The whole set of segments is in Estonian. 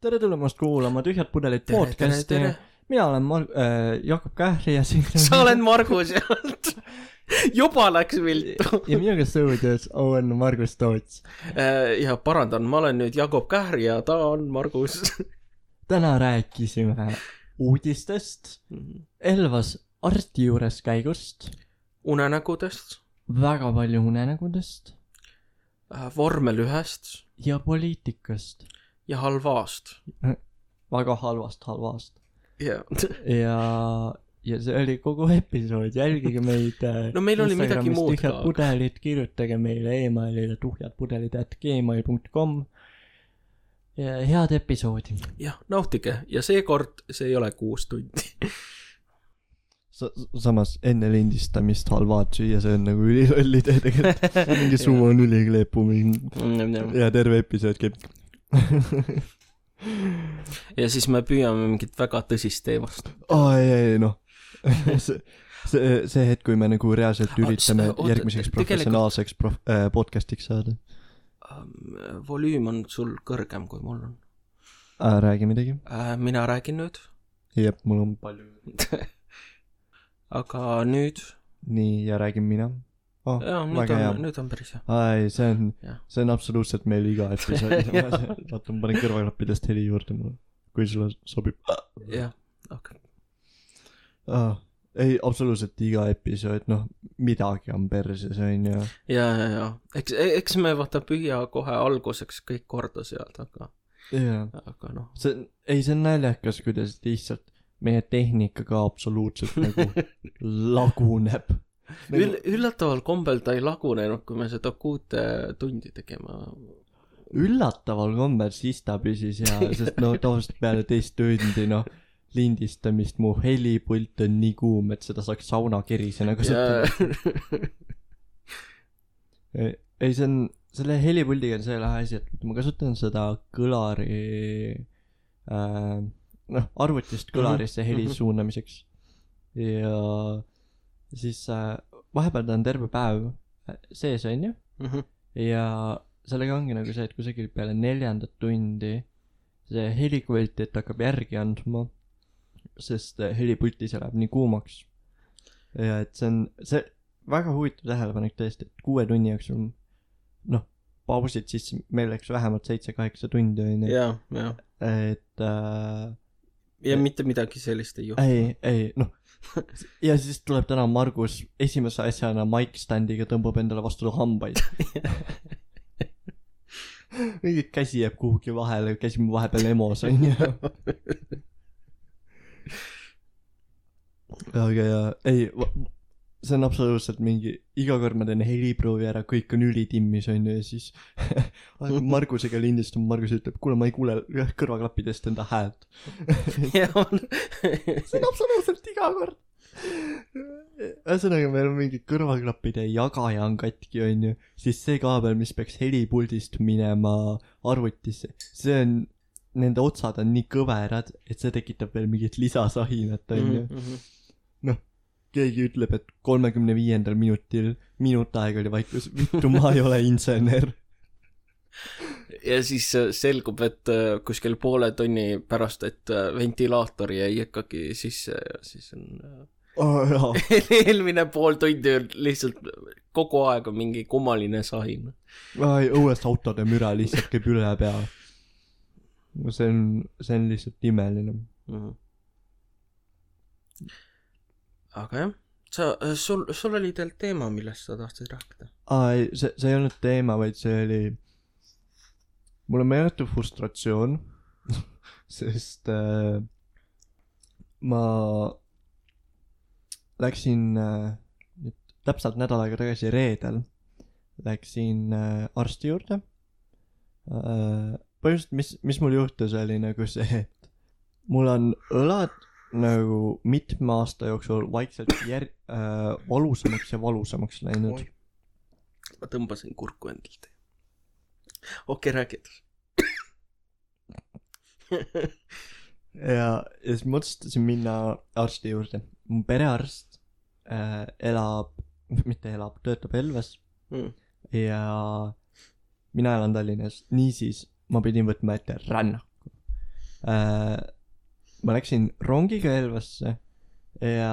tere tulemast kuulama Tühjad pudelid podcasti. mina olen Mar- äh,, Jakob Kähri ja siin sa oled Margus jah juba läks viltu. ja minuga stuudios on Margus Toots. ja parandan, ma olen nüüd Jakob Kähr ja ta on Margus. täna rääkisime uudistest, Elvas arsti juures käigust, unenägudest, väga palju unenägudest vormel ühest ja poliitikast. Ja halvast. väga halvast halvast. ja, ja, ja see oli kogu episood, jälgige meid äh, No meil oli midagi muud ka. pudelid, kirjutage meile emailile tuhjadpudelid at gmail.com ja head episoodi. jah, nautige ja seekord see ei ole kuus tundi. Sa-, samas enne lindistamist halvad süüa, see on nagu üliloll idee tegelikult. mingi suu on ülikleepu, mingi ja terve episood käib. ja siis me püüame mingit väga tõsist teemast. aa ei, ei noh, see, see, see hetk, kui me nagu reaalselt Aa, üritame oota, järgmiseks professionaalseks prof-, äh, podcast'iks saada volüüm on sul kõrgem, kui mul on. äh,. räägi midagi. mina räägin nüüd, jep, mul on palju. aga nüüd, nii, ja räägin mina oh,. jaa, nüüd on,. nüüd on päris hea. ai, see on Jah., see on absoluutselt meil iga episood vaata, ma panen kõrvaklappidest heli juurde mulle, kui sulle sobib jah, okei. ah,. ei, absoluutselt iga episood, noh, midagi on perses, onju. ja, ja, ja eks, eks me vaata püüa kohe alguseks kõik korda seada, aga, jaa. aga noh, see, ei, see on naljakas, kuidas lihtsalt meie tehnika ka absoluutselt nagu laguneb Üll-, üllataval kombel ta ei lagunenud, kui me seda kuute tundi tegema. üllataval kombel siis ta püsis hea, sest no tavaliselt peale teist tundi noh, lindistamist mu helipult on nii kuum, et seda saaks saunakerisena kasutada. ei, see on, selle helipuldiga on see lahe asi, et ma kasutan seda kõlari äh,, noh, arvutist kõlarisse heli mhm. suunamiseks. ja siis äh, vahepeal ta on terve päev äh, sees, onju. Mhm. ja sellega ongi nagu see, et kusagil peale neljandat tundi see helikvaliteet hakkab järgi andma, sest äh, helipultis läheb nii kuumaks. ja et see on, see väga huvitav tähelepanek tõesti, et kuue tunni jooksul noh, pausid sisse, meil läks vähemalt seitse-kaheksa tundi onju, ja, ja, et äh, ja mitte midagi sellist ei juhtu. ei, ei noh, ja siis tuleb täna Margus esimese asjana mic stand'iga tõmbab endale vastu hambaid. mingi käsi jääb kuhugi vahele, käsi vahepeal emos onju. aga ja, ei, see on absoluutselt mingi, iga kord ma teen heliproovi ära, kõik on ülitimmis onju ja siis Margusega lindistame, Margus ütleb, kuule, ma ei kuule kõrvaklappidest enda häält. see on absoluutselt iga kord. ühesõnaga, meil on mingi kõrvaklappide jagaja on katki, onju, siis see kaabel, mis peaks helipuldist minema arvutisse, see on, nende otsad on nii kõverad, et see tekitab veel mingit lisasahinat, onju. Mhm. Keegi ütleb, et kolmekümne viiendal minutil, minut aega oli vaikus, vittu, ma ei ole insener. ja siis äh, selgub, et äh, kuskil poole tunni pärast, et äh, ventilaator jäi ikkagi sisse ja siis on jaa, eelmine pool tundi on lihtsalt kogu aeg on mingi kummaline sahin. ai õues autode müra lihtsalt käib üle pea. no see on, see on lihtsalt imeline. Mhm. Aga jah, sa, sul, sul oli tegelikult teema, millest sa tahtsid rääkida. aa ei, see, see ei olnud teema, vaid see oli, mul on meeletu frustratsioon, sest äh, ma läksin äh, nüüd täpselt nädal aega tagasi reedel, läksin äh, arsti juurde äh,. põhimõtteliselt, mis, mis mul juhtus, oli nagu see, et mul on õlad nagu mitme aasta jooksul vaikselt jär- äh,, valusamaks ja valusamaks läinud. ma tõmbasin kurku endalt. okei, räägi edasi. ja, ja siis ma otsustasin minna arsti juurde. mu perearst äh, elab, mitte elab, töötab Elvas Mm. ja mina elan Tallinnas, niisiis ma pidin võtma ette rännaku. äh, ma läksin rongiga Elvasse ja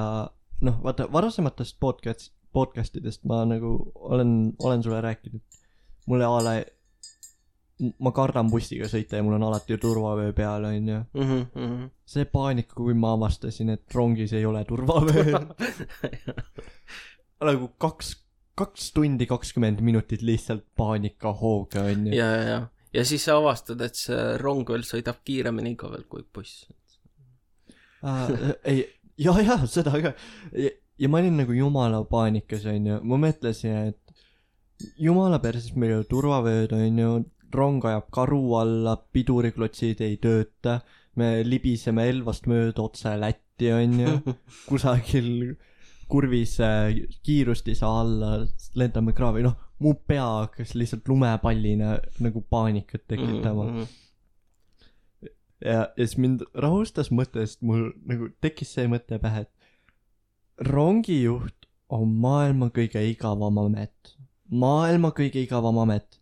noh, vaata varasematest podcast, podcast idest ma nagu olen, olen sulle rääkinud. mulle a la, ma kardan bussiga sõita ja mul on alati turvavöö peal, onju. Mhm, see paanika, kui ma avastasin, et rongis ei ole turvavöö. nagu kaks, kaks tundi kakskümmend minutit lihtsalt paanikahooga, onju. ja, ja, ja, ja siis sa avastad, et see rong veel sõidab kiiremini ka veel kui buss. Äh, ei, ja, ja seda ka. ja ma olin nagu jumala paanikas, onju. ma mõtlesin, et jumala perses meil ei ole turvavööd, onju. rong ajab karu alla, piduriklotsid ei tööta. me libiseme Elvast mööda otse Lätti, onju. kusagil kurvis äh, kiirust ei saa alla, lendame kraavi, noh, mu pea hakkas lihtsalt lumepallina nagu paanikat tekitama. Mhm, ja, ja siis mind rahustas mõte, sest mul nagu tekkis see mõte pähe, et rongijuht on maailma kõige igavam amet. maailma kõige igavam amet.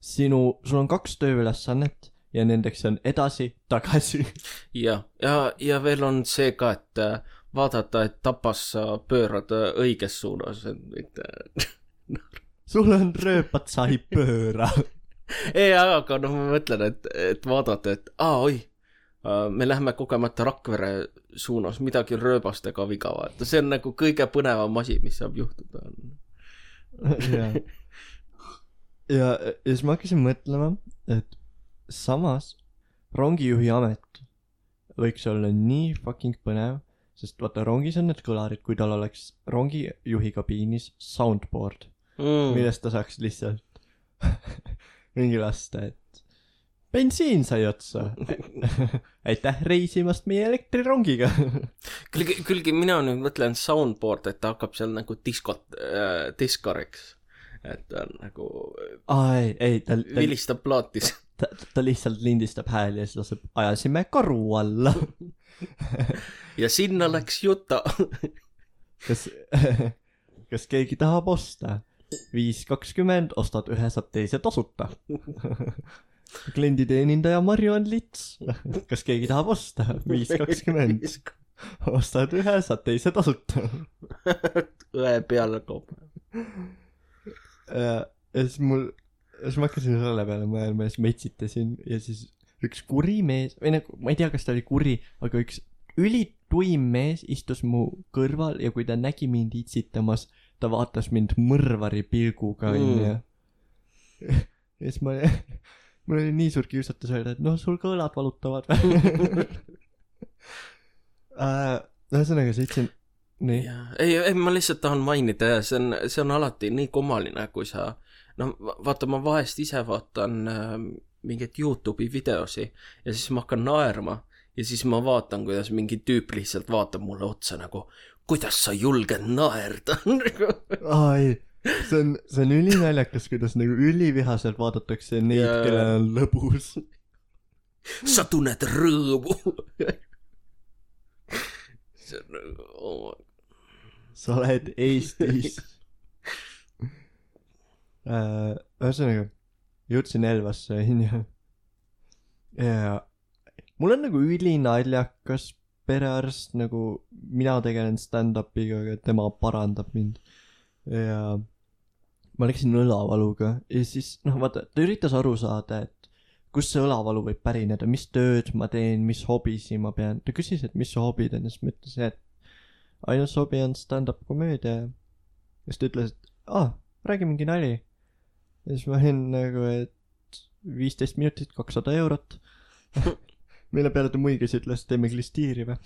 sinu, sul on kaks tööülesannet ja nendeks on edasi-tagasi. ja, ja, ja veel on see ka, et äh, vaadata, et tapas sa pöörad äh, õiges suunas, et mitte. sul on rööpad, sa ei pööra. ei, aga noh, ma mõtlen, et, et vaadata, et aa, oi, me lähme kogemata Rakvere suunas, midagi on rööbastega viga, vaata, see on nagu kõige põnevam asi, mis saab juhtuda. ja, ja, ja siis ma hakkasin mõtlema, et samas rongijuhi amet võiks olla nii fucking põnev, sest vaata rongis on need kõlarid, kui tal oleks rongijuhi kabiinis soundboard, Mm. millest ta saaks lihtsalt mingi lasta, et bensiin sai otsa. aitäh reisimast meie elektrirongiga. kuulge, kuulge, mina nüüd mõtlen soundboard, et ta hakkab seal nagu diskot äh,, diskoriks. et ta on nagu, aa ei, ei ta, ta, vilistab plaatis. ta, ta lihtsalt lindistab hääli ja siis laseb, ajasime karu alla. ja sinna läks Juta. kas, kas keegi tahab osta? viis kakskümmend, ostad ühe, saad teise tasuta. Klienditeenindaja Marju-Ann Lits, kas keegi tahab osta? viis kakskümmend, ostad ühe, saad teise tasuta. õe peale kaob. ja siis mul, siis ma hakkasin selle peale mõtlema ja siis ma itsitasin ja siis üks kuri mees või nagu ma ei tea, kas ta oli kuri, aga üks ülituim mees istus mu kõrval ja kui ta nägi mind itsitamas, ta vaatas mind mõrvari pilguga Mm. onju mm.. ja siis ma, mul oli nii suur kiusatus öelda, et noh, sul ka õlad valutavad uh. ühesõnaga sõitsin, nii. ei, ei ma lihtsalt tahan mainida ja see on, see on alati nii kummaline, kui sa no va- vaata, ma vahest ise vaatan äh, mingeid Youtube'i videosi ja siis ma hakkan naerma ja siis ma vaatan, kuidas mingi tüüp lihtsalt vaatab mulle otsa nagu, kuidas sa julged naerda aa ei, see on, see on ülinaljakas, kuidas nagu ülivihaselt vaadatakse neid yeah., kellel on lõbus. sa tunned rõõmu see on nagu oh, sa oled Eestis. ühesõnaga, jõudsin Elvasse, onju. ja mul on nagu ülinaljakas perearst, nagu mina tegelen stand-up'iga, aga tema parandab mind. Ja ma läksin õlavaluga ja siis noh, vaata, ta üritas aru saada, et kust see õlavalu võib pärineda, mis tööd ma teen, mis hobisi ma pean. ta küsis, et mis su hobid on ja siis ma ütlesin, et ainus hobi on stand-up komöödia ja siis ta ütles, et aa, räägi mingi nali. ja siis ma olin nagu, et viisteist minutit, kakssada eurot. mille peale ta muigas ja ütles, teeme klistiiri või.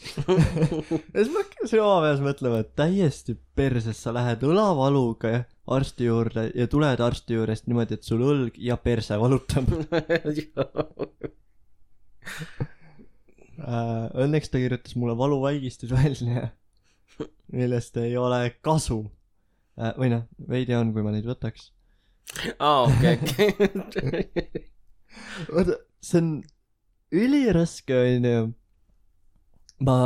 ja siis ma hakkasin oma peas mõtlema, et täiesti perses, sa lähed õlavaluga arsti juurde ja tuled arsti juurest niimoodi, et sul õlg ja perse valutab. Äh, õnneks ta kirjutas mulle valuvaigistus välja, millest ei ole kasu. või noh, veidi on, kui ma neid võtaks. aa, okei, okei. vaata, see on üliraske, onju. ma,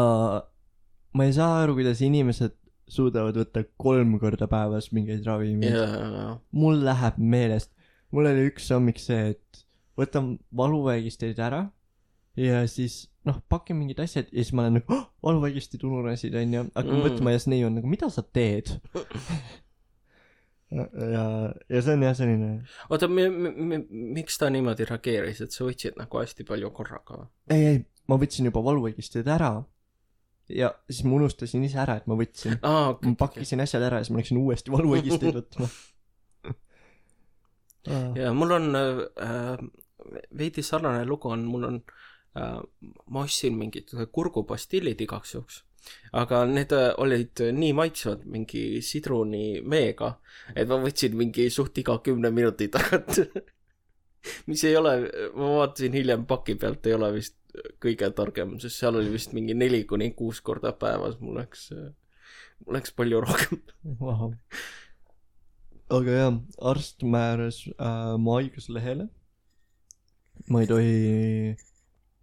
ma ei saa aru, kuidas inimesed suudavad võtta kolm korda päevas mingeid ravimeid. jaa, mul läheb meelest, mul oli üks hommik see, et võtan valuvaigisteid ära ja siis noh, pakin mingid asjad ja siis ma olen nagu oh,, valuvaigisti tununasid onju, hakkan Mm. mõtlema ja siis neiu on nagu, mida sa teed? ja, ja see on jah selline, oota, miks ta niimoodi reageeris, et sa võtsid nagu hästi palju korraga või? ei, ei, ma võtsin juba valuvaigistid ära ja siis ma unustasin ise ära, et ma võtsin. aa, okei ma, pakkisin asjad ära ja siis ma läksin uuesti valuvaigisteid võtma. ja mul on äh, veidi sarnane lugu on, mul on äh,, ma ostsin mingid kurgupastillid igaks juhuks, aga need äh, olid nii maitsvad mingi sidrunimeega, et ma võtsin mingi suht iga kümne minuti tagant. mis ei ole, ma vaatasin hiljem paki pealt, ei ole vist kõige targem, sest seal oli vist mingi neli kuni kuus korda päevas, mul läks, mul läks palju rohkem. Vau. aga jah, arst määras äh, mu haiguslehele. ma ei tohi,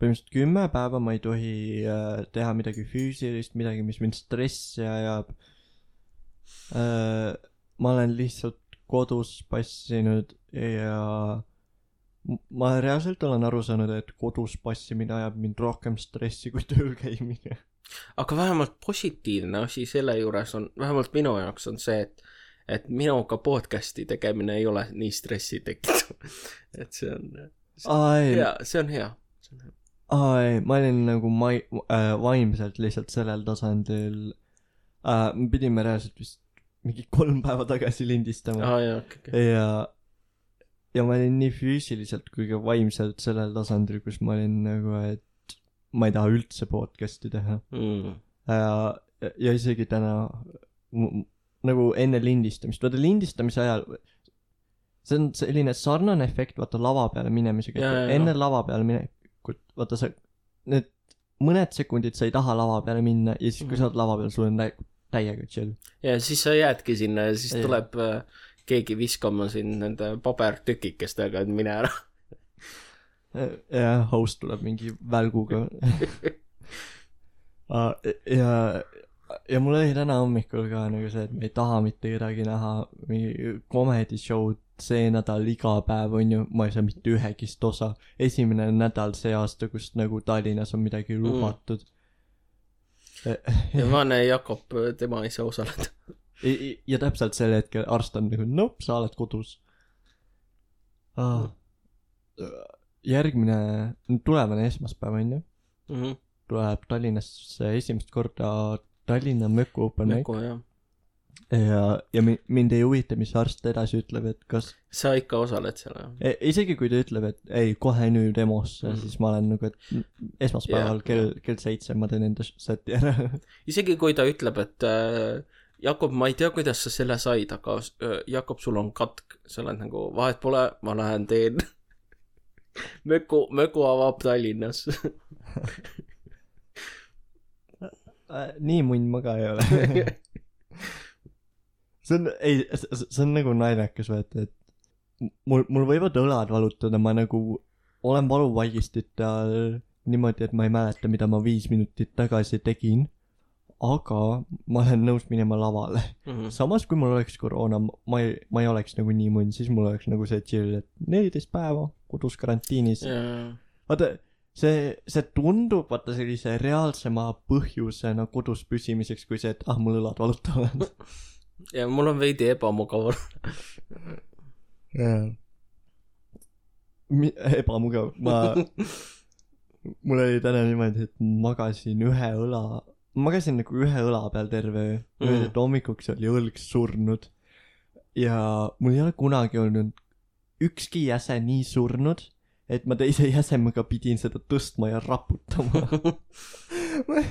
põhimõtteliselt kümme päeva ma ei tohi äh, teha midagi füüsilist, midagi, mis mind stressi ajab äh,. ma olen lihtsalt kodus passinud ja ma reaalselt olen aru saanud, et kodus passimine ajab mind rohkem stressi kui tööl käimine. aga vähemalt positiivne asi selle juures on, vähemalt minu jaoks on see, et et minuga podcast'i tegemine ei ole nii stressi tekitav. et see on aa ei, hea, see on hea. Aa ei, ma olin nagu mai- äh,, vaimselt lihtsalt sellel tasandil äh,, me pidime reaalselt vist mingi kolm päeva tagasi lindistama jaa, okei, okei. ja, ja ma olin nii füüsiliselt kui ka vaimselt sellel tasandil, kus ma olin nagu, et ma ei taha üldse podcast'i teha Mm. ja, ja isegi täna nagu enne lindistamist, vaata lindistamise ajal see on selline sarnane efekt vaata lava peale minemisega, et enne noh. lava peale minekut, vaata sa need mõned sekundid sa ei taha lava peale minna ja siis kui sa oled lava peal, sul on tä- täiega chill. ja siis sa jäädki sinna ja siis Jaa. tuleb äh, keegi viskama sind nende pabertükikestega, et mine ära. ja host tuleb mingi välguga Aa, ja, ja mul oli täna hommikul ka nagu see, et ma ei taha mitte kedagi näha, mingi comedy show'd see nädal iga päev onju, ma ei saa mitte ühegist osa. esimene nädal see aasta, kus nagu Tallinnas on midagi lubatud ja vaene Jakob, tema ei saa osaleda. mm.. ja täpselt sel hetkel arst on nagu, nope, sa oled kodus ah.. järgmine, tulevane esmaspäev onju, Mhm. tuleb Tallinnasse esimest korda Tallinna Möku Open Mic. ja, ja mi- mind ei huvita, mis arst edasi ütleb, et kas sa ikka osaled seal jah? e,, isegi kui ta ütleb, et ei, kohe nüüd EMO-sse mm., siis ma olen nagu, et esmaspäeval Jah. kell, kell seitse ma teen enda seti ära isegi kui ta ütleb, et äh, Jakob, ma ei tea, kuidas sa selle said, aga äh, Jakob, sul on katk, sa oled nagu, vahet pole, ma lähen teen. Möku, Möku avab Tallinnas. Äh, nii munn ma ka ei ole see on, ei, see on nagu naljakas vaata, et mul, mul võivad õlad valutada, ma nagu olen valuvaigistit all niimoodi, et ma ei mäleta, mida ma viis minutit tagasi tegin. aga ma olen nõus minema lavale. Mhm. samas, kui mul oleks koroona, ma ei, ma ei oleks nagu nii munn, siis mul oleks nagu see chill, et neliteist päeva kodus karantiinis. vaata, see, see tundub vaata sellise reaalsema põhjusena kodus püsimiseks, kui see, et ah, mul õlad valutavad. ja mul on veidi ebamugav olla. ebamugav, ma, mul oli täna niimoodi, et magasin ühe õla, magasin nagu ühe õla peal terve öö Mm. mm., et hommikuks oli õlg surnud. ja mul ei ole kunagi olnud ükski jäse nii surnud, et ma teise jäsemega pidin seda tõstma ja raputama. ma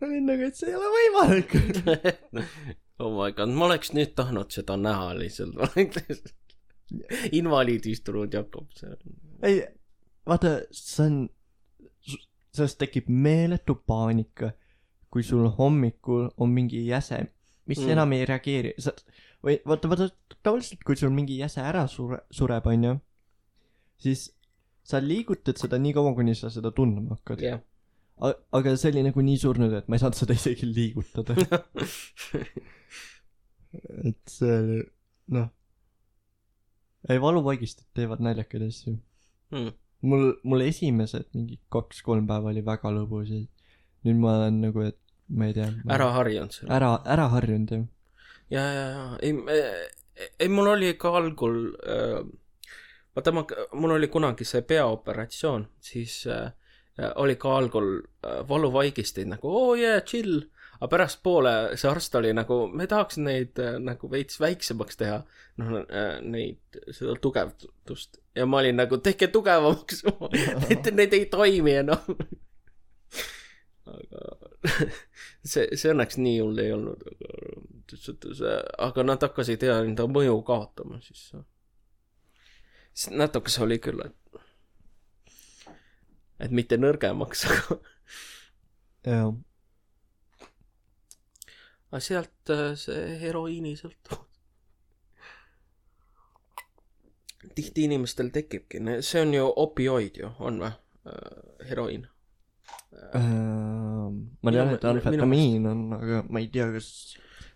ma olin nagu, et see ei ole võimalik. oh my god, ma oleks nüüd tahtnud seda näha lihtsalt. invaliidistunud Jakob, see on. ei, vaata, see on, sellest tekib meeletu paanika, kui sul hommikul on mingi jäse, mis Mm. enam ei reageeri, sa, või vaata, vaata tavaliselt, kui sul mingi jäse ära sure, sureb, onju, siis sa liigutad seda nii kaua, kuni sa seda tundma hakkad. jah. Aga see oli nagu nii surnud, et ma ei saanud seda isegi liigutada. et see oli, noh. ei, valuvaigistid teevad naljakaid asju. Hmm. mul, mul esimesed mingi kaks-kolm päeva oli väga lõbus ja nüüd ma olen nagu, et ma ei tea. ära harjunud seal. ära, ära harjunud jah. ja, ja, ja ei, ei mul oli ka algul äh,, vaata ma, mul oli kunagi see peaoperatsioon, siis äh, oli ka algul äh, valuvaigisteid nagu oo oh, yeah,, chill. aga pärastpoole see arst oli nagu, me tahaks neid äh, nagu veits väiksemaks teha, noh äh, neid, seda tugevdust. ja ma olin nagu tehke tugevamaks, need, need ei toimi enam. aga see, see õnneks nii hull ei olnud, aga aga nad hakkasid ja enda mõju kaotama, siis natuke see oli küll, et et mitte nõrgemaks, aga jah. aga sealt äh, see heroiini sõltuvus. tihti inimestel tekibki, see on ju opioid ju, on või? heroiin. Äh, ma tean, et amfetamiin on, aga ma ei tea, kas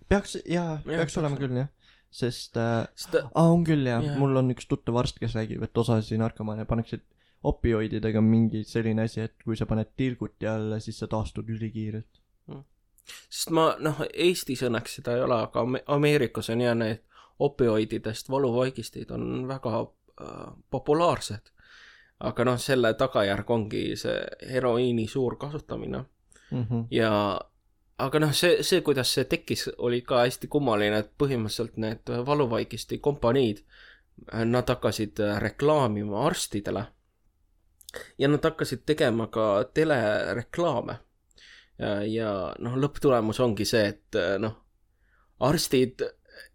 peaks, jaa, peaks olema küll jah. sest äh,, sest ta- aa on küll jah Jah. mul on üks tuttav arst, kes räägib, et osasi narkomaane pannakse opioididega mingi selline asi, et kui sa paned tilguti alla, siis sa taastud ülikiirelt. sest ma noh, Eestis õnneks seda ei ole, aga Ame- Ameerikas on ja need opioididest valuvaigisteid on väga äh, populaarsed. aga noh, selle tagajärg ongi see heroiini suur kasutamine Mhm. ja aga noh, see, see, kuidas see tekkis, oli ka hästi kummaline, et põhimõtteliselt need valuvaigisti kompaniid, nad hakkasid äh, reklaamima arstidele ja nad hakkasid tegema ka telereklaame. ja, noh, lõpptulemus ongi see, et noh, arstid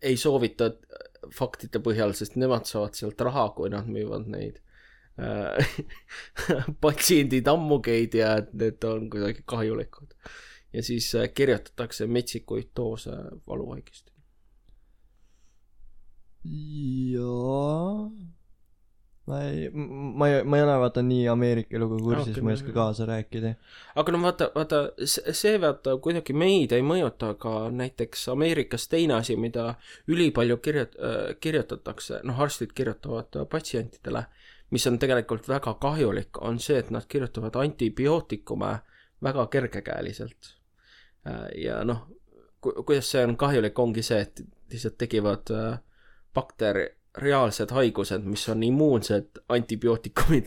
ei soovita faktide põhjal, sest nemad saavad sealt raha, kui nad müüvad neid äh, patsiendid ammugeid ja et need on kuidagi kahjulikud. ja siis äh, kirjutatakse metsikuid doose valuvaigist. jaa. Ma ei, ma ei, ma ei ole vaata nii Ameerika eluga kursis okay,, ma ei oska kaasa rääkida. aga no vaata, vaata, see vaata kuidagi meid ei mõjuta, aga näiteks Ameerikas teine asi, mida ülipalju kirjut-, kirjutatakse, noh, arstid kirjutavad patsientidele, mis on tegelikult väga kahjulik, on see, et nad kirjutavad antibiootikume väga kergekäeliselt. ja noh, kuidas see on kahjulik, ongi see, et lihtsalt tekivad äh, bakteriaalsed haigused, mis on immuunsed antibiootikumid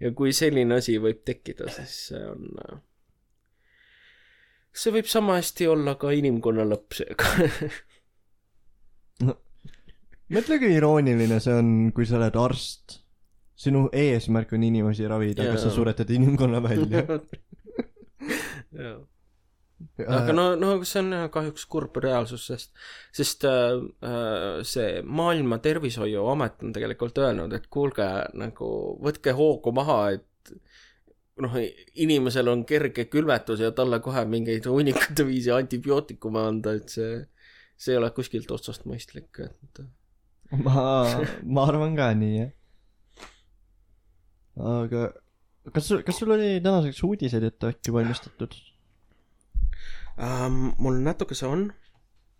ja kui selline asi võib tekkida, siis see on, see võib sama hästi olla ka inimkonna lõpp seega. mõtle, kui irooniline see on, kui sa oled arst. sinu eesmärk on inimesi ravida, aga sa suretad inimkonna välja. aga no, no see on jah kahjuks kurb reaalsus, sest, sest äh, äh, see Maailma Tervishoiuamet on tegelikult öelnud, et kuulge nagu võtke hoogu maha, et noh, inimesel on kerge külmetus ja talle kohe mingeid hunnikute viisi antibiootikume anda, et see, see ei ole kuskilt otsast mõistlik, et ma, ma arvan ka nii, jah. aga kas kas sul oli tänaseks uudiseid ette äkki valmistatud? Ähm, mul natuke see on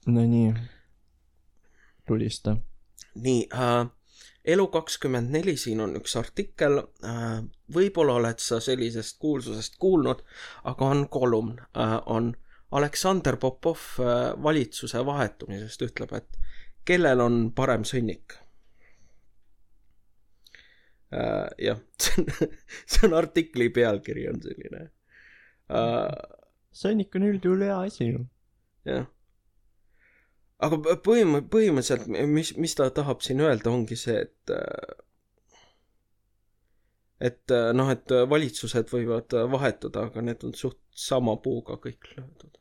Nonii, tulista. nii äh,, Elu kakskümmend neli, siin on üks artikkel äh,, võib-olla oled sa sellisest kuulsusest kuulnud, aga on kolumn äh,, on Aleksander Popov äh, valitsuse vahetumisest ütleb, et kellel on parem sõnnik äh,. jah, see on, see on artikli pealkiri on selline äh,. Sõnnik on üldjuhul hea asi ju. jah. aga põhim-, põhimõtteliselt, mis, mis ta tahab siin öelda, ongi see, et äh, et äh, noh, et valitsused võivad vahetuda, aga need on suht sama puuga kõik löödud.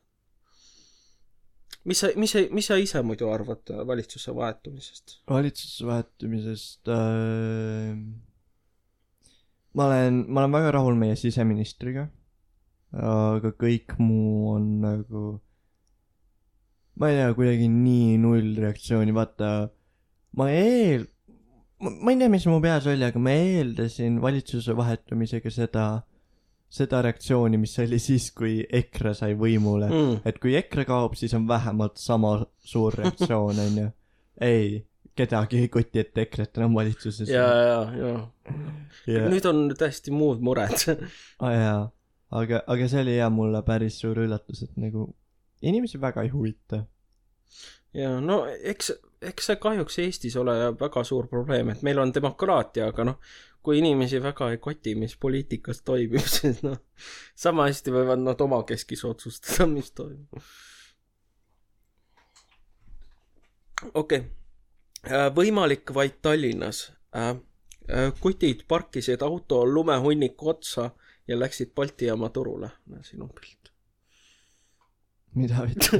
mis sa, mis sa, mis sa ise muidu arvad valitsuse vahetumisest? valitsuse vahetumisest äh,. ma olen, ma olen väga rahul meie siseministriga. Aga kõik muu on nagu, ma ei tea, kuidagi nii null reaktsiooni, vaata. ma eel-, ma ei tea, mis mu peas oli, aga ma eeldasin valitsuse vahetumisega seda, seda reaktsiooni, mis oli siis, kui EKRE sai võimule Mm. et kui EKRE kaob, siis on vähemalt sama suur reaktsioon, onju. ei, kedagi ei koti ette EKRE-t enam valitsuses. ja, ja, ja ja, nüüd on täiesti muud mured. ah, jaa, aga, aga see oli jah mulle päris suur üllatus, et nagu inimesi väga ei huvita. ja no eks, eks see kahjuks Eestis ole väga suur probleem, et meil on demokraatia, aga noh, kui inimesi väga ei koti, mis poliitikas toimub, siis noh, sama hästi võivad nad omakeskis otsustada, mis toimub. okei okay., võimalik vaid Tallinnas. kutid parkisid auto lumehunniku otsa ja läksid Balti jaama turule. siin on pilt. mida vittu?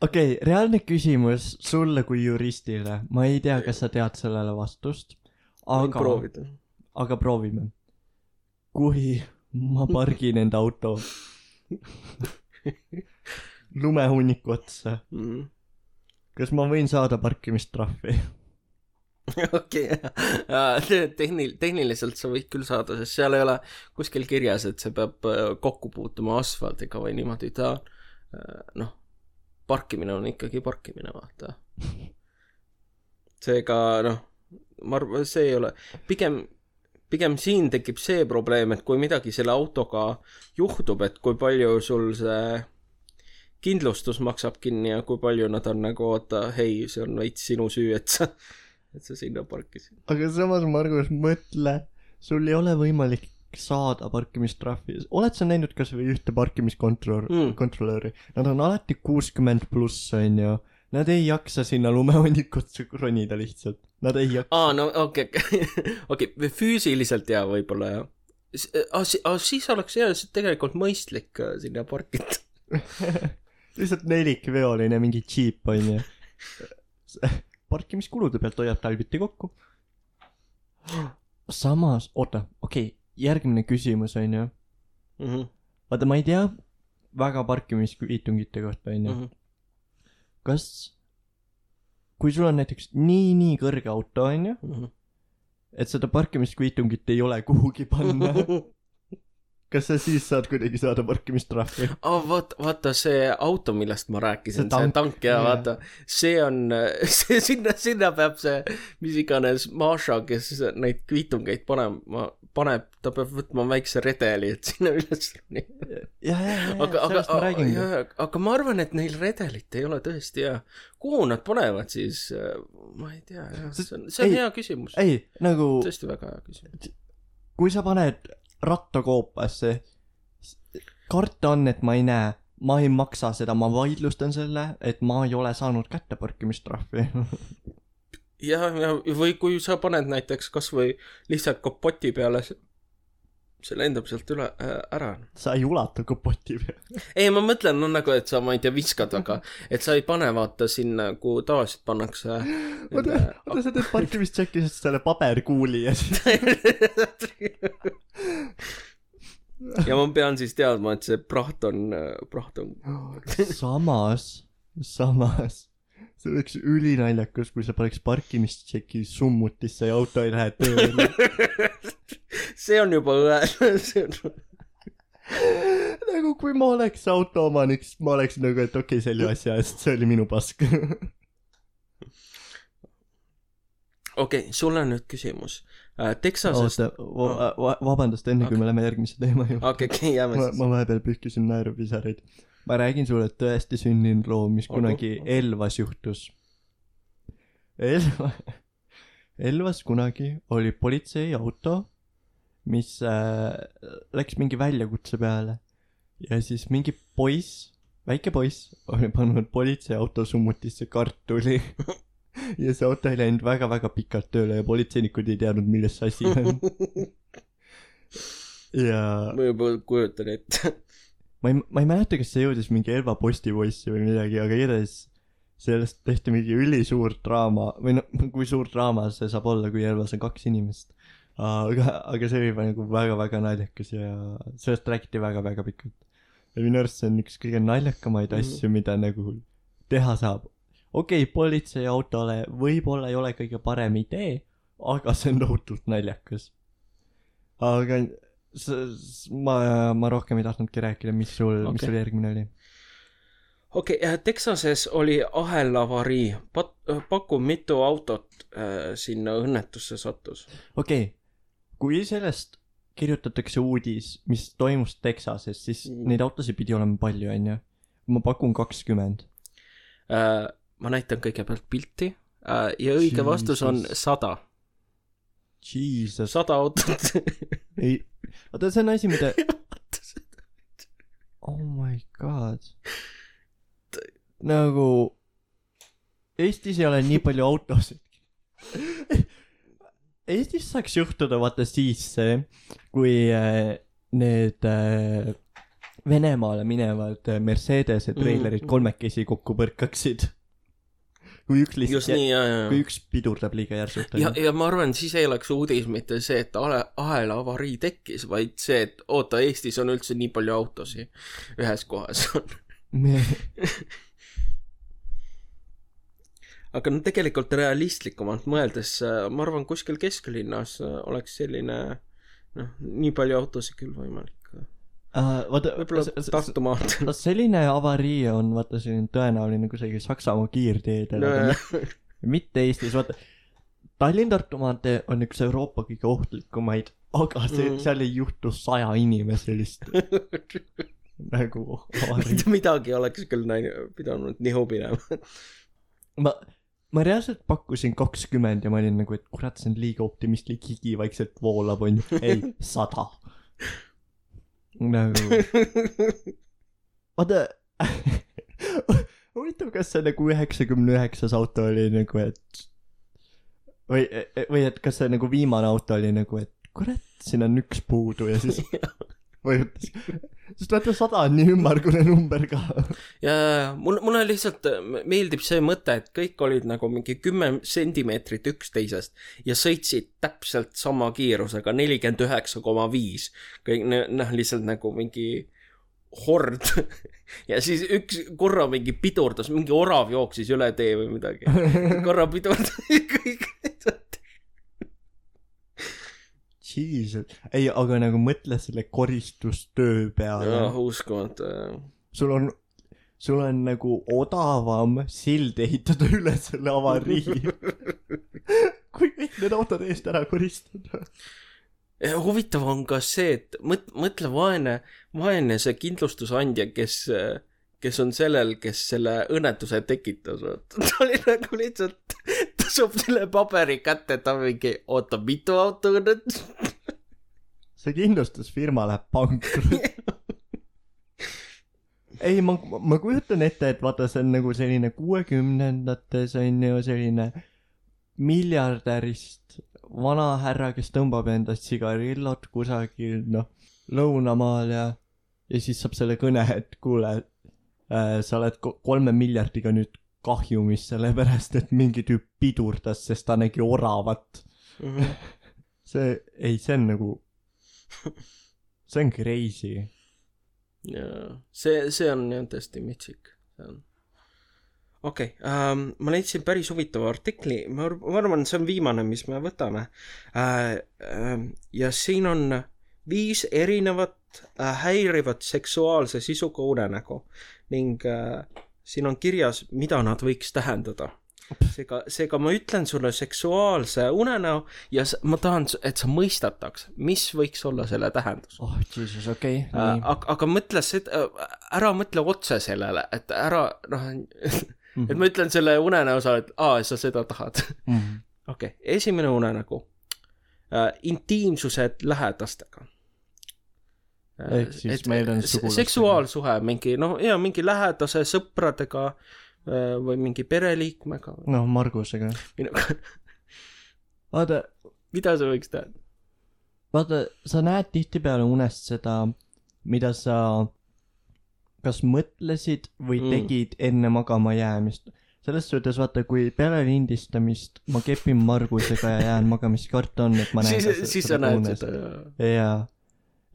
okei okay,, reaalne küsimus sulle kui juristile, ma ei tea, kas sa tead sellele vastust, aga, aga proovime. kui ma pargin enda auto lumehunniku otsa, Mhm. kas ma võin saada parkimistrahvi? okei, tehnil-, tehniliselt sa võid küll saada, sest seal ei ole kuskil kirjas, et see peab äh, kokku puutuma asfaldiga või niimoodi, ta äh, noh, parkimine on ikkagi parkimine, vaata. seega noh, ma arvan, see ei ole, pigem, pigem siin tekib see probleem, et kui midagi selle autoga juhtub, et kui palju sul see kindlustus maksab kinni ja kui palju nad on nagu, oota, hei, see on veits sinu süü, et sa, et sa sinna parkisid. aga samas, Margus, mõtle, sul ei ole võimalik saada parkimistrahvi, oled sa näinud kasvõi ühte parkimiskontrolöri Mm. kontrolöri, nad on alati kuuskümmend pluss, onju. Nad ei jaksa sinna lumehunnikut ronida lihtsalt, nad ei jaksa. aa, no okei okay,, okei okay,, füüsiliselt jaa, võib-olla jah. aga siis oleks jah, tegelikult mõistlik äh, sinna parkida. lihtsalt nelikveoline mingi džiip, onju. parkimiskulude pealt hoiab talviti kokku. samas, oota, okei okay,, järgmine küsimus, onju. Mhm, vaata, ma ei tea väga parkimiskviitungite kohta, onju. mhm. kas, kui sul on näiteks nii-nii kõrge auto, onju, et seda parkimiskviitungit ei ole kuhugi panna, kas sa siis saad kuidagi saada parkimistrahvi? aa, vaata, vaata see auto, millest ma rääkisin, See tank, ja vaata, see on, see sinna, sinna peab see, mis iganes Maša, kes neid kviitungeid panema, paneb, ta peab võtma väikse redeli, et sinna üles ronida. aga, aga räägingi. aga ma arvan, et neil redelit ei ole tõesti ja kuhu nad panevad siis, ma ei tea, see on, see on ei, hea küsimus, ei, nagu tõesti väga hea küsimus. kui sa paned ratta koopasse, karta on, et ma ei näe, ma ei maksa seda, ma vaidlustan selle, et ma ei ole saanud kätte parkimistrahvi. ja, ja või kui sa paned näiteks kasvõi lihtsalt kapoti peale, see lendab sealt üle äh, ära. sa ei ulata kapoti peale. ei, ma mõtlen, no nagu, et sa, ma ei tea, viskad, aga et sa ei pane vaata sinna, kuhu tavaliselt pannakse oota, oota, sa teed parkimistšeki, siis selle paberkuuli ja siis ja ma pean siis teadma, et see praht on, praht on samas, samas, oleks ülinaljakas, kui sa paneks parkimistšeki summutisse ja auto ei lähe tööle. see on juba õel, see on nagu kui ma oleks autoomanik, siis ma oleks nagu, et okei okay,, selle asja eest, see oli minu pask. okei okay,, sulle on nüüd küsimus äh,. Texasest, oota, vabandust, enne kui me läheme järgmise teema juurde. okei, okei, jääme ma, siis ma vahepeal pühkisin naerupisaraid. Ma räägin sulle tõesti sündinud loo, mis Olgu, kunagi olgu. Elvas juhtus. Elva, Elvas kunagi oli politseiauto, mis äh, läks mingi väljakutse peale ja siis mingi poiss, väike poiss oli pannud politseiauto summutisse kartuli ja see auto ei läinud väga-väga pikalt tööle ja politseinikud ei teadnud, milles see asi on. ja ma juba kujutan ette. Ma ei, ma ei mäleta, kas see jõudis mingi Elva Postiposti või midagi, aga igatahes sellest tehti mingi ülisuur draama või noh, kui suur draama see saab olla, kui Elvas on kaks inimest. aga, aga see oli nagu väga-väga naljakas ja sellest räägiti väga-väga pikalt. ja minu arust see on üks kõige naljakamaid Mhm. asju, mida nagu teha saab. okei okay,, politseiautole võib-olla ei ole kõige parem idee, aga see on tohutult naljakas. aga ma, ma rohkem ei tahtnudki rääkida, mis sul okay., mis sul järgmine oli? okei okay,, Texases oli ahelavarii, pat-, paku mitu autot äh, sinna õnnetusse sattus. okei okay., kui sellest kirjutatakse uudis, mis toimus Texases, siis Mm. neid autosid pidi olema palju, onju. ma pakun kakskümmend. Äh, ma näitan kõigepealt pilti äh, ja õige vastus on sada, Jesus, sada autot. ei, oota, see on asi, mida, oh my god. nagu Eestis ei ole nii palju autosid. Eestis saaks juhtuda vaata siis see, kui äh, need äh, Venemaale minevad äh, Mercedese treilerid Mm. kolmekesi kokku põrkaksid. Kui üks lihtsalt, kui, üks pidurdab liiga järsult. ja, ja ma arvan, siis ei oleks uudis mitte see, et ahela avarii tekkis, vaid see, et oota, Eestis on üldse nii palju autosid ühes kohas. aga no tegelikult realistlikumalt mõeldes, ma arvan, kuskil kesklinnas äh, oleks selline noh, nii palju autosid küll võimalik. Uh, vaata, võib-olla Tartu maanteel. no selline avarii on vaata selline tõenäoline kusagil Saksamaa kiirteedel no,, aga mitte Eestis, vaata. Tallinn-Tartu maantee on üks Euroopa kõige ohtlikumaid, aga see Mm. seal ei juhtu saja inimeselist nagu avarii. midagi oleks küll näinud, pidanud nihu minema. ma, ma reaalselt pakkusin kakskümmend ja ma olin nagu, et kurat, see on liiga optimistlik, higi vaikselt voolab, onju. ei, sada. Nagu, vaata huvitav, kas see nagu üheksakümne üheksas auto oli nagu, et või, või et kas see nagu viimane auto oli nagu, et kurat, siin on üks puudu ja siis vajutas. Sest vaata, sada on nii ümmargune number ka. ja, ja mul, mulle lihtsalt meeldib see mõte, et kõik olid nagu mingi kümme sentimeetrit üksteisest ja sõitsid täpselt sama kiirusega, nelikümmend üheksa koma viis. kõik noh, lihtsalt nagu mingi hord ja siis üks korra mingi pidurdas, mingi orav jooksis üle tee või midagi. korra pidurdas kõik lihtsalt. Jesus, ei, aga nagu mõtle selle koristustöö peale jah, uskumatu jah. sul on, sul on nagu odavam sild ehitada üle selle avarii, kui kõik need autod eest ära koristada. Huvitav on ka see, et mõt-, mõtle vaene, vaene see kindlustusandja, kes, kes on sellel, kes selle õnnetuse tekitas, ta oli nagu lihtsalt, ta saab selle paberi kätte, ta mingi, oota, mitu autoõnnetust? See kindlustusfirma läheb pankrotti. ei, ma, ma kujutan ette, et vaata, see on nagu selline kuuekümnendates on ju selline miljardärist vanahärra, kes tõmbab endast sigarillot kusagil, noh, lõunamaal ja, ja siis saab selle kõne, et kuule äh,, sa oled ko- kolme miljardiga nüüd kahjumis, sellepärast et mingi tüüp pidurdas, sest ta nägi oravat. see, ei, see on nagu, see on crazy. jaa, see, see on jah tõesti metsik, see on. okei okay, ähm,, ma leidsin päris huvitava artikli, ma arv- ma arvan, see on viimane, mis me võtame äh,. Äh, ja siin on viis erinevat äh, häirivat seksuaalse sisuga unenägu ning äh, siin on kirjas, mida nad võiks tähendada. seega, seega ma ütlen sulle seksuaalse unenäo ja ma tahan, et sa mõistataks, mis võiks olla selle tähendus. oh jesus, okei okay,, Äh, aga, aga mõtle seda, ära mõtle otse sellele, et ära noh, Mhm. et ma ütlen selle unenäo sa, et aa, sa seda tahad. Mhm. okei esimene unenägu äh,. intiimsused lähedastega. Ehk siis meil on sugulastega. seksuaalsuhe mingi noh, ja mingi lähedase sõpradega äh, või mingi pereliikmega. noh, Margusega. vaata, mida see võiks tähendada? vaata, sa näed tihtipeale unest seda, mida sa kas mõtlesid või Mm. tegid enne magama jäämist. selles suhtes vaata, kui peale lindistamist ma kepin Margusega ja jään kart on, et ma näen siis, siis sa näed seda. jaa,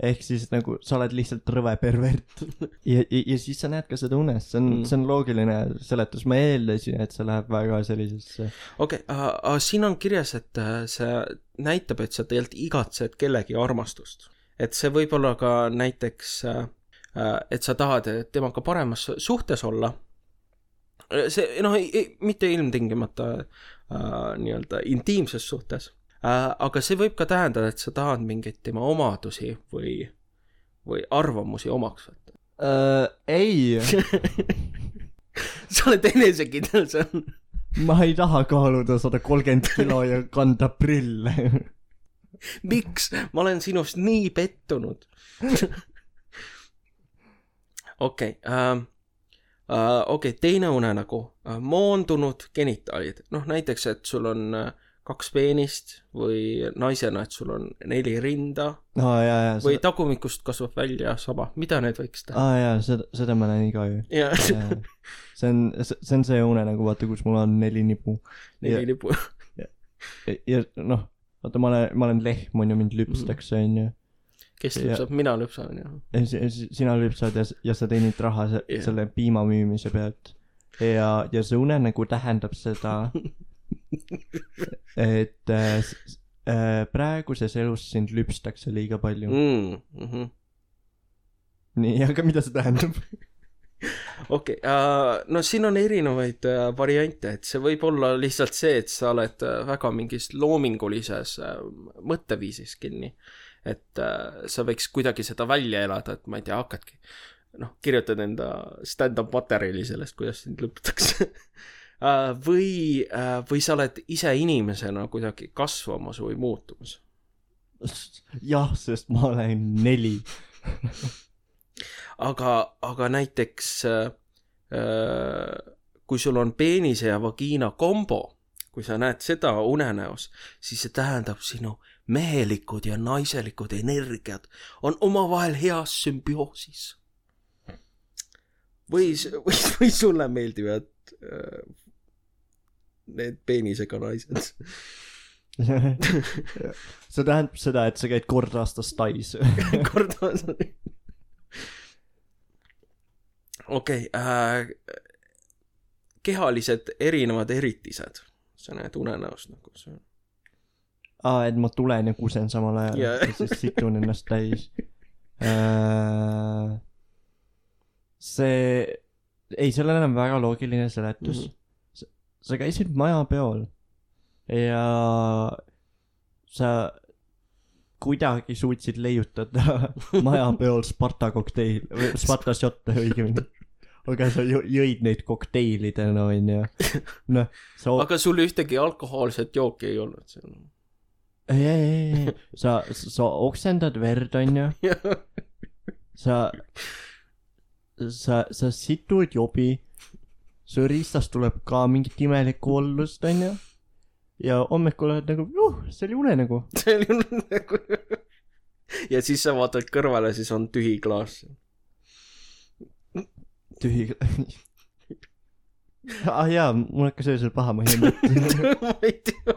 ehk siis nagu sa oled lihtsalt rõve pervert. Ja, ja, ja siis sa näed ka seda unes, see on Mm. see on loogiline seletus, ma eeldasin, et see läheb väga sellisesse okei okay,, aga siin on kirjas, et äh, see näitab, et sa tegelikult igatsed kellegi armastust. et see võib olla ka näiteks äh, et sa tahad temaga paremas suhtes olla. See noh, mitte ilmtingimata äh, nii-öelda intiimses suhtes aga see võib ka tähendada, et sa tahad mingeid tema omadusi või, või arvamusi omaks võtta uh,. ei sa oled enesekindel, see on ma ei taha kaaluda sada kolmkümmend kilo ja kanda prille miks? ma olen sinust nii pettunud okei okay, uh, uh,, okei okay,, teine unenägu uh,, moondunud genitaalid, noh näiteks, et sul on uh, kaks peenist või naisena, et sul on neli rinda oh, jaa, jaa või seda... tagumikust kasvab välja saba, mida need võiks teha? aa jaa, seda, seda ma näin ka ju. see on, see on see unenägu, vaata, kus mul on neli nipu. neli nipu. ja, ja, ja noh, vaata, ma olen, ma olen lehm, on ju, mind lüpstakse, on ju kes lüpsab, mina lüpsan jah. sina lüpsad ja, ja sa teenid raha se, yeah. selle piima müümise pealt. ja, ja see unenägu tähendab seda et äh, äh, praeguses elus sind lüpstakse liiga palju mm. -hmm. nii, aga mida see tähendab okei okay, uh,, no siin on erinevaid uh, variante, et see võib olla lihtsalt see, et sa oled uh, väga mingis loomingulises uh, mõtteviisis kinni uh, et äh, sa võiks kuidagi seda välja elada, et ma ei tea, hakkadki noh, kirjutad enda stand-up materjali sellest, kuidas sind lõpetatakse äh, või äh,, või sa oled ise inimesena kuidagi kasvamas või muutumas. jah, sest ma olen neli aga, aga näiteks äh, äh, kui sul on peenise ja vagiina kombo, kui sa näed seda unenäos, siis see tähendab sinu mehelikud ja naiselikud energiad on omavahel heas sümbioosis. või, või, või sulle meeldivad äh, need peenisega naised see tähendab seda, et sa käid kord aastas Tais kord aastas. okei okay, äh,, kehalised erinevad eritised, sa näed unenäos nagu see aa, et ma tulen ja kusen samal ajal yeah. ja siis situn ennast täis äh,. see, ei, sellel on väga loogiline seletus mm. -hmm. Sa käisid majapeol ja sa kuidagi suutsid leiutada majapeol Sparta kokteil, Sparta šotte õigemini. aga sa jõid neid kokteilidena, onju. noh, sa. aga sul ühtegi alkohoolset jooki ei olnud seal ei, ei, ei, sa, sa oksendad verd, onju. sa, sa, sa situd jobi. Su riistast tuleb ka mingit imelikku ollust, onju. ja hommikul oled nagu, juh, see oli unenägu. see oli unenägu. ja siis sa vaatad kõrvale, siis on tühi klaas. tühi ah jaa, mul hakkas öösel paha, ma ei mõtle. ma ei tea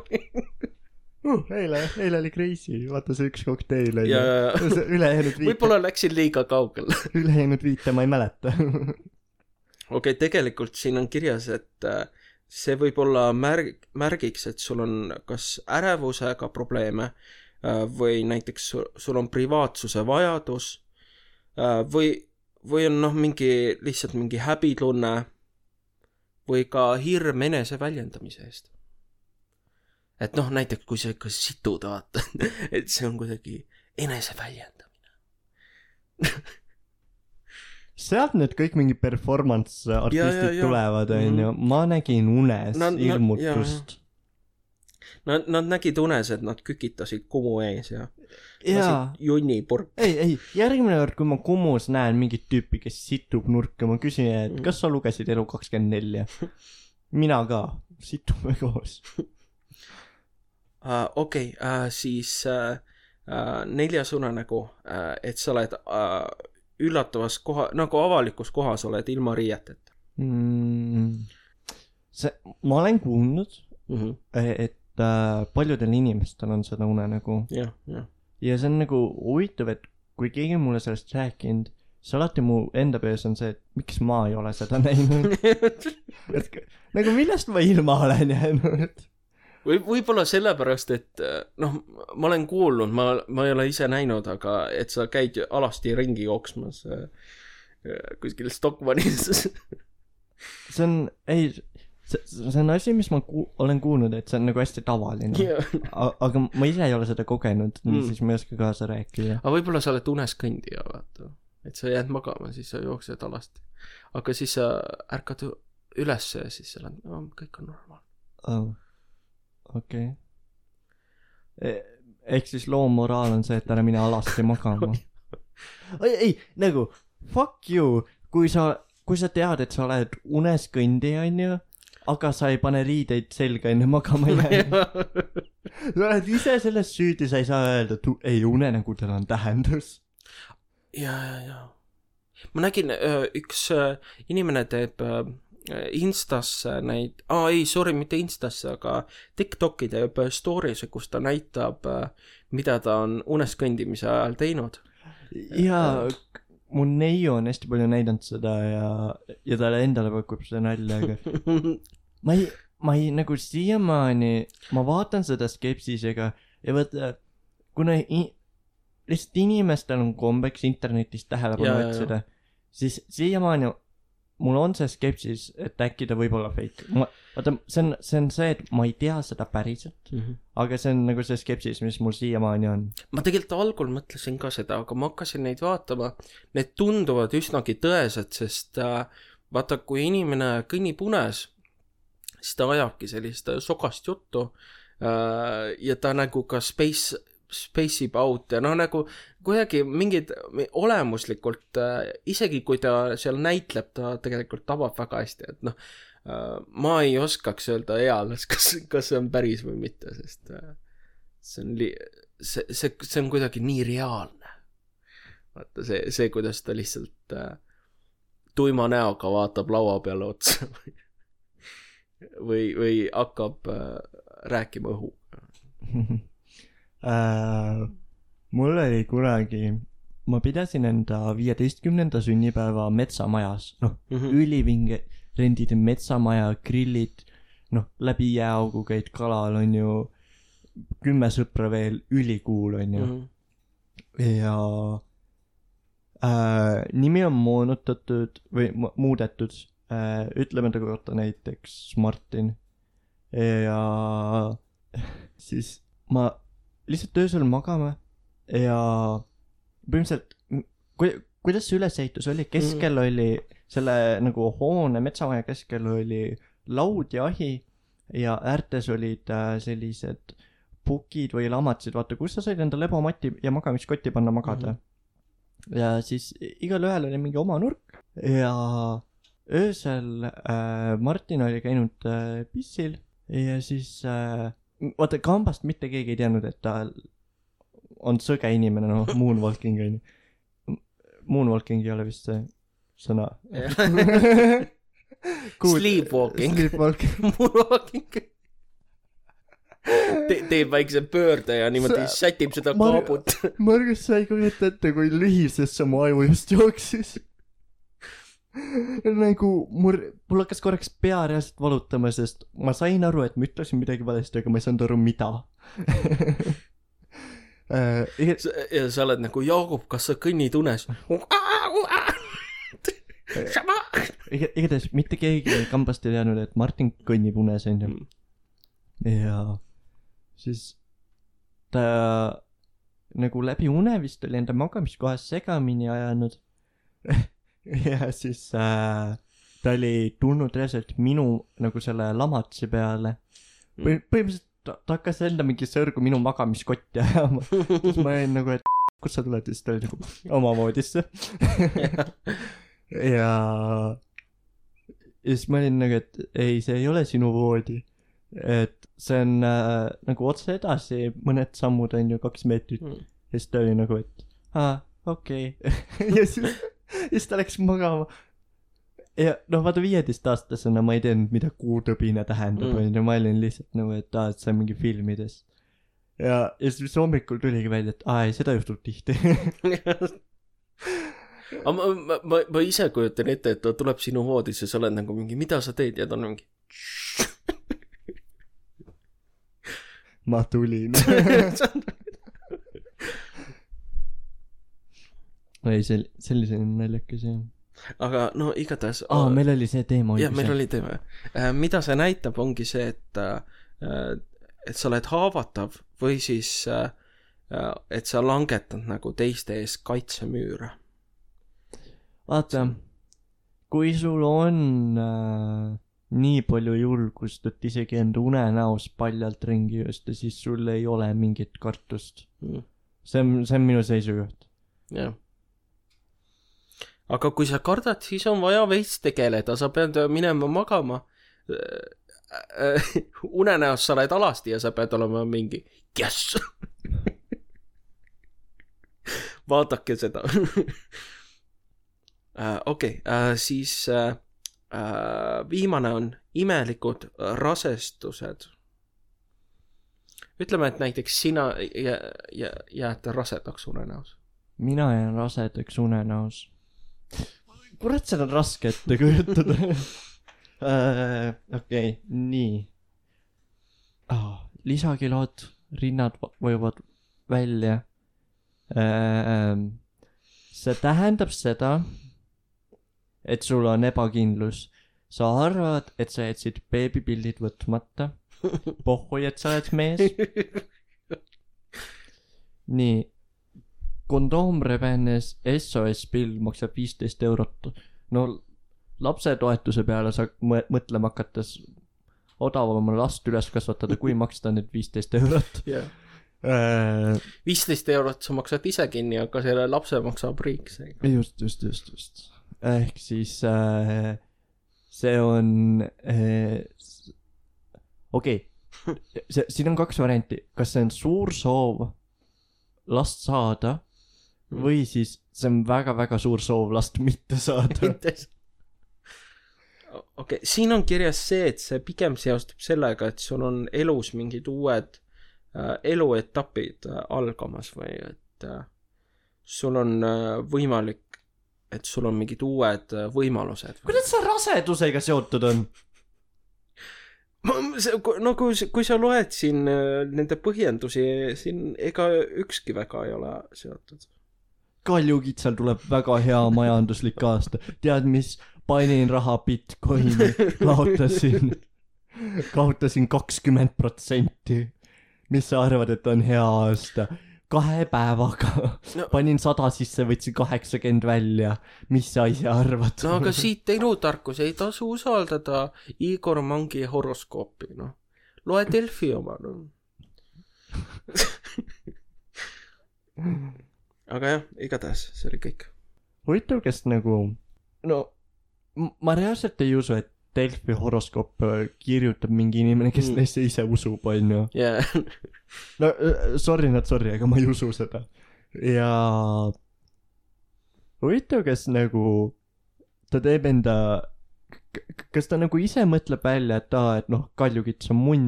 uh, eile, eile oli crazy, vaata see üks kokteil oli. ülejäänud viite. võib-olla läksin liiga kaugele ülejäänud viite ma ei mäleta okei okay,, tegelikult siin on kirjas, et äh, see võib olla märg, märgiks, et sul on kas ärevusega probleeme äh, või näiteks sul on privaatsuse vajadus äh, või, või on noh, mingi lihtsalt mingi häbitunne või ka hirm enese väljendamise eest. Et noh, näiteks kui sa ikka situd vaata et see on kuidagi eneseväljendamine sealt need kõik mingi performance artistid tulevad, onju. Mhm. ma nägin unes nad, ilmutust. Nad, nad nägid unes, et nad kükitasid Kumu ees ja jaa. junnipurk. ei, ei, järgmine kord, kui ma Kumus näen mingit tüüpi, kes situb nurka, ma küsin, et kas sa lugesid Elu kakskümmend neli? mina ka, situme koos uh,. okei okay, uh,, siis uh, uh, neljas unenägu uh,, et sa oled uh, üllatavas koha, nagu avalikus kohas oled ilma riieteta mm,. see, ma olen kuulnud mm, -hmm. et uh, paljudel inimestel on seda unenägu. jah, jah. ja see on nagu huvitav, et kui keegi on mulle sellest rääkinud, siis alati mu enda peas on see, et miks ma ei ole seda näinud et nagu millest ma ilma olen jäänud või võib-olla sellepärast, et äh, noh, ma olen kuulnud, ma, ma ei ole ise näinud, aga et sa käid alasti ringi jooksmas äh, kuskil Stockmannis. see on, ei, see, see on asi, mis ma ku-, olen kuulnud, et see on nagu hästi tavaline. aga ma ise ei ole seda kogenud mm., Mm. siis ma ei oska kaasa rääkida. aga võib-olla sa oled unes kõndija, vaata. et sa jääd magama, siis sa jooksed alasti. aga siis sa ärkad ülesse ja siis sa oled kõik on normaalne. oh.. Okei okay.. ehk siis loo moraal on see, et ära mine alasti magama. ei, ei nagu fuck you, kui sa, kui sa tead, et sa oled unes kõndija, onju, aga sa ei pane riideid selga enne magama jäämist. sa oled ise selles süüdi, sa ei saa öelda, et ei, unenägudel on tähendus. ja, ja, ja. ma nägin, üks öö, inimene teeb öö, Instasse neid, aa ei, sorry, mitte Instasse, aga TikToki teeb öö, story'se, kus ta näitab, mida ta on unes kõndimise ajal teinud. jaa, mu neiu on hästi palju näidanud seda ja, ja talle endale pakub see nalja, aga ma ei, ma ei nagu siiamaani, ma vaatan seda skepsisega ja vaata, kuna i- lihtsalt inimestel on kombeks internetist tähelepanu otsida, siis siiamaani mul on see skepsis, et äkki ta võib olla fake. ma, vaata, see on, see on see, et ma ei tea seda päriselt, aga see on nagu see skepsis, mis mul siiamaani on. ma tegelikult algul mõtlesin ka seda, aga ma hakkasin neid vaatama, need tunduvad üsnagi tõesed, sest äh, vaata, kui inimene kõnnib unes, siis ta ajabki sellist äh, sogast juttu äh, ja ta nagu ka space, space ib out ja noh, nagu kuidagi mingid olemuslikult äh,, isegi kui ta seal näitleb, ta tegelikult tabab väga hästi, et noh äh,, ma ei oskaks öelda eales, kas, kas see on päris või mitte, sest äh, see on li-, see, see, see on kuidagi nii reaalne. vaata see, see, kuidas ta lihtsalt tuima näoga vaatab laua peale otsa või, või, hakkab rääkima õhuga. äh, mul oli kunagi, ma pidasin enda viieteistkümnenda sünnipäeva metsamajas, noh, Mhm. ülivinge, rendid metsamaja, grillid, noh, läbi jääaugu käid kalal, on ju, kümme sõpra veel, ülikuul, on ju, Mhm. ja äh, nimi on moonutatud või mu- muudetud äh,, ütleme ta kohta näiteks Martin ja siis ma lihtsalt öösel magama ja põhimõtteliselt ku- kuidas see ülesehitus oli, keskel oli? Selle nagu hoone metsamaja keskel oli laud ja ahi ja äärtes olid äh, sellised pukid või lamatsid, vaata, kus sa said enda lebomati ja magamiskotti panna magada. Mm. -hmm. ja siis igalühel oli mingi oma nurk. Ja öösel äh, Martin oli käinud äh, pissil ja siis äh, vaata kambast mitte keegi ei teadnud, et ta on sõge inimene, noh, moonwalking on ju. Moonwalking ei ole vist see sõna. Sleepwalking. Sleepwalking. moonwalking Te,. teeb väikse pöörde ja niimoodi Sa- sätib seda kaabut. Margus, sa ei kujuta ette, kui lühisesse mu aju just jooksis. nagu mul, mul hakkas korraks pea reaalselt valutama, sest ma sain aru, et ma ütlesin midagi valesti, aga ma ei saanud aru, mida. Äh, ja sa oled nagu, Jaagup, kas sa kõnnid unes? iga- igatahes mitte keegi kambast ei teadnud, et Martin kõnnib unes, onju. ja siis ta nagu läbi une vist oli enda magamiskohas segamini ajanud. ja siis äh, ta oli tulnud reaalselt minu nagu selle lamatsi peale. või põhimõtteliselt ta, ta hakkas enda mingi sõrgu minu magamiskotti ajama. siis ma olin nagu, et kust sa tuled, siis ta oli nagu oma voodisse. ja, ja siis ma olin nagu, et ei, see ei ole sinu voodi. et see on äh, nagu otse edasi mõned sammud on ju, kaks meetrit. ja siis ta oli nagu, et aa, okei okay.. ja siis, siis ta läks magama. ja noh, vaata viieteistaastasena ma ei teadnud, mida kuutõbine tähendab, Mm. onju, ma olin lihtsalt nagu, et aa, et see on mingi filmides. ja, ja siis hommikul tuligi välja, et aa ei, seda juhtub tihti. aga ma, ma, ma, ma ise kujutan ette, et ta tuleb sinu voodisse, sa oled nagu mingi, mida sa teed ja ta on mingi. ma tulin. ei, see, selline naljakas jah. aga no igatahes aa, meil oli see teema jah, meil oli teema. mida see näitab, ongi see, et, et sa oled haavatav või siis, et sa langetad nagu teiste ees kaitsemüüre. vaata, kui sul on äh, nii palju julgust, et isegi enda unenäos paljalt ringi joosta, siis sul ei ole mingit kartust. see on, see on minu seisukoht. jah. Aga kui sa kardad, siis on vaja veits tegeleda, sa pead minema magama. unenäos sa oled alasti ja sa pead olema mingi jess. vaadake seda. okei, siis äh, äh, viimane on imelikud rasestused. ütleme, et näiteks sina jä, jä, jääd rasedaks unenäos. mina jään rasedaks unenäos. kurat, seda on raske ette kujutada. okei, nii oh,. lisakilod, rinnad va- vajuvad välja. see tähendab seda, et sul on ebakindlus. sa arvad, et sa jätsid beebipillid võtmata. pohhui, et sa oled mees. nii, kondoom rebenes, SOS pill maksab viisteist eurot. no lapsetoetuse peale sa mõ- mõtlema hakates odavam on last üles kasvatada, kui maksta need viisteist eurot. jah. viisteist eurot sa maksad ise kinni, aga selle lapse maksab riik seega. just, just, just, just. ehk siis äh, see on äh,, okei okay. see, siin on kaks varianti, kas see on suur soov last saada või siis see on väga-väga suur soov last mitte saada. okei okay,, siin on kirjas see, et see pigem seostub sellega, et sul on elus mingid uued äh, eluetapid äh, algamas või et äh, sul on äh, võimalik, et sul on mingid uued äh, võimalused. kuidas see rasedusega seotud on? no kui, kui sa loed siin äh, nende põhjendusi, siin ega ükski väga ei ole seotud. Kaljukitsal tuleb väga hea majanduslik aasta. tead mis, panin raha Bitcoini, kaotasin, kaotasin kakskümmend protsenti. mis sa arvad, et on hea aasta? kahe päevaga No- panin sada sisse, võtsin kaheksakümmend välja. mis sa ise arvad? no aga siit elutarkus ei tasu usaldada Igor Mangi horoskoopi, noh. loe Delfi oma, noh. aga jah, igatahes see oli kõik. huvitav, kas nagu, no ma reaalselt ei usu, et Delfi horoskoope kirjutab mingi inimene, kes Mm. neisse ise usub, onju. no äh, sorry not sorry, aga ma ei usu seda. ja huvitav, kas nagu ta teeb enda, kas ta nagu ise mõtleb välja, et aa, et noh, kaljukits on munn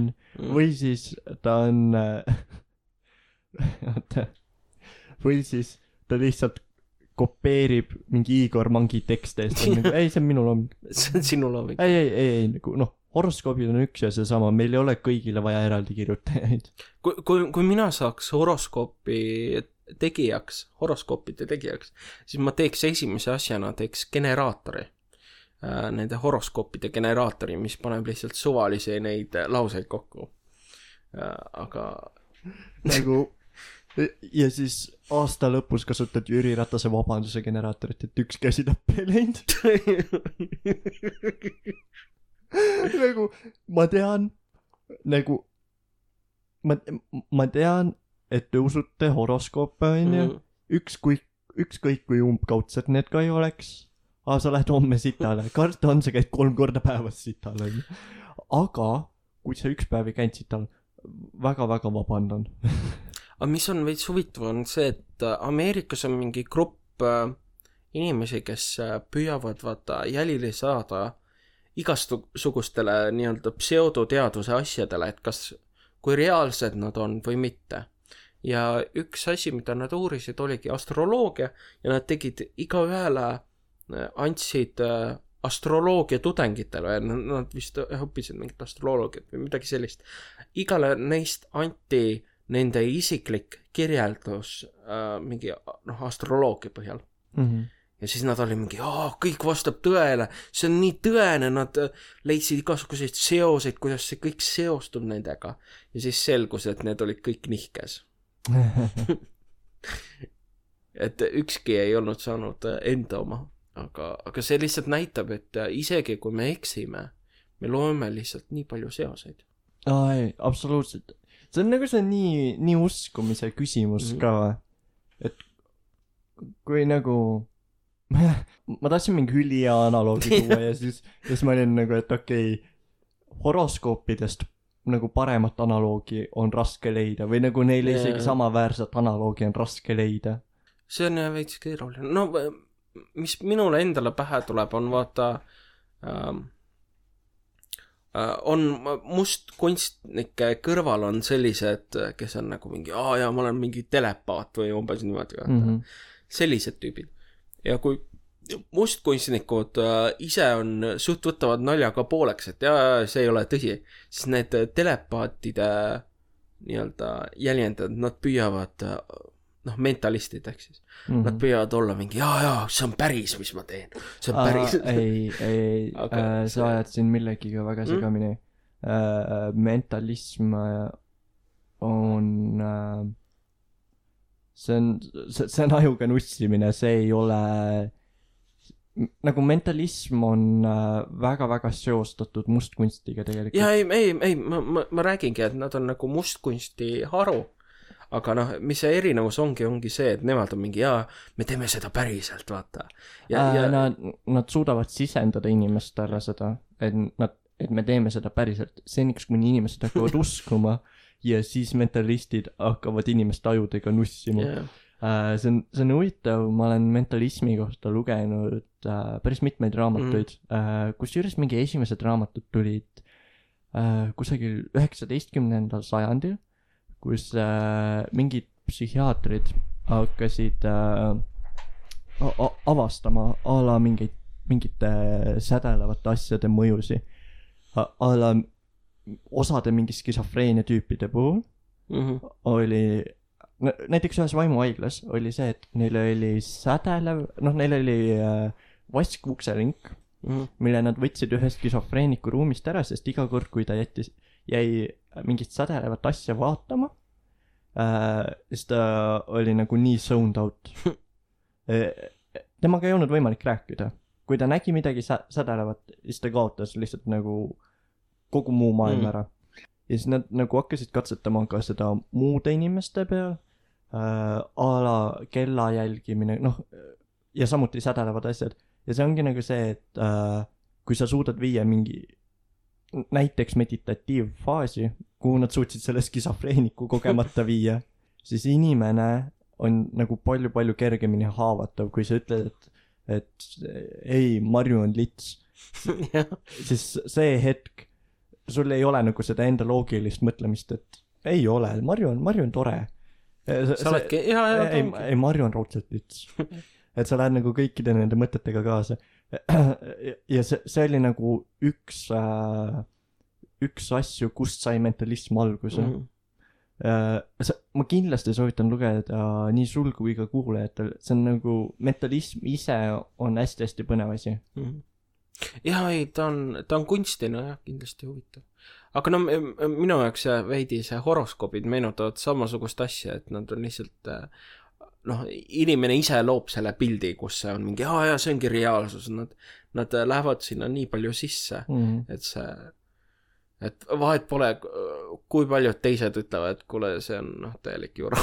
või siis ta on, oota, või siis ta lihtsalt kopeerib mingi Igor Mangi tekste ja siis ta on nagu ei, see on minu looming. see on sinu looming. ei, ei, ei, ei nagu noh, horoskoobid on üks ja seesama, meil ei ole kõigile vaja eraldi kirjutajaid. kui, kui, kui mina saaks horoskoopi tegijaks, horoskoopide tegijaks, siis ma teeks esimese asjana, teeks generaatori äh,. Nende horoskoopide generaatori, mis paneb lihtsalt suvalisi neid lauseid kokku äh,. aga nagu ja siis aasta lõpus kasutad Jüri Ratase vabanduse generaatorit, et üks käsi tappa ei läinud. nagu ma tean, nagu ma, ma tean, et te usute horoskoope, onju. Mm. ükskõik, ükskõik kui umbkaudsed need ka ei oleks. aa, sa lähed homme sitale, karta on, sa käid kolm korda päevas sital, onju. aga kui sa üks päev ei käinud sital, väga-väga vabandan. aga mis on veits huvitav, on see, et äh, Ameerikas on mingi grupp äh, inimesi, kes äh, püüavad vaata jälile saada igasugustele nii-öelda pseudoteaduse asjadele, et kas, kui reaalsed nad on või mitte. ja üks asi, mida nad uurisid, oligi astroloogia ja nad tegid igaühele, andsid äh, astroloogia tudengitele, nad vist õppisid mingit astroloogiat või midagi sellist. igale neist anti nende isiklik kirjeldus äh, mingi noh, astroloogia põhjal. Mhm. ja siis nad olid mingi, kõik vastab tõele, see on nii tõene, nad äh, leidsid igasuguseid seoseid, kuidas see kõik seostub nendega. ja siis selgus, et need olid kõik nihkes et ükski ei olnud saanud äh, enda oma, aga, aga see lihtsalt näitab, et äh, isegi kui me eksime, me loeme lihtsalt nii palju seoseid. aa ei, absoluutselt. See on nagu see nii, nii uskumise küsimus mm ka, et kui nagu ma tahtsin mingi ülihea analoogi tuua ja siis, siis ma olin nagu, et okei okay,, horoskoopidest nagu paremat analoogi on raske leida või nagu neile yeah. isegi samaväärset analoogi on raske leida. See on jah veits keeruline, no mis minule endale pähe tuleb, on vaata ähm, äh, on mustkunstnike kõrval on sellised, kes on nagu mingi, aa jaa, ma olen mingi telepaat või umbes niimoodi, mm. -hmm. sellised tüübid. ja kui mustkunstnikud äh, ise on, suht võtavad naljaga pooleks, et jaa, see ei ole tõsi, siis need telepaatide nii-öelda jäljendajad, nad püüavad äh, noh, mentalistid ehk siis mm. -hmm. Nad püüavad olla mingi jaa, jaa, see on päris, mis ma teen. see on päris. ei, ei okay, äh,, sa ajad siin millegiga väga mm. segamini mm.. Äh, mentalism äh, on äh,, see on, see, see on ajuga nussimine, see ei ole nagu mentalism on väga-väga äh, seostatud mustkunstiga tegelikult. ja ei, ei, ei, ma, ma, ma räägingi, et nad on nagu mustkunsti haru aga noh, mis see erinevus ongi, ongi see, et nemad on mingi jaa, me teeme seda päriselt, vaata. ja äh,, ja nad, nad suudavad sisendada inimestele seda, et nad, et me teeme seda päriselt, seniks kuni inimesed hakkavad uskuma ja siis mentalistid hakkavad inimeste ajudega nussima yeah. Uh, see on, see on huvitav, ma olen mentalismi kohta lugenud uh, päris mitmeid raamatuid mm. uh,, kusjuures mingi esimesed raamatud tulid uh, kusagil üheksateistkümnendal sajandil kus äh, mingid psühhiaatrid hakkasid äh, avastama a la mingeid, mingite sädelevate asjade mõjusi. a la osade mingi skisofreenia tüüpide puhul mm -hmm. oli näiteks ühes vaimuhaiglas oli see, et neil oli sädelev, noh, neil oli äh, vask ukselink mm, -hmm. mille nad võtsid ühest skisofreeniku ruumist ära, sest iga kord, kui ta jättis, jäi mingit sädelevat asja vaatama äh,, siis ta oli nagu nii zoned out e, temaga ei olnud võimalik rääkida. kui ta nägi midagi sä-, sädelevat, siis ta kaotas lihtsalt nagu kogu muu maailm mm. ära. ja siis nad nagu hakkasid katsetama ka seda muude inimeste peal äh,, a la kella jälgimine, noh, ja samuti sädelevad asjad. ja see ongi nagu see, et äh, kui sa suudad viia mingi näiteks meditatiivfaasi, kuhu nad suutsid selle skisofreeniku kogemata viia, siis inimene on nagu palju-palju kergemini haavatav, kui sa ütled, et, et ei, Marju on lits siis see hetk, sul ei ole nagu seda enda loogilist mõtlemist, et ei ole, Marju on, Marju on tore. sa oledki, jaa, jaa. ei, ei, Marju on raudselt lits et sa lähed nagu kõikide nende mõtetega kaasa ja see, see oli nagu üks äh,, üks asju, kust sai mentalism alguse mm. -hmm. Sa, ma kindlasti soovitan lugeda nii sul kui ka kuulajatel, see on nagu, mentalism ise on hästi-hästi põnev asi mm. -hmm. jaa, ei, ta on, ta on kunstina jah, kindlasti huvitav. aga no minu jaoks veidi see horoskoobid meenutavad samasugust asja, et nad on lihtsalt äh, noh, inimene ise loob selle pildi, kus see on mingi, aa jaa, see ongi reaalsus, nad, nad lähevad sinna nii palju sisse mm, -hmm. et see, et vahet pole, kui paljud teised ütlevad, et kuule, see on noh, täielik jura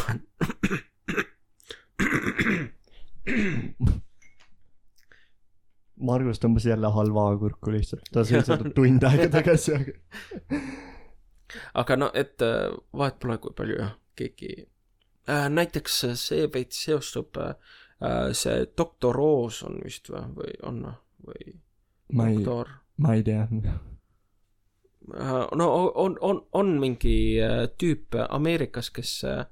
Margus tõmbas jälle halva kurku lihtsalt, ta sõi seda tund aega tagasi, aga aga no, et vahet pole, kui palju jah, keegi äh,. Näiteks see veits seostub äh,, see doktor Oos on vist või, või on või? ma ei, ma ei tea äh,. no on, on, on mingi äh, tüüp Ameerikas, kes äh,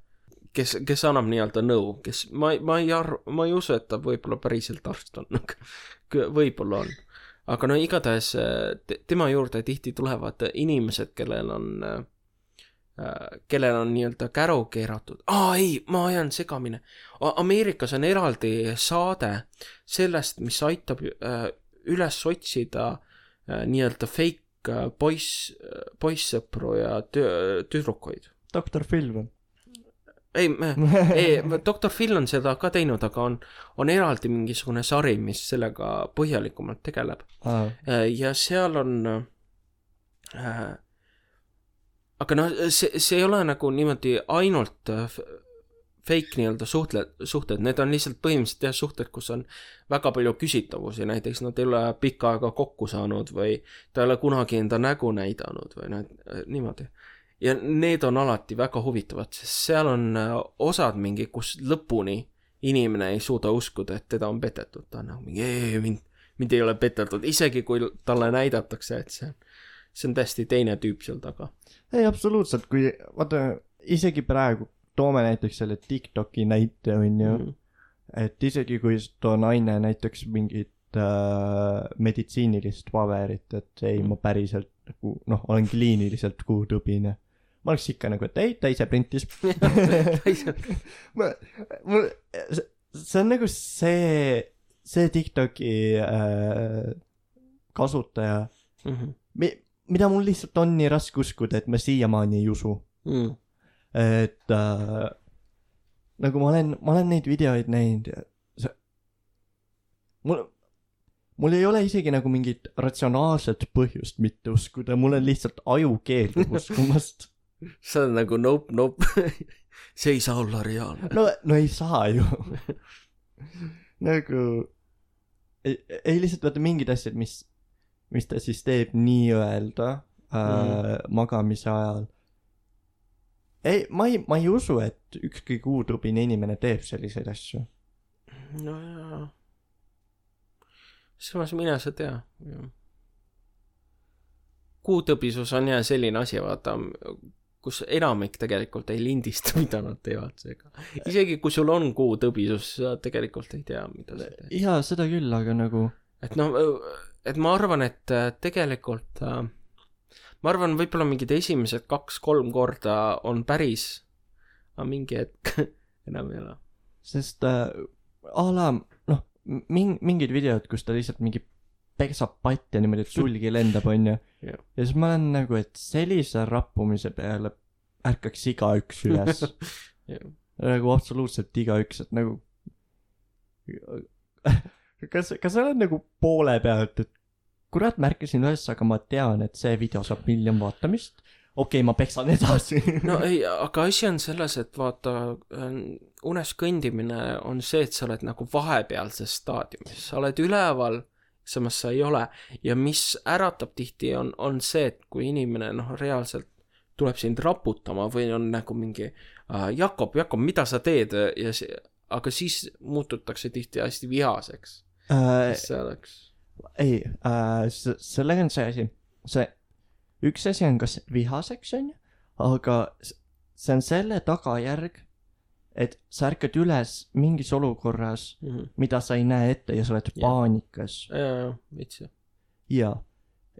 kes, kes annab nii-öelda nõu, kes, ma, ma ei arv-, ma ei usu, et ta võib-olla päriselt arst on, aga võib-olla on. aga no igatahes äh, te, tema juurde tihti tulevad inimesed, kellel on äh, kellel on nii-öelda käru keeratud. aa ei, ma ajan segamini. Ameerikas on eraldi saade sellest, mis aitab äh, üles otsida äh, nii-öelda fake äh, poiss, poissõpru ja töö, tüdrukuid. doktor Phil või? ei, ei, doktor Phil on seda ka teinud, aga on, on eraldi mingisugune sari, mis sellega põhjalikumalt tegeleb ja seal on äh, aga noh, see, see ei ole nagu niimoodi ainult äh, fake nii-öelda suhtled, suhted, need on lihtsalt põhimõtteliselt jah, suhted, kus on väga palju küsitavusi, näiteks nad ei ole pikka aega kokku saanud või ta ei ole kunagi enda nägu näidanud või noh, niimoodi. ja need on alati väga huvitavad, sest seal on äh, osad mingi, kus lõpuni inimene ei suuda uskuda, et teda on petetud, ta on nagu mingi mind, mind ei ole petetud, isegi kui talle näidatakse, et see on, see on täiesti teine tüüp seal taga. ei absoluutselt, kui vaata isegi praegu toome näiteks selle Tiktoki näite onju mm., Mm. et isegi kui too naine näitaks mingit äh, meditsiinilist paberit, et ei, ma päriselt nagu noh, olen kliiniliselt kuutõbine. ma oleks ikka nagu, et ei, ta ise printis. ma, mul, see on nagu see, see Tiktoki äh, kasutaja, Mhm. mi-, mida mul lihtsalt on nii raske uskuda, et ma siiamaani ei usu. Mm. et äh, nagu ma olen, ma olen neid videoid näinud ja see, mul, mul ei ole isegi nagu mingit ratsionaalset põhjust mitte uskuda, mul on lihtsalt aju keeldub uskumast. see on nagu nope, nope. see ei saa olla reaalne. no, no ei saa ju. nagu ei, ei lihtsalt vaata mingid asjad, mis, mis ta siis teeb nii-öelda äh, mm. magamise ajal. ei, ma ei, ma ei usu, et ükski kuutubine inimene teeb selliseid asju. no jaa. samas mine sa tea. kuutõbisus on jah selline asi, vaata, kus enamik tegelikult ei lindista, mida nad teevad, seega isegi kui sul on kuutõbisus, sa tegelikult ei tea, mida sa teed. jaa, seda küll, aga nagu et noh, et ma arvan, et äh, tegelikult äh, ma arvan, võib-olla mingid esimesed kaks-kolm korda on päris, aga mingi hetk enam ei ole. sest äh, a la noh, ming-, mingid videod, kus ta lihtsalt mingi peksab patja niimoodi, et sulgi lendab, onju. Ja siis ma olen nagu, et sellise rappumise peale ärkaks igaüks üles. nagu absoluutselt igaüks, et nagu. kas, kas sa oled nagu poole pealt, et kurat, ma ärkasin üles, aga ma tean, et see video saab miljon vaatamist. okei okay,, ma peksan edasi. no ei, aga asi on selles, et vaata, unes kõndimine on see, et sa oled nagu vahepealses staadiumis, sa oled üleval, samas sa ei ole ja mis äratab tihti, on, on see, et kui inimene noh, reaalselt tuleb sind raputama või on nagu mingi äh, Jakob, Jakob, mida sa teed ja see, aga siis muututakse tihti hästi vihaseks, äh, sest see oleks ei äh,, sellega on see asi, see, üks asi on kas vihaseks, onju, aga see on selle tagajärg, et sa ärkad üles mingis olukorras, mm. -hmm. mida sa ei näe ette ja sa oled Jah. paanikas ja, ja, veits jah. ja,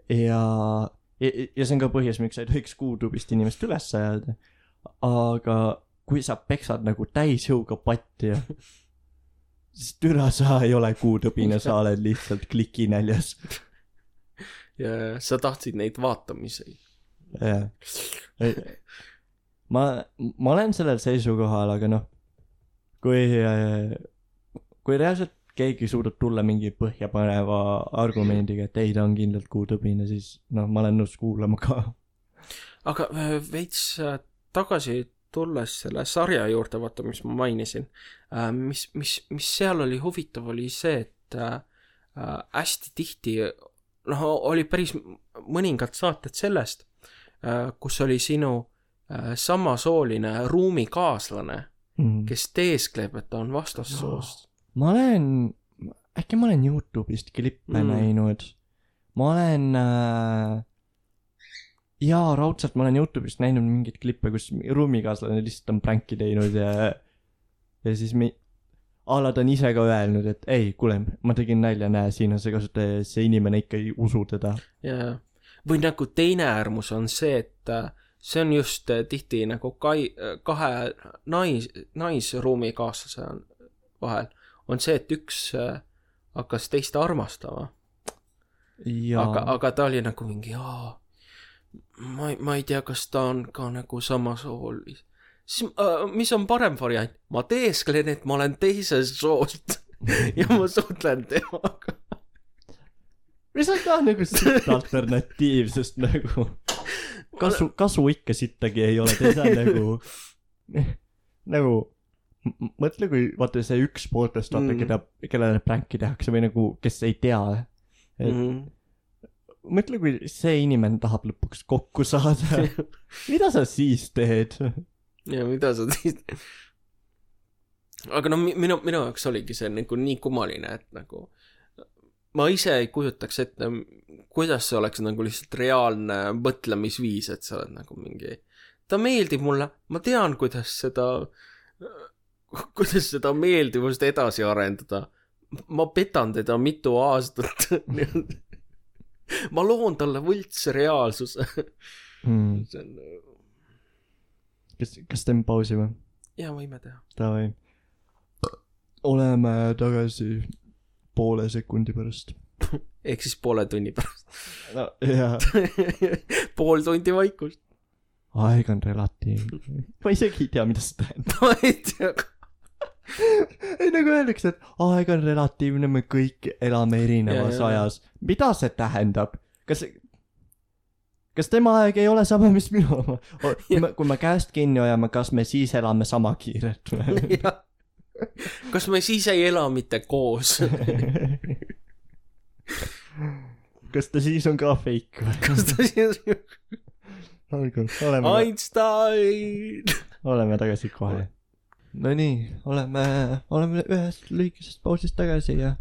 ja, ja, ja see on ka põhjus, miks sa ei tohiks kuutubist inimest üles ajada. aga kui sa peksad nagu täisjõuga patja, siis türa sa ei ole kuutõbine, sa oled lihtsalt klikinäljas. ja sa tahtsid neid vaatamisi. jah. ma, ma olen sellel seisukohal, aga noh, kui, kui reaalselt keegi suudab tulla mingi põhjapaneva argumendiga, et ei, ta on kindlalt kuutõbine, siis noh, ma olen nõus kuulama ka. aga äh, veits äh, tagasi tulles selle sarja juurde, vaata, mis ma mainisin, mis, mis, mis seal oli huvitav, oli see, et äh, äh, hästi tihti noh, oli päris mõningad saated sellest, kus oli sinu äh, samasooline ruumikaaslane, Mm. kes teeskleb, et ta on vastassoost. ma olen, äkki ma olen Youtube'ist klippe Mm. mm. näinud. ma olen äh,, jaa, raudselt ma olen Youtube'ist näinud mingeid klippe, kus ruumikaaslane lihtsalt on pranki teinud ja, ja siis me, a la ta on ise ka öelnud, et ei, kuule, ma tegin nalja, näe, siin on see kasutaja ja see inimene ikka ei usu teda. ja, või nagu teine äärmus on see, et äh, see on just äh, tihti nagu kai-, kahe nais, naisruumikaaslase on- vahel, on see, et üks äh, hakkas teist armastama, aga, aga ta oli nagu mingi, aa, ma ei, ma ei tea, kas ta on ka nagu samasoolis. siis äh,, mis on parem variant, ma teesklen, et ma olen teisest soost ja ma suhtlen temaga. mis on ka nagu sitt alternatiiv, sest nagu kasu, kasu ikka sittagi ei ole, ta ei saa nagu, nagu mõtle, kui vaata see üks pooltest vaata Mm. keda, kellele pränki tehakse või nagu, kes ei tea. et mm. mõtle, kui see inimene tahab lõpuks kokku saada, mida sa siis teed? ja mida sa siis. aga no mi- minu, minu jaoks oligi see nagu nii kummaline, et nagu ma ise ei kujutaks ette, kuidas see oleks nagu lihtsalt reaalne mõtlemisviis, et sa oled nagu mingi, ta meeldib mulle, ma tean, kuidas seda, kuidas seda meeldivust edasi arendada. ma petan teda mitu aastat. ma loon talle võltsreaalsuse. Mm. see on, kas, kas teeme pausi või? ja võime teha. Davai. oleme tagasi poole sekundi pärast. ehk siis poole tunni pärast. no jaa, pool tundi vaikust. aeg on relatiivne. ma isegi ei tea, mida see tähendab. ma ei tea. ei nagu öeldakse, et aeg on relatiivne, me kõik elame erinevas jaa. ajas. mida see tähendab? kas, kas tema aeg ei ole sama, mis minu oma? kui me, käest kinni hoiame, kas me siis elame sama kiirelt või? kas me siis ei ela mitte koos? kas ta siis on ka fake või? kas ta siis, olgu, oleme, Einstein. oleme tagasi kohe. Nonii, oleme, oleme ühest lühikesest pausist tagasi ja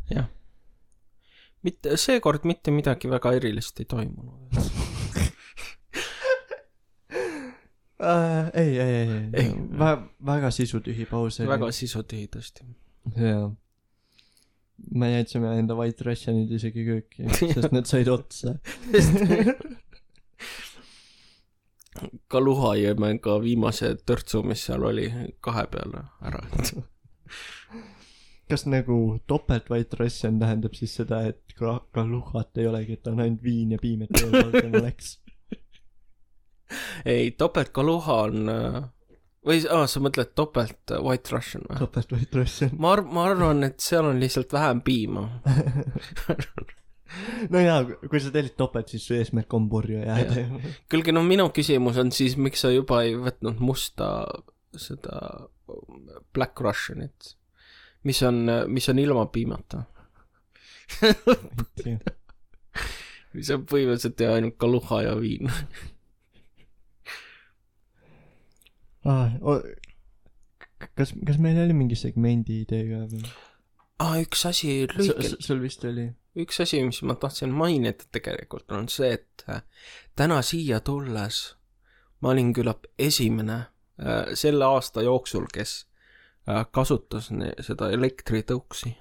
mitte, seekord mitte midagi väga erilist ei toimunud. äh,. ei, ei, ei, ei Ei., väga, väga sisutühi paus oli. väga sisutühi tõesti. jaa. me jätsime enda White Russianid isegi kööki, sest need said otsa. Kaluha jõime ka viimase törtsu, mis seal oli, kahe peale ära. kas nagu topelt White Russian tähendab siis seda, et ka, ka luhat ei olegi, et on ainult viin ja piimed teemal tema läks? ei, topelt Kaluha on või aa, sa mõtled topelt White Russian või? topelt White Russian. ma arv-, ma arvan, et seal on lihtsalt vähem piima. no jaa, kui sa tellid topelt, siis su eesmärk on purju jääda ju. kuulge, no minu küsimus on siis, miks sa juba ei võtnud musta seda Black Russianit, mis on, mis on ilma piimata, mis on põhimõtteliselt ju ainult kaluha ja viin. Ah, kas, kas meil oli mingi segmendi idee ka või? aa, üks asi lühike, sul vist oli. üks asi, mis ma tahtsin mainida tegelikult on see, et äh, täna siia tulles ma olin küllap esimene äh, selle aasta jooksul, kes äh, kasutas seda elektritõuksi.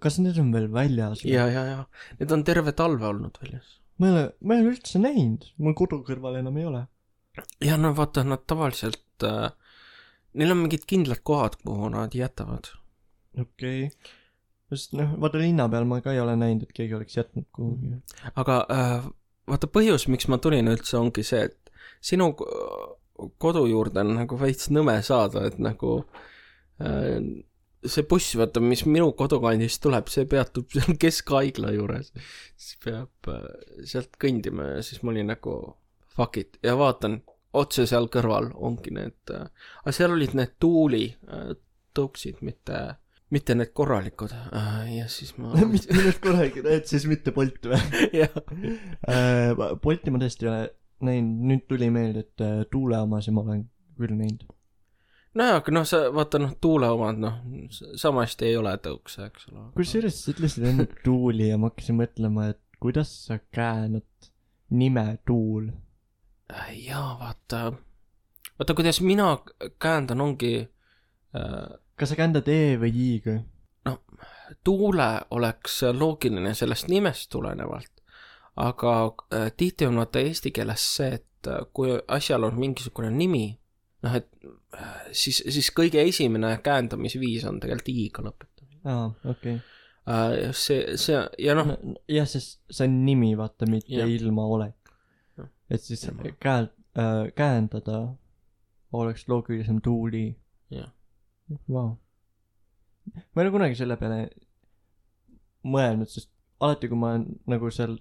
kas need on veel väljas? ja, ja, ja need on terve talve olnud väljas. ma ei ole, ma ei ole üldse näinud, mul kodu kõrval enam ei ole. ja no vaata, nad tavaliselt äh,, neil on mingid kindlad kohad, kuhu nad jätavad. okei okay.. sest noh, vaata linna peal ma ka ei ole näinud, et keegi oleks jätnud kuhugi. aga äh, vaata põhjus, miks ma tulin üldse, ongi see, et sinu ko- kodu juurde on nagu veits nõme saada, et nagu äh, see buss, vaata, mis minu kodukandist tuleb, see peatub seal keskhaigla juures. siis peab äh, sealt kõndima ja siis ma olin nagu fuck it ja vaatan otse seal kõrval ongi need äh,, aga seal olid need tuuli äh, tõuksid, mitte, mitte need korralikud äh, ja siis ma mitte nüüd korragi, et siis mitte Bolt või? jah, Bolti ma tõesti ei ole näinud, nüüd tuli meelde, et äh, tuuleomasid ma olen küll näinud. nojah, aga noh, sa vaata noh, tuule omad noh, sama hästi ei ole tõukse, eks ole. kusjuures sa ütlesid enne tuuli ja ma hakkasin mõtlema, et kuidas sa käänad nime tuul. jaa, vaata, vaata kuidas mina käändan, ongi äh, kas sa käändad E või I-ga? tuule oleks loogiline sellest nimest tulenevalt, aga äh, tihti on vaata eesti keeles see, et äh, kui asjal on mingisugune nimi, noh et äh, siis, siis kõige esimene käendamisviis on tegelikult i-ga lõpetamine aa, okei äh,. see, see ja noh, okay.. jah, sest see on nimi, vaata, mitte Jah. ilmaolek Jah.. Et siis Tema. käe- äh,, käendada oleks loogilisem tuuli. jah, Vau. ma ei ole kunagi selle peale mõelnud, sest alati, kui ma olen nagu seal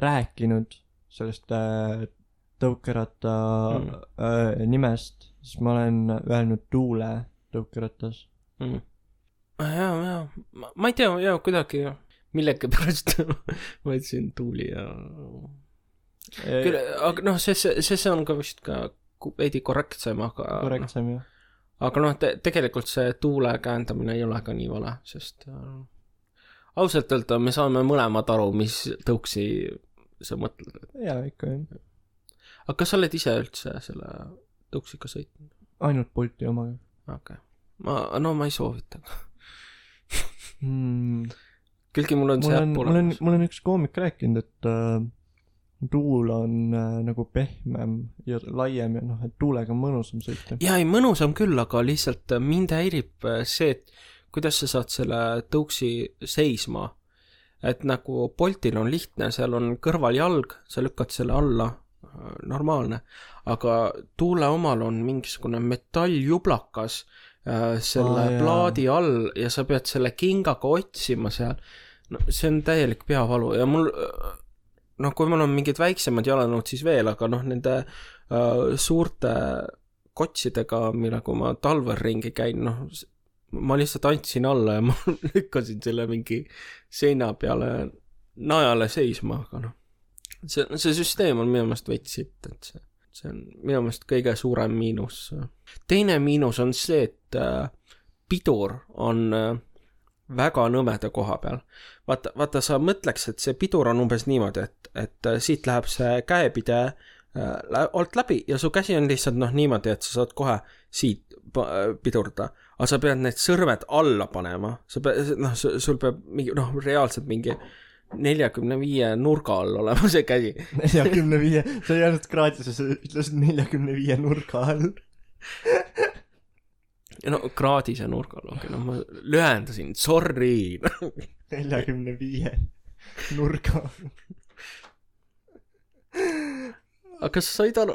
rääkinud sellest äh, tõukeratta Mm. äh, nimest, siis ma olen öelnud tuule tõukeratas. mm. ja, ja ma, ma ei tea, ja kuidagi millegipärast ma ütlesin tuuli ja küll, aga noh, see, see, see, on ka vist ka veidi korrektsem, aga noh, korrektsem jah. aga noh te,, tegelikult see tuule käendamine ei ole ka nii vale, sest äh, ausalt öelda me saame mõlemad aru, mis tõuksi sa mõtled. jaa, ikka jah. aga kas sa oled ise üldse selle tõuksiga sõitnud? ainult Bolti omaga okei okay.. ma, no ma ei soovita. mm.. kuigi mul on mul see äpp mul on, olemas. mul on üks koomik rääkinud, et äh, tuul on äh, nagu pehmem ja laiem ja noh, et tuulega on mõnusam sõita. jaa, ei mõnus on küll, aga lihtsalt äh, mind häirib äh, see, et kuidas sa saad selle tõuksi seisma. et nagu Boltil on lihtne, seal on kõrval jalg, sa lükkad selle alla, normaalne, aga tuule omal on mingisugune metalljublakas äh, selle oh, plaadi all ja sa pead selle kingaga otsima seal. no see on täielik peavalu ja mul äh, noh, kui mul on mingid väiksemad jalanõud, siis veel, aga noh, nende äh, suurte kotsidega, millega ma talvel ringi käin, noh, ma lihtsalt andsin alla ja ma lükkasin selle mingi seina peale najale seisma, aga noh, see, see süsteem on minu meelest veits sitt, et see, see on minu meelest kõige suurem miinus. teine miinus on see, et äh, pidur on äh, väga nõmeda koha peal. vaata, vaata, sa mõtleks, et see pidur on umbes niimoodi, et, et äh, siit läheb see käepide äh, alt läbi ja su käsi on lihtsalt noh, niimoodi, et sa saad kohe siit äh, pidurdada. aga sa pead need sõrmed alla panema, sa pead, noh, sul peab mingi, noh, reaalselt mingi neljakümne viie nurga all olema see käsi. neljakümne viie, sa ei öelnud kraadis, sa ütlesid neljakümne viie nurga all. no kraadise nurga all, okei, noh, ma lühendasin, sorry. neljakümne viie nurga aga kas sa said aru?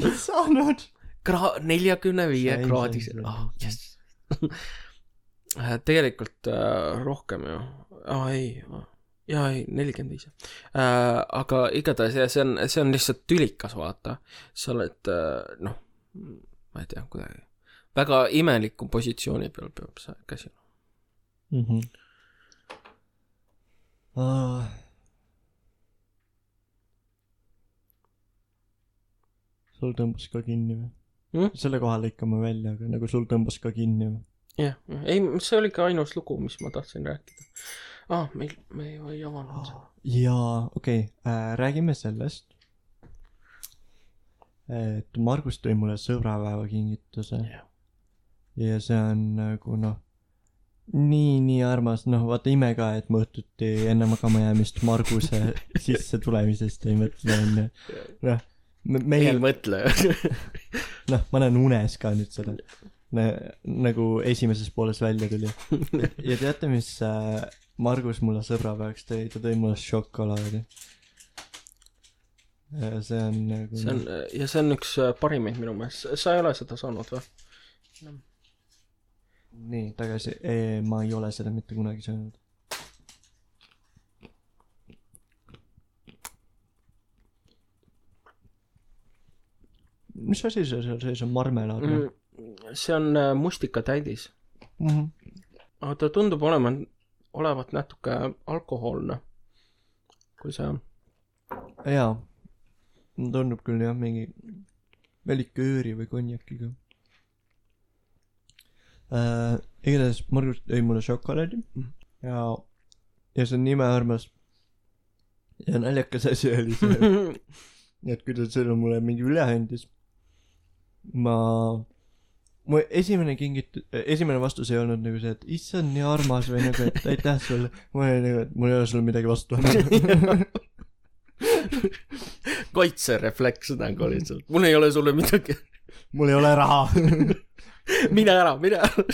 ei saanud. Gra-, neljakümne viie Sain, kraadise sain,, ah sain. jess. tegelikult äh, rohkem ju, aa ei, jaa ei, nelikümmend viis äh,. aga igatahes jah, see on, see on lihtsalt tülikas, vaata. sa oled äh, noh, ma ei tea, kuidagi väga imeliku positsiooni peal peab see käsi mm. -hmm. Ah. sul tõmbas ka kinni või Mm? selle koha lõikame välja, aga nagu sul tõmbas ka kinni või? jah, ei, see oligi ainus lugu, mis ma tahtsin rääkida. aa ah,, meil, me ju ei avanud seda. jaa, okei okay. äh,, räägime sellest. et Margus tõi mulle sõbrapäevakingituse jah, ja see on nagu noh, nii, nii armas, noh vaata ime ka, et ma õhtuti enne magama jäämist Marguse sisse tulemisest ei mõtle onju. noh, ei meil, mõtle. noh, ma näen unes ka nüüd seda ne,. nagu esimeses pooles välja tuli. ja teate, mis äh, Margus mulle sõbrapäevaks tõi, ta tõi mulle šokolaadi. see on nagu see on, ja see on üks äh, parimaid minu meelest, sa ei ole seda saanud või? Nii tagasi e,, ma ei ole seda mitte kunagi söönud. mis asi see seal sees on, marmelaad või Mm, see on äh, mustikatäidis, mm -hmm. aga ta tundub olema, olevat natuke alkohoolne. kui see, jaa, tundub küll jah, mingi likööri või konjakiga äh,. igatahes Margus tõi mulle šokolaadi ja, ja see on imearmas. ja naljakas asi oli see, et kui ta selle mulle mingi üle andis, ma, mu esimene kingit-, esimene vastus ei olnud nagu see, et issand, nii armas või nagu, et aitäh sulle. mul oli nagu, et mul ei ole sulle midagi vastu anda. kaitserefleks nagu lihtsalt, mul ei ole sulle midagi, mul ei ole raha. mine ära, mine ära.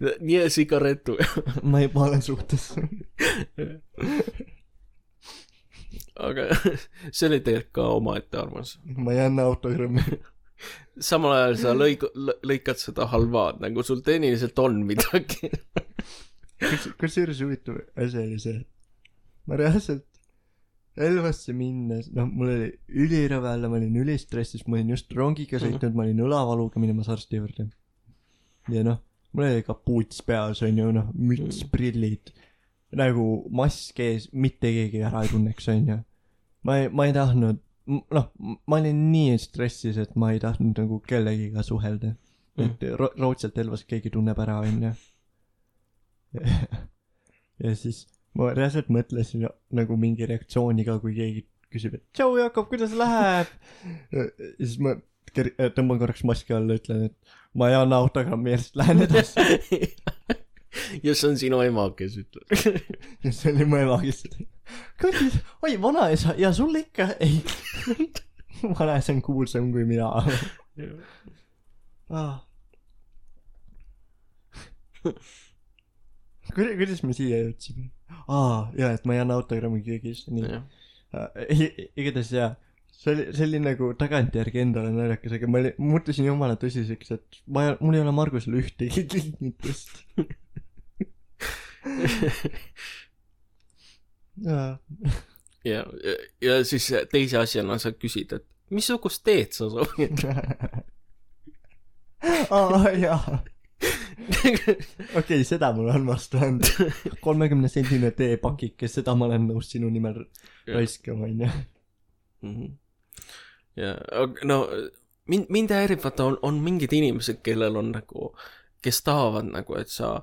nii sigaretu. ma ei, ma olen suhtes. aga see oli tegelikult ka omaette arvamus. ma ei anna autogrammi. samal ajal sa lõig-, lõikad seda halvaad, nagu sul tehniliselt on midagi. kusjuures huvitav asi oli see, ma reaalselt Elvasse minnes, noh, mul oli ülirõve all, ma olin ülistressis, ma olin just rongiga sõitnud, ma olin õlavaluga minemas arsti juurde. ja noh, mul oli kapuuts peas, onju, noh, müts, prillid, nagu mask ees, mitte keegi ära ei tunneks, onju. ma ei, ma ei tahtnud, noh, ma olin nii stressis, et ma ei tahtnud nagu kellegiga suhelda. et ro- raudselt Elvas keegi tunneb ära, onju. ja siis ma reaalselt mõtlesin nagu mingi reaktsiooni ka, kui keegi küsib, et tšau Jakob, kuidas läheb? ja siis ma ker- tõmban korraks maski alla, ütlen, et ma ei anna autogrammi ja siis lähen edasi. ja see on sinu ema, kes ütleb. ja see oli mu ema, kes ütles, kuidas, oi vanaisa ja sul ikka, ei. vanaisa on kuulsam kui mina ah.. kuidas me siia jõudsime? aa, jaa, et ma ei anna autogrammi keegi, nii. igatahes jaa, see oli, see oli nagu tagantjärgi endale naljakas, aga ma olin, muutusin jumala tõsiseks, et ma ei, mul ei ole Margusele ühtegi kingitust. jaa, ja, ja, ja siis teise asjana sa küsid, et missugust teed sa soovid. aa jaa. okei, seda mul on vastu anda. kolmekümne sendine teepakike, seda ma olen nõus sinu nimel raiskama, onju. Mhm. ja, no mind, mind häirib, vaata, on, on mingid inimesed, kellel on nagu, kes tahavad nagu, et sa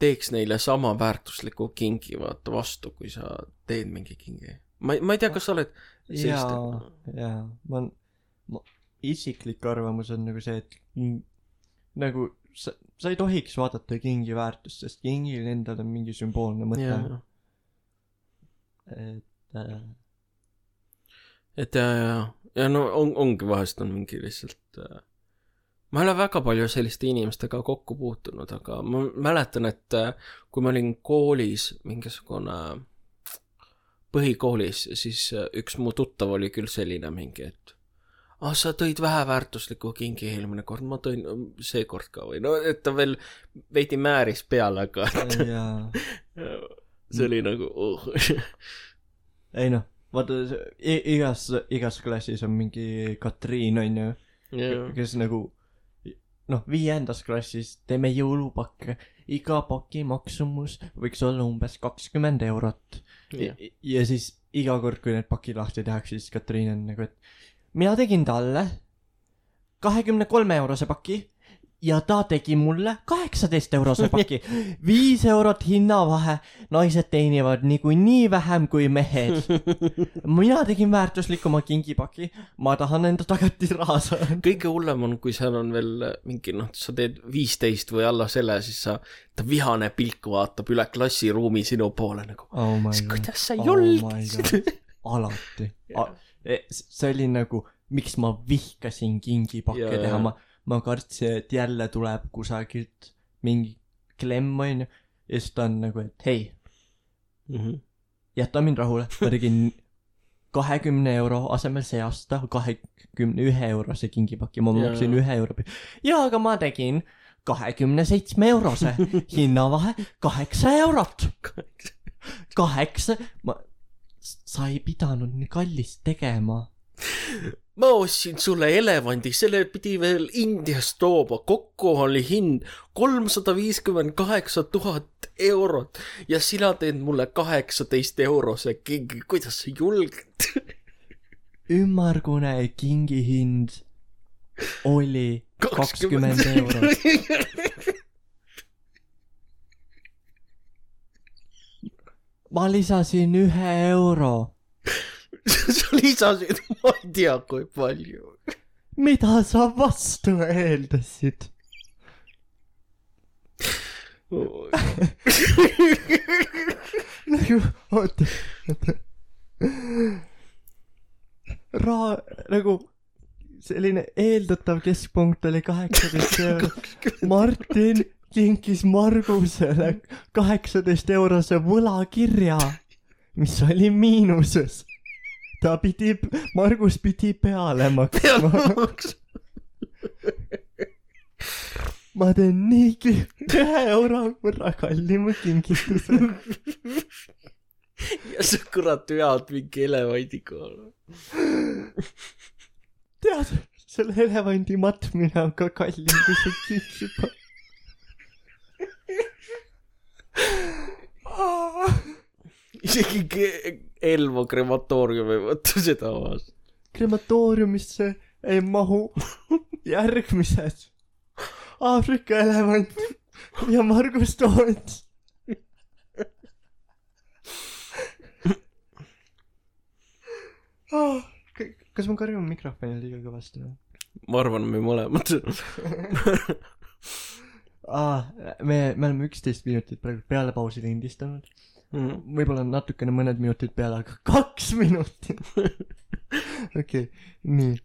teeks neile sama väärtusliku kingi, vaata vastu, kui sa teed mingi kingi. ma ei, ma ei tea, kas sa oled sellist jaa, ma, ma, isiklik arvamus on nagu see, et nagu sa, sa ei tohiks vaadata kingi väärtust, sest kingil endal on mingi sümboolne mõte. et äh, et ja, ja, ja no on, ongi vahest on mingi lihtsalt äh, ma ei ole väga palju selliste inimestega kokku puutunud, aga ma mäletan, et äh, kui ma olin koolis mingisugune põhikoolis, siis äh, üks mu tuttav oli küll selline mingi, et ah, sa tõid väheväärtusliku kingi eelmine kord, ma tõin äh, seekord ka või? No et ta veel veidi määris peale, aga see oli nagu oh. ei noh, vaata igas, igas klassis on mingi Katriin onju, yeah. kes nagu noh, viiendas klassis teeme jõulupakke, iga paki maksumus võiks olla umbes kakskümmend eurot. Ja, ja siis iga kord, kui need pakid lahti tehakse, siis Katriin on nagu, et mina tegin talle kahekümne kolme eurose paki ja ta tegi mulle kaheksateist eurose paki. viis eurot hinnavahe, naised teenivad niikuinii vähem kui mehed. mina tegin väärtuslikuma kingipaki, ma tahan enda tagatisraha saada. kõige hullem on, kui seal on veel mingi noh, sa teed viisteist või alla selle, siis sa, ta vihane pilk vaatab üle klassiruumi sinu poole nagu, oh kuidas sa Oh julgesid God. alati. See oli nagu, miks ma vihkasin kingipakke Jaa, teha, ma, ma kartsin, et jälle tuleb kusagilt mingi klemm onju. ja siis ta on nagu, et hei, Mhm. jäta mind rahule, ma tegin kahekümne euro asemel see aasta kahekümne ühe eurose kingipaki, ma maksin ühe euro. jaa, aga ma tegin kahekümne seitsme eurose hinnavahe kaheksa eurot. kaheksa, ma, sa ei pidanud nii kallist tegema. ma ostsin sulle elevandi, selle pidi veel Indiast tooma, kokku oli hind kolmsada viiskümmend kaheksa tuhat eurot ja sina teed mulle kaheksateist eurose kingi, kuidas sa julged? ümmargune kingi hind oli kakskümmend eurot. Ma lisasin ühe euro. sa lisasid, ma ei tea, kui palju. mida sa vastu eeldasid? nagu, oota, oota, raha nagu selline eeldatav keskpunkt oli kaheksateist eurot. Martin kinkis Margusele kaheksateist eurose võlakirja, mis oli miinuses. ta pidi, Margus pidi peale maksma. ma teen niigi ühe euro võrra kallima kingituse. ja sa kurat vead mingi elevandi kohal. tead, selle elevandi matmine on ka kallim kui see kingipa. Isegi ke- Elva krematoorium ei võta seda vastu. krematooriumisse ei mahu järgmised Aafrika elevant ja Margus Toots. Ah, kas ma karjun mikrofoni liiga kõvasti või? ma arvan, me mõlemad. aa, me, me oleme üksteist minutit praegu peale pausi lindistanud. võib-olla natukene mõned minutid peale, aga kaks minutit. okei, nii.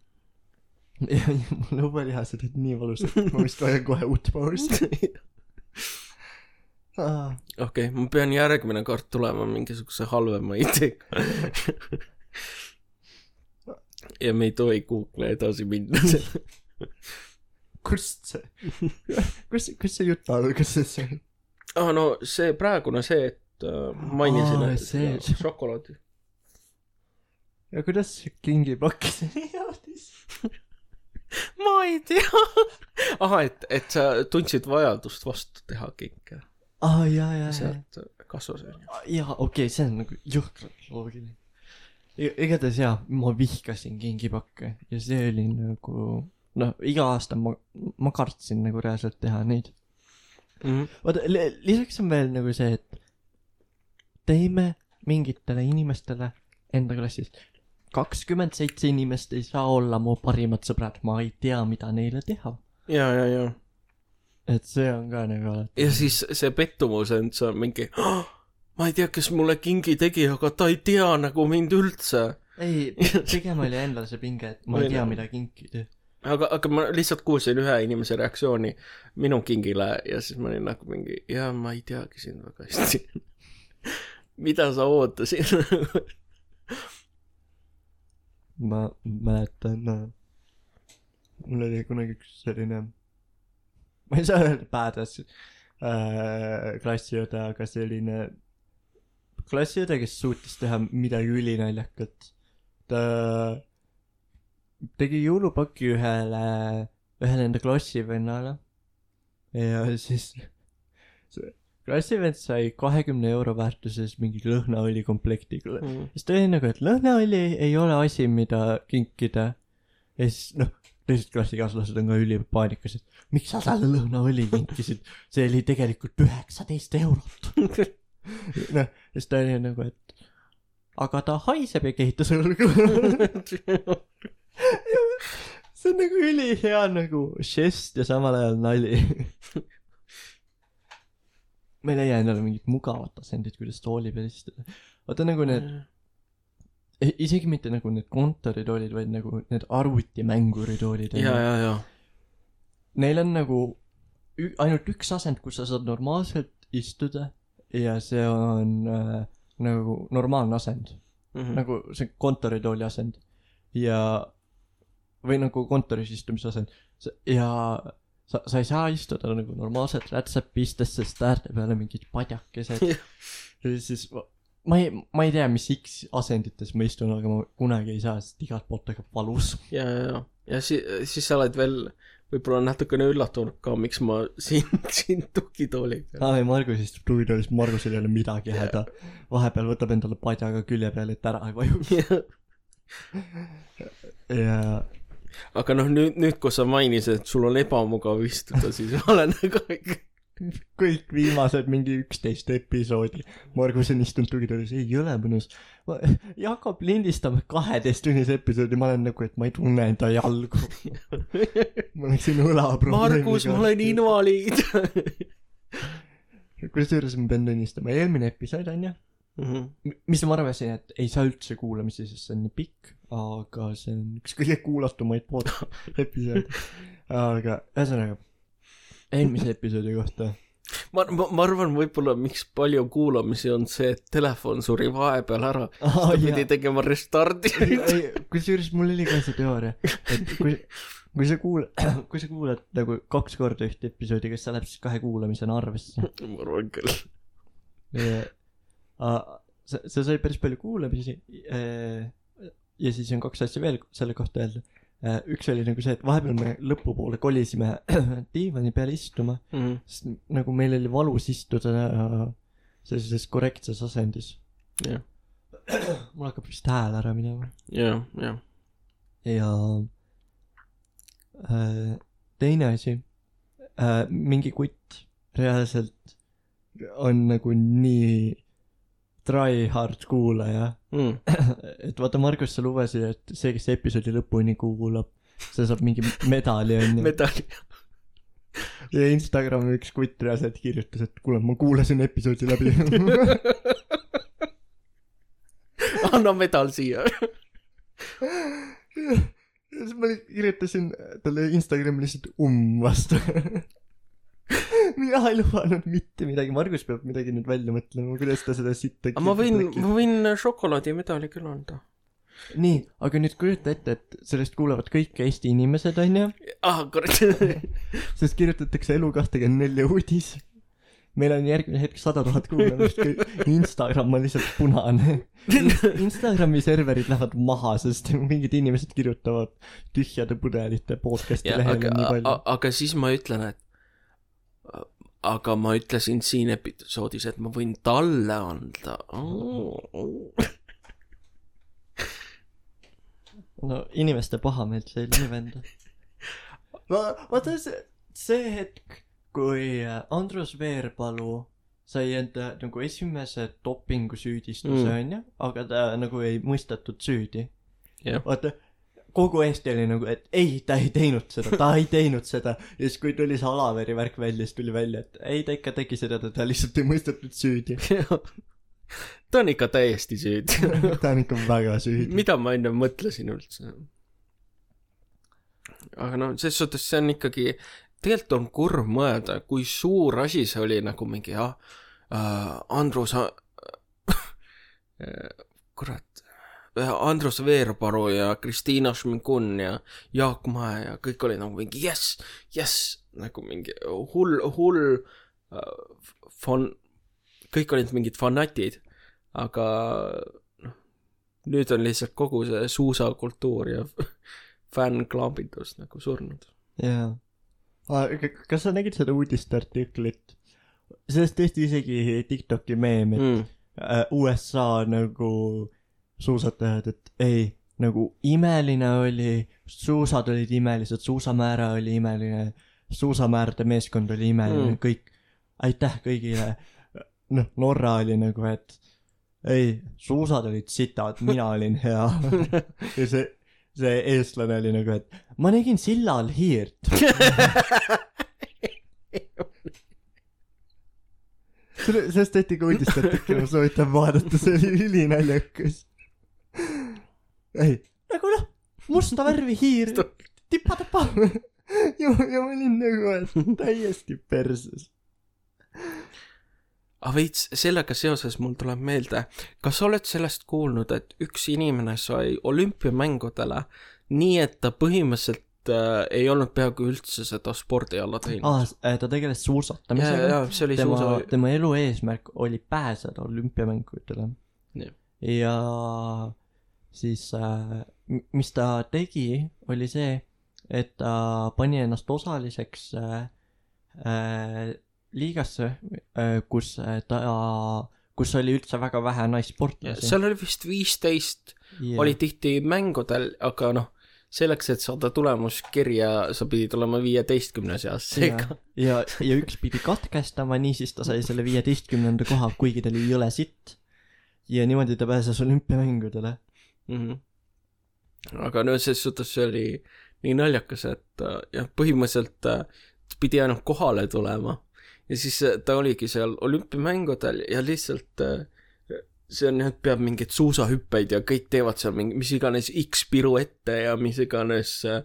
ja ja mul õuelihased olid nii valusad, et ma vist vajan kohe uut pausi. okei, ma pean järgmine kord tulema mingisuguse halvema ideega. ja me ei tohi Google'i edasi minna. Kust see, kus, kus see jutt algas siis? aa, no see praegune see, et äh, mainisin Aa, et see- seda šokolaadi. ja kuidas see kingipakk sinna jõudis? ma ei tea. ahah, et, et sa tundsid vajadust vastu teha kinke. aa, ja, ja, ja, sealt kasvas onju. ja okei okay,, see on nagu jõhkralt loogiline. igatahes jaa, ma vihkasin kingipakke ja see oli nagu noh, iga aasta ma, ma kartsin nagu reaalselt teha neid. vaata, lisaks on veel nagu see, et teeme mingitele inimestele enda klassis. kakskümmend seitse inimest ei saa olla mu parimad sõbrad, ma ei tea, mida neile teha. ja, ja, ja. et see on ka nagu alati. ja siis see pettumus on, see on mingi oh,, ma ei tea, kes mulle kingi tegi, aga ta ei tea nagu mind üldse. ei, pigem oli endal see pinge, et ma ei tea, noh. mida kinkida. aga, aga ma lihtsalt kuulsin ühe inimese reaktsiooni minu kingile ja siis ma olin nagu mingi, jaa, ma ei teagi sind väga hästi. mida sa ootasid? ma mäletan mul oli kunagi üks selline, ma ei saa öelda badass äh, klassiõde, aga selline klassiõde, kes suutis teha midagi ülinaljakat. ta tegi jõulupaki ühele, ühele enda klassivennale ja siis see klassivend sai kahekümne euro väärtuses mingi lõhnaõli komplekti siis ta oli nagu, et lõhnaõli ei ole asi, mida kinkida. ja siis noh, teised klassikaaslased on ka ülipaanikas, et miks sa talle lõhnaõli kinkisid, see oli tegelikult üheksateist eurot. noh, ja siis ta oli nagu, et aga ta haiseb ja kehitas õlgu. see on nagu ülihea nagu žest ja samal ajal nali. ma ei leia endale mingit mugavat asendit, kuidas tooli peal istuda. vaata nagu need, isegi mitte nagu need kontoritoolid, vaid nagu need arvutimänguritolid. ja, ja, ja. Neil on nagu ü- ainult üks asend, kus sa saad normaalselt istuda ja see on äh, nagu normaalne asend mm, -hmm. nagu see kontoritooli asend ja või nagu kontoris istumise asend ja sa, sa ei saa istuda nagu normaalselt rätsep pistes, sest äärde peale mingid padjakesed ja siis ma, ma ei, ma ei tea, mis X asendites ma istun, aga ma kunagi ei saa, sest igalt poolt hakkab valus. ja, ja, ja, ja siis, siis sa oled veel võib-olla natukene üllatunud ka, miks ma siin, siin tugitooli peal. aa ei, Margus istub tugitoolis, Margusel ei ole midagi häda. vahepeal võtab endale padjaga külje peale, et ära ei vajuks. ja aga noh, nüüd, nüüd, kui sa mainisid, et sul on ebamugav istuda, siis ma olen nagu ikka kõik viimased mingi üksteist episoodi, Margus on istunud tugitoolis, ei ole mõnus. Jakob lindistab kaheteisttunnise episoodi, ma olen nagu, et ma ei tunne enda jalgu. ma läksin õlaprobleemiga. Margus, ma olen invaliid. kusjuures ma pean tunnistama, eelmine episood onju, Mhm. mis ma arvasin, et ei saa üldse kuulamisi, sest see on nii pikk, aga see on üks kõige kuulatumaid pod- episoode. aga ühesõnaga, eelmise episoodi kohta. ma, ma, ma arvan, võib-olla miks palju kuulamisi on see, et telefon suri vahepeal ära. ta pidi tegema restardi. kusjuures mul oli ka see teooria, et kui, kui sa kuulad, kui sa kuulad nagu kaks korda ühte episoodi, kas see läheb siis kahe kuulamisena arvesse? ma arvan küll. sa, sa sai päris palju kuulamisi. ja siis on kaks asja veel selle kohta öelda. üks oli nagu see, et vahepeal me lõpupoole kolisime diivani peale istuma, Mhm. sest nagu meil oli valus istuda äh, sellises korrektses asendis. jah, mul hakkab vist hääl ära minema. jah, jah. ja äh, teine asi mingi kutt reaalselt on nagu nii try hard kuulaja, Mm. et vaata, Margus, sa lubasid, et see, kes episoodi lõpuni kuulab, see saab mingi medali onju. medali. ja Instagrami üks kutt reaalselt kirjutas, et kuule, ma kuulasin episoodi läbi. anna medal siia. ja siis ma kirjutasin talle Instagrami lihtsalt umm vastu. mina ei lubanud mitte midagi, Margus peab midagi nüüd välja mõtlema, kuidas ta seda sitta aga ma võin, ma võin šokolaadimedali küll anda. nii, aga nüüd kujuta ette, et sellest kuulavad kõik Eesti inimesed, onju, ah, kurat. sest kirjutatakse Elu24 uudis. meil on järgmine hetk sada tuhat kuulamist, Instagram on lihtsalt punane. Instagrami serverid lähevad maha, sest mingid inimesed kirjutavad tühjade pudelite podcast'i lehele nii, palju. aga siis ma ütlen, et aga ma ütlesin siin episoodis, et ma võin talle anda oh.. no inimeste pahameelt see ei leevenda. no vaata see, see hetk, kui äh, Andrus Veerpalu sai enda nagu esimese dopingusüüdistuse Mm. onju, aga ta nagu ei mõistetud süüdi. jah, vaata, kogu Eesti oli nagu, et ei, ta ei teinud seda, ta ei teinud seda. ja siis, kui tuli see Alaveri värk välja, siis tuli välja, et ei, ta ikka tegi seda, ta lihtsalt ei mõistetud süüdi. ta on ikka täiesti süüdi. ta on ikka väga süüdi. mida ma enne mõtlesin üldse? aga noh, selles suhtes see on ikkagi, tegelikult on kurb mõelda, kui suur asi see oli nagu mingi jah äh,, Andrus äh,, kurat Andrus Veerpalu ja Kristiina Šmigun ja Jaak Mae ja kõik olid nagu mingi jess, jess, nagu mingi hull, hull äh, fan-, kõik olid mingid fanatid, aga noh, nüüd on lihtsalt kogu see suusakultuur ja fännklaabindus nagu surnud. jaa. kas sa nägid seda uudisteartiklit? sellest tehti isegi Tiktoki meem, et Mm. äh, USA nagu suusatajad, et ei, nagu imeline oli, suusad olid imelised, suusamäära oli imeline, suusamäärde meeskond oli imeline Mm. kõik, aitäh kõigile. noh, Norra oli nagu, et ei, suusad olid sitad, mina olin hea. ja see, see eestlane oli nagu, et ma nägin silla all hiirt. selle, sellest tehti ka uudistartikkel, ma soovitan vaadata, see oli ülinaljakas. ei, nagu noh, musta värvi hiir, tipa-tapa. ja, ja ma olin nagu, täiesti perses. aga veits sellega seoses mul tuleb meelde, kas sa oled sellest kuulnud, et üks inimene sai olümpiamängudele nii, et ta põhimõtteliselt äh, ei olnud peaaegu üldse seda spordiala teinud aa, ta tegeles suusatamisega. ja see oli tema suusa,, tema elu eesmärk oli pääseda olümpiamängudele. Ja siis äh,, mis ta tegi, oli see, et ta pani ennast osaliseks äh, äh, liigasse kus ta, kus oli üldse väga vähe naissportlasi. seal oli vist viisteist ja, oli tihti mängudel, aga noh, selleks, et saada tulemuskirja, sa pidid olema viieteistkümne seas, seega. ja, ja üks pidi katkestama, niisiis ta sai selle viieteistkümnenda koha, kuigi ta oli jõle sitt. ja niimoodi ta pääses olümpiamängudele. mm. -hmm. aga no selles suhtes see oli nii naljakas, et äh, jah, põhimõtteliselt äh, pidi ainult kohale tulema ja siis äh, ta oligi seal olümpiamängudel ja lihtsalt see on jah, et peab mingeid suusahüppeid ja kõik teevad seal mingi, mis iganes X piruette ja mis iganes äh,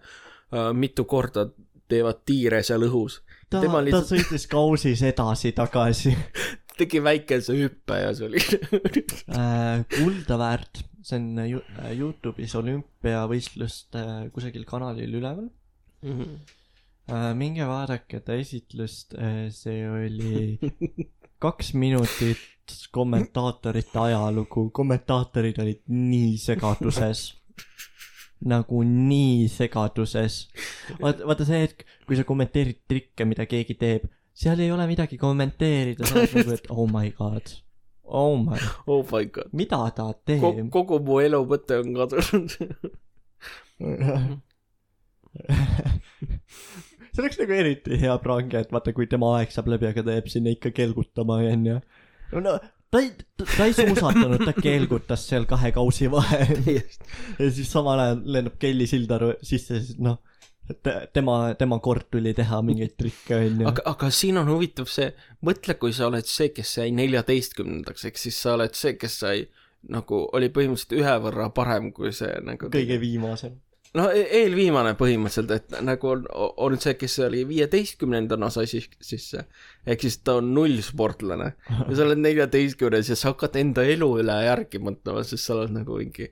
mitu korda teevad tiire seal õhus. ta, Tema ta lihtsalt- sõitis kausis edasi-tagasi tegi väikese hüppe ja see oli äh,. See on ju- äh, Youtube'is olümpiavõistluste kusagil kanalil üleval äh,. minge vaadake ta esitlust äh,, see oli kaks minutit kommentaatorite ajalugu, kommentaatorid olid nii segaduses. nagu nii segaduses. vaata, vaata see hetk, kui sa kommenteerid trikke, mida keegi teeb, seal ei ole midagi kommenteerida, sa oled nagu, et oh my god, oh my, oh my god. mida ta teeb. kogu mu elu mõte on kadunud. see oleks nagu eriti hea prank, et vaata, kui tema aeg saab läbi, aga ta jääb sinna ikka kelgutama, onju. no ta ei, ta ei suusatanud, ta kelgutas seal kahe kausi vahel ja siis samal ajal lendab Kelly Sildaru sisse, siis noh, tema, tema kord tuli teha mingeid trikke, onju. aga, aga siin on huvitav see, mõtle, kui sa oled see, kes jäi neljateistkümnendaks, ehk siis sa oled see, kes sai nagu, oli põhimõtteliselt ühe võrra parem kui see nagu kõige viimasem. no e- eelviimane põhimõtteliselt, et nagu on, on see, kes oli viieteistkümnendana sai siis sisse. ehk siis ta on nullsportlane ja sa oled neljateistkümnes ja sa hakkad enda elu üle järgi mõtlema, sest sa oled nagu mingi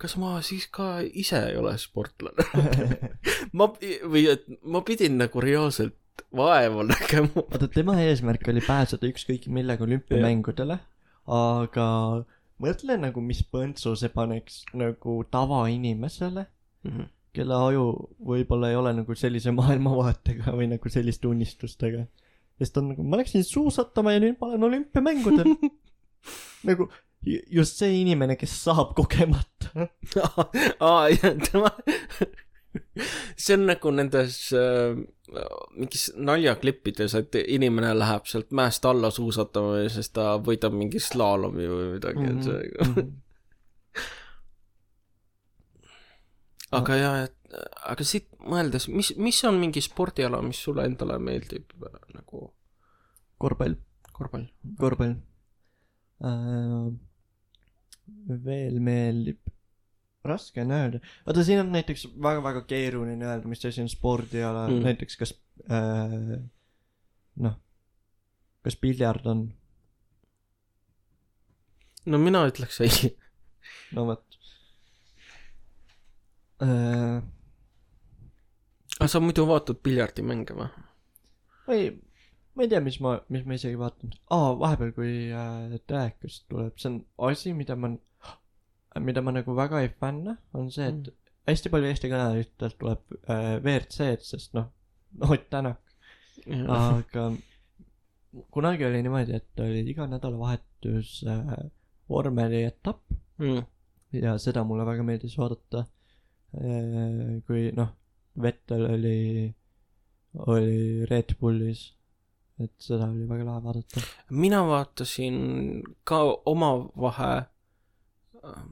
kas ma siis ka ise ei ole sportlane? ma, või et ma pidin nagu reaalselt vaeva nägema. vaata, tema eesmärk oli pääseda ükskõik millega olümpiamängudele, aga mõtle nagu, mis põntsu see paneks nagu tavainimesele, kelle aju võib-olla ei ole nagu sellise maailmavaatega või nagu selliste unistustega. sest on nagu, ma läksin suusatama ja nüüd ma olen olümpiamängudel. nagu just see inimene, kes saab kogemata. aa, tema, see on nagu nendes äh, mingis naljaklippides, et inimene läheb sealt mäest alla suusatama ja siis ta võidab mingi slaalomi või midagi, et see Mhm. aga jah, et aga siit mõeldes, mis, mis on mingi spordiala, mis sulle endale meeldib äh, nagu korvpall, korvpall? korvpall äh,. Veel meeldib, raske on öelda, vaata siin on näiteks väga-väga keeruline öelda, mis asi on spordiala Mm. näiteks kas äh, noh, kas piljard on, no mina ütleks ei. no vot äh,. aga sa muidu vaatad piljardimänge või? ei, ma ei tea, mis ma, mis ma isegi vaatan, aa vahepeal, kui äh, telekas tuleb, see on asi, mida ma, mida ma nagu väga ei fänna, on see, et Mm. hästi palju Eesti kanalitelt tuleb äh, WRC-d, sest noh, Ott Tänak, aga kunagi oli niimoodi, et oli iga nädalavahetus äh, vormelietapp Mm. ja seda mulle väga meeldis vaadata äh,. kui noh, Vettel oli, oli Red Bullis, et seda oli väga lahe vaadata. mina vaatasin ka omavahe ähm,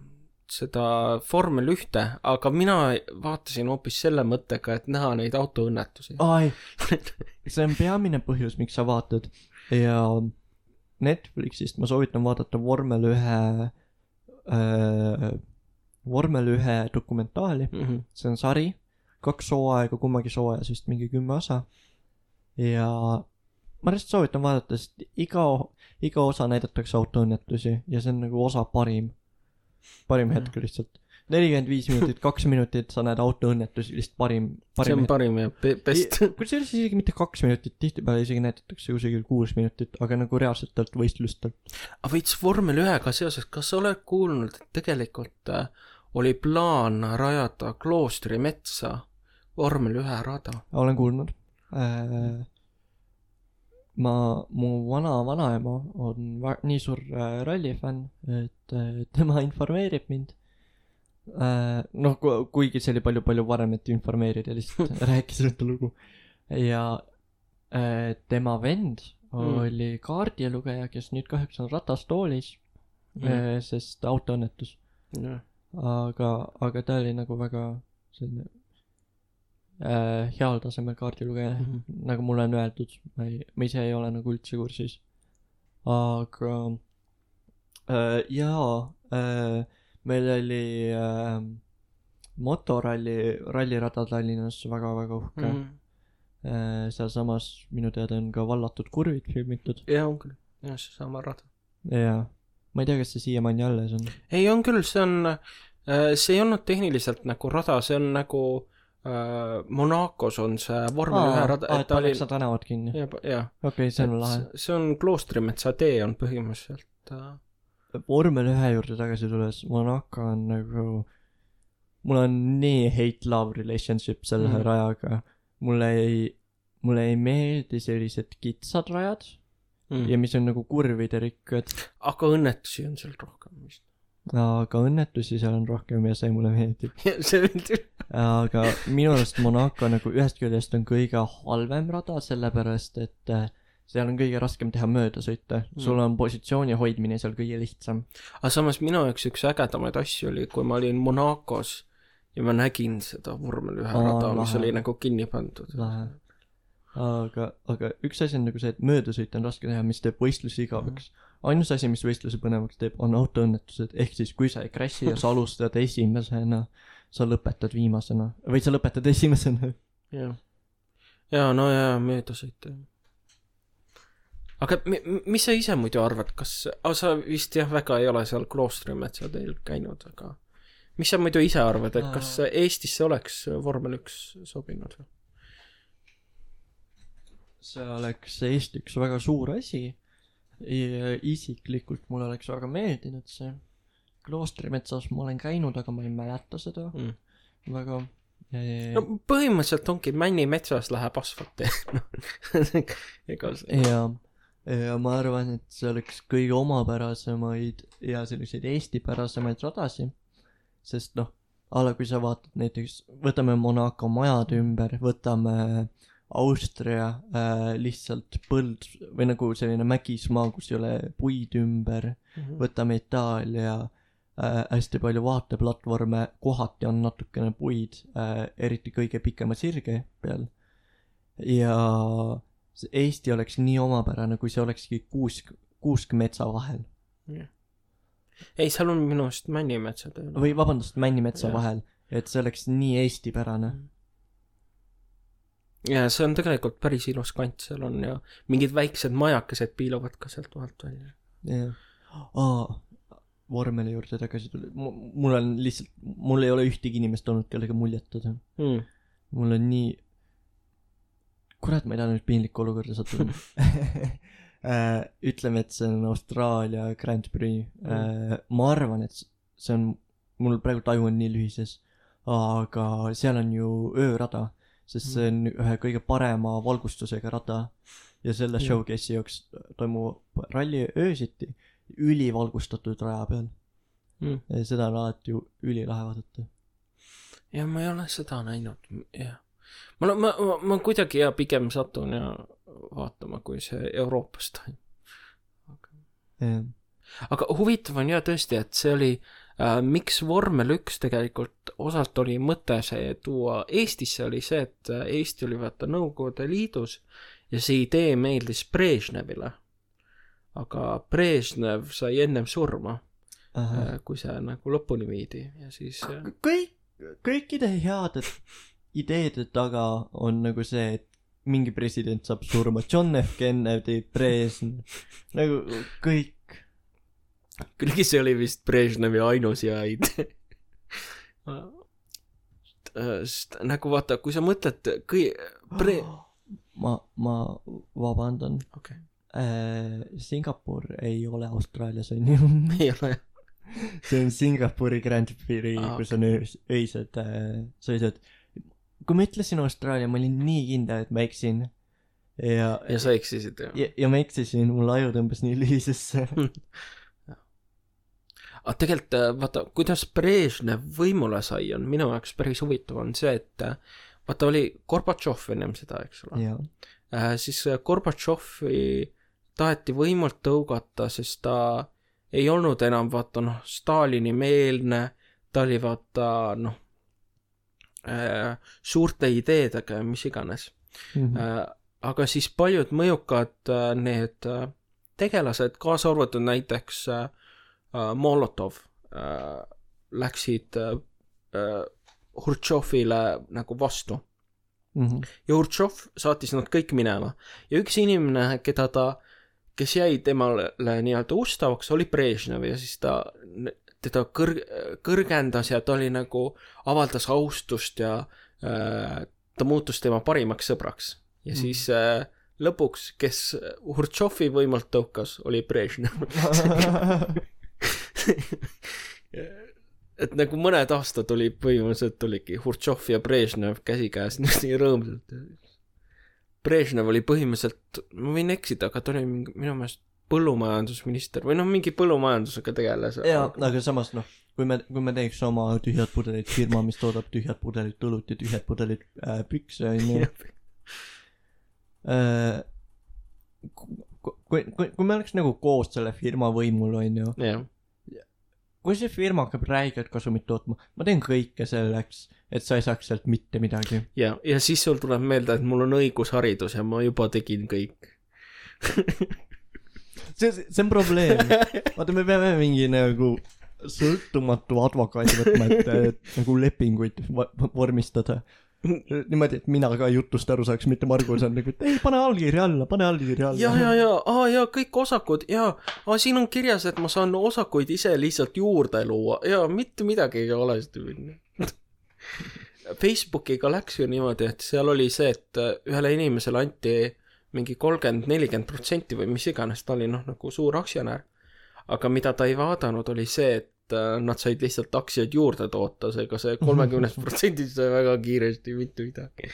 seda vormel ühte, aga mina vaatasin hoopis selle mõttega, et näha neid autoõnnetusi. ai, see on peamine põhjus, miks sa vaatad ja Netflixist ma soovitan vaadata vormel ühe äh,, vormel ühe dokumentaali, Mhm. see on sari, kaks hooaega, kummagis hooajas vist mingi kümme osa. ja ma lihtsalt soovitan vaadata, sest iga, iga osa näidatakse autoõnnetusi ja see on nagu osa parim, parim hetk lihtsalt. nelikümmend viis minutit, kaks minutit, sa näed autoõnnetusi, lihtsalt parim, see parim on parim ja be- best. kusjuures isegi mitte kaks minutit, tihtipeale isegi näidatakse kusagil kuus minutit, aga nagu reaalsetelt võistlustelt. aga veits vormel ühega seoses, kas sa oled kuulnud, et tegelikult äh, oli plaan rajada kloostri metsa vormel ühe rada? olen kuulnud äh,. ma, mu vana-vanaema on va- nii suur äh, rallifänn, et äh, tema informeerib mind äh,. noh, kuigi see oli palju-palju varem, et informeerida, lihtsalt rääkis enda lugu. ja äh, tema vend Mm. oli kaardilugeja, kes nüüd kahjuks on ratastoolis Mm. mm., sest autoõnnetus. aga, aga ta oli nagu väga selline äh, heal tasemel kaardilugeja mm. -hmm. nagu mulle on öeldud, ma ei, ma ise ei ole nagu üldse kursis. aga äh, jaa äh, meil oli äh, motoralli rallirada Tallinnas väga-väga uhke mm. mm. äh, sealsamas minu teada on ka vallatud kurvid filmitud jah, on küll, jah, seesama rada. ja ma ei tea kas see siiamaani alles on ei, on küll, see on, see ei olnud tehniliselt nagu rada, see on nagu äh, Monacos on see vormel ühe rada, aa, et ta oli tänavad kinni jah, jah, okei see on lahe see on Kloostrimetsa tee on põhimõtteliselt äh, vormel ühe juurde tagasi tulles Monaco on nagu mul on nii hate-love relationship selle mm. Rajaga mulle ei mulle ei meeldi sellised kitsad rajad mm. ja mis on nagu kurvide rikkad aga õnnetusi on seal rohkem vist. Aga õnnetusi seal on rohkem ja see mulle meeldib see meeldib. aga minu arust Monaco nagu ühest küljest on kõige halvem rada sellepärast et äh, seal on kõige raskem teha möödasõite mm. sul on positsiooni hoidmine seal kõige lihtsam aga samas minu jaoks üks ägedamaid asju oli, kui ma olin Monacos ja ma nägin seda vormel ühe Aa, rada, mis oli nagu kinni pandud. aga aga üks asi on nagu see et möödasõit on raske teha mis teeb võistlusi igavaks ainus asi mis võistluse põnevaks teeb on autoõnnetused. Ehk siis kui sa ei crash'i ja sa alustad esimesena sa lõpetad viimasena. Või sa lõpetad esimesena. Jah. jaa, no jaa, möödasõit aga mi- mi- mis sa ise muidu arvad, kas, sa vist jah, väga ei ole seal Kloostrimetsa teel käinud, aga mis sa muidu ise arvad, et kas Eestisse oleks vormel üks sobinud? see oleks Eesti üks väga suur asi. ja isiklikult mulle oleks väga meeldinud see kloostrimetsas. Ma olen käinud aga ma ei mäleta seda Mm. väga. No põhimõtteliselt ongi Männimetsas läheb asfalt ega see ja ja ma arvan et see oleks kõige omapärasemaid ja selliseid eestipärasemaid radasid sest noh a la kui sa vaatad näiteks võtame Monaco majade ümber võtame Austria äh, lihtsalt põld või nagu selline mägismaa kus ei ole puid ümber. Mhm. võtame Itaalia. Äh, hästi palju vaateplatvorme kohati on natukene puid äh, eriti kõige pikema sirge peal. Ja Eesti oleks nii omapärane kui see olekski kuusk kuusk metsa vahel. Ei, seal on minu arust ole. või vabandust Männimetsa Jah. vahel. Et see oleks nii eestipärane ja see on tegelikult päris ilus kant, seal on ja mingid väiksed majakesed piiluvad ka sealt vahelt välja. jah aa vormeli juurde tagasi tulla mul on lihtsalt mul ei ole ühtegi inimest olnud kellega muljetada Mm. mul on nii kurat ma ei taha nüüd piinlikku olukorda sattuda Äh, ütleme et see on Austraalia Grand Prix mm. ma arvan et see on mul praegu taju on nii lühises aga seal on ju öörada sest see on ühe kõige parema valgustusega rada ja selle showcase'i jaoks toimub ralli öösiti ülivalgustatud raja peal Mm. seda on alati ju ülilahe vaadata ja ma ei ole seda näinud, jah. ma, ma, ma, ma kuidagi ja pigem satun ja vaatama, kui see Euroopas toimub. jah aga huvitav on ja tõesti, et see oli äh,, miks vormel üks tegelikult osalt oli mõte see tuua Eestisse, oli see, et äh, Eesti oli vaata Nõukogude Liidus ja see idee meeldis Brežnevile. aga Brežnev sai ennem surma, Ahah. kui see nagu lõpuni viidi ja siis äh, kõik, kõikide heade ideede taga on nagu see, et mingi president saab surma, John F Kennedy, Brežnev, nagu kõik. Kuigi see oli vist Brežnevi ainus idee. sest nagu vaata, kui sa mõtled kõi-, Bre-, ma, ma vabandan okay., äh,. Singapur ei ole Austraalias on ju. ei ole, see on Singapuri Grand Prix ah,, kus on öös, öised äh, sõidud. kui ma ütlesin Austraalia, ma olin nii kindel, et ma eksin. ja, ja sa eksisid ju. ja, ja ma eksisin, mul aju tõmbas nii lühisesse. aga tegelikult äh, vaata, kuidas Brežnev võimule sai, on minu jaoks päris huvitav, on see, et äh, vaata oli Gorbatšov ennem seda, eks ole. äh, siis äh, Gorbatšovi taheti võimult tõugata, sest ta ei olnud enam vaata noh, Stalini meelne, ta oli vaata noh äh,, suurte ideedega ja mis iganes Mhm. äh,. aga siis paljud mõjukad need tegelased, kaasa arvatud näiteks äh, äh, Molotov äh, läksid äh, äh, Hurtšovile nagu vastu Mhm. ja Hurtšov saatis nad kõik minema ja üks inimene, keda ta, kes jäi temale nii-öelda ustavaks, oli Brežnev ja siis ta teda kõr-, kõrgendas ja ta oli nagu, avaldas austust ja äh, ta muutus tema parimaks sõbraks ja Mhm. siis äh, lõpuks, kes Hurtšovi võimult tõukas, oli Brežnev et nagu mõned aastad oli põhimõtteliselt oligi Hurtšov ja Brežnev käsikäes nii rõõmsalt. Brežnev oli põhimõtteliselt, ma võin eksida, aga ta oli minu meelest põllumajandusminister või noh, mingi põllumajandusega tegeles. jaa, aga samas noh, kui me, kui me teeks oma tühjad pudelid firma, mis toodab tühjad pudelid õlut ja tühjad pudelid äh, pükse, onju. äh, ku- kui, kui, kui me oleks nagu koos selle firma võimul, onju, jah, kui see firma hakkab räiget kasumit tootma, ma teen kõike selleks, et sa ei saaks sealt mitte midagi. ja, ja siis sul tuleb meelde, et mul on õigusharidus ja ma juba tegin kõik. see, see on probleem. vaata, me peame mingi nagu sõltumatu advokaadi võtma, et, et nagu lepinguid vormistada. niimoodi, et mina ka jutust aru saaks, mitte Margus on nagu, et ei, pane allkiri alla, pane allkiri alla. ja, ja, ja, aa ja kõik osakud ja, aa siin on kirjas, et ma saan osakuid ise lihtsalt juurde luua ja mitte midagi ei ole. Facebookiga läks ju niimoodi, et seal oli see, et äh, ühele inimesele anti mingi kolmkümmend, nelikümmend protsenti või mis iganes, ta oli noh, nagu suur aktsionär. aga mida ta ei vaadanud, oli see, et nad said lihtsalt aktsiaid juurde toota, seega see kolmekümnest protsendist sai väga kiiresti mitte midagi.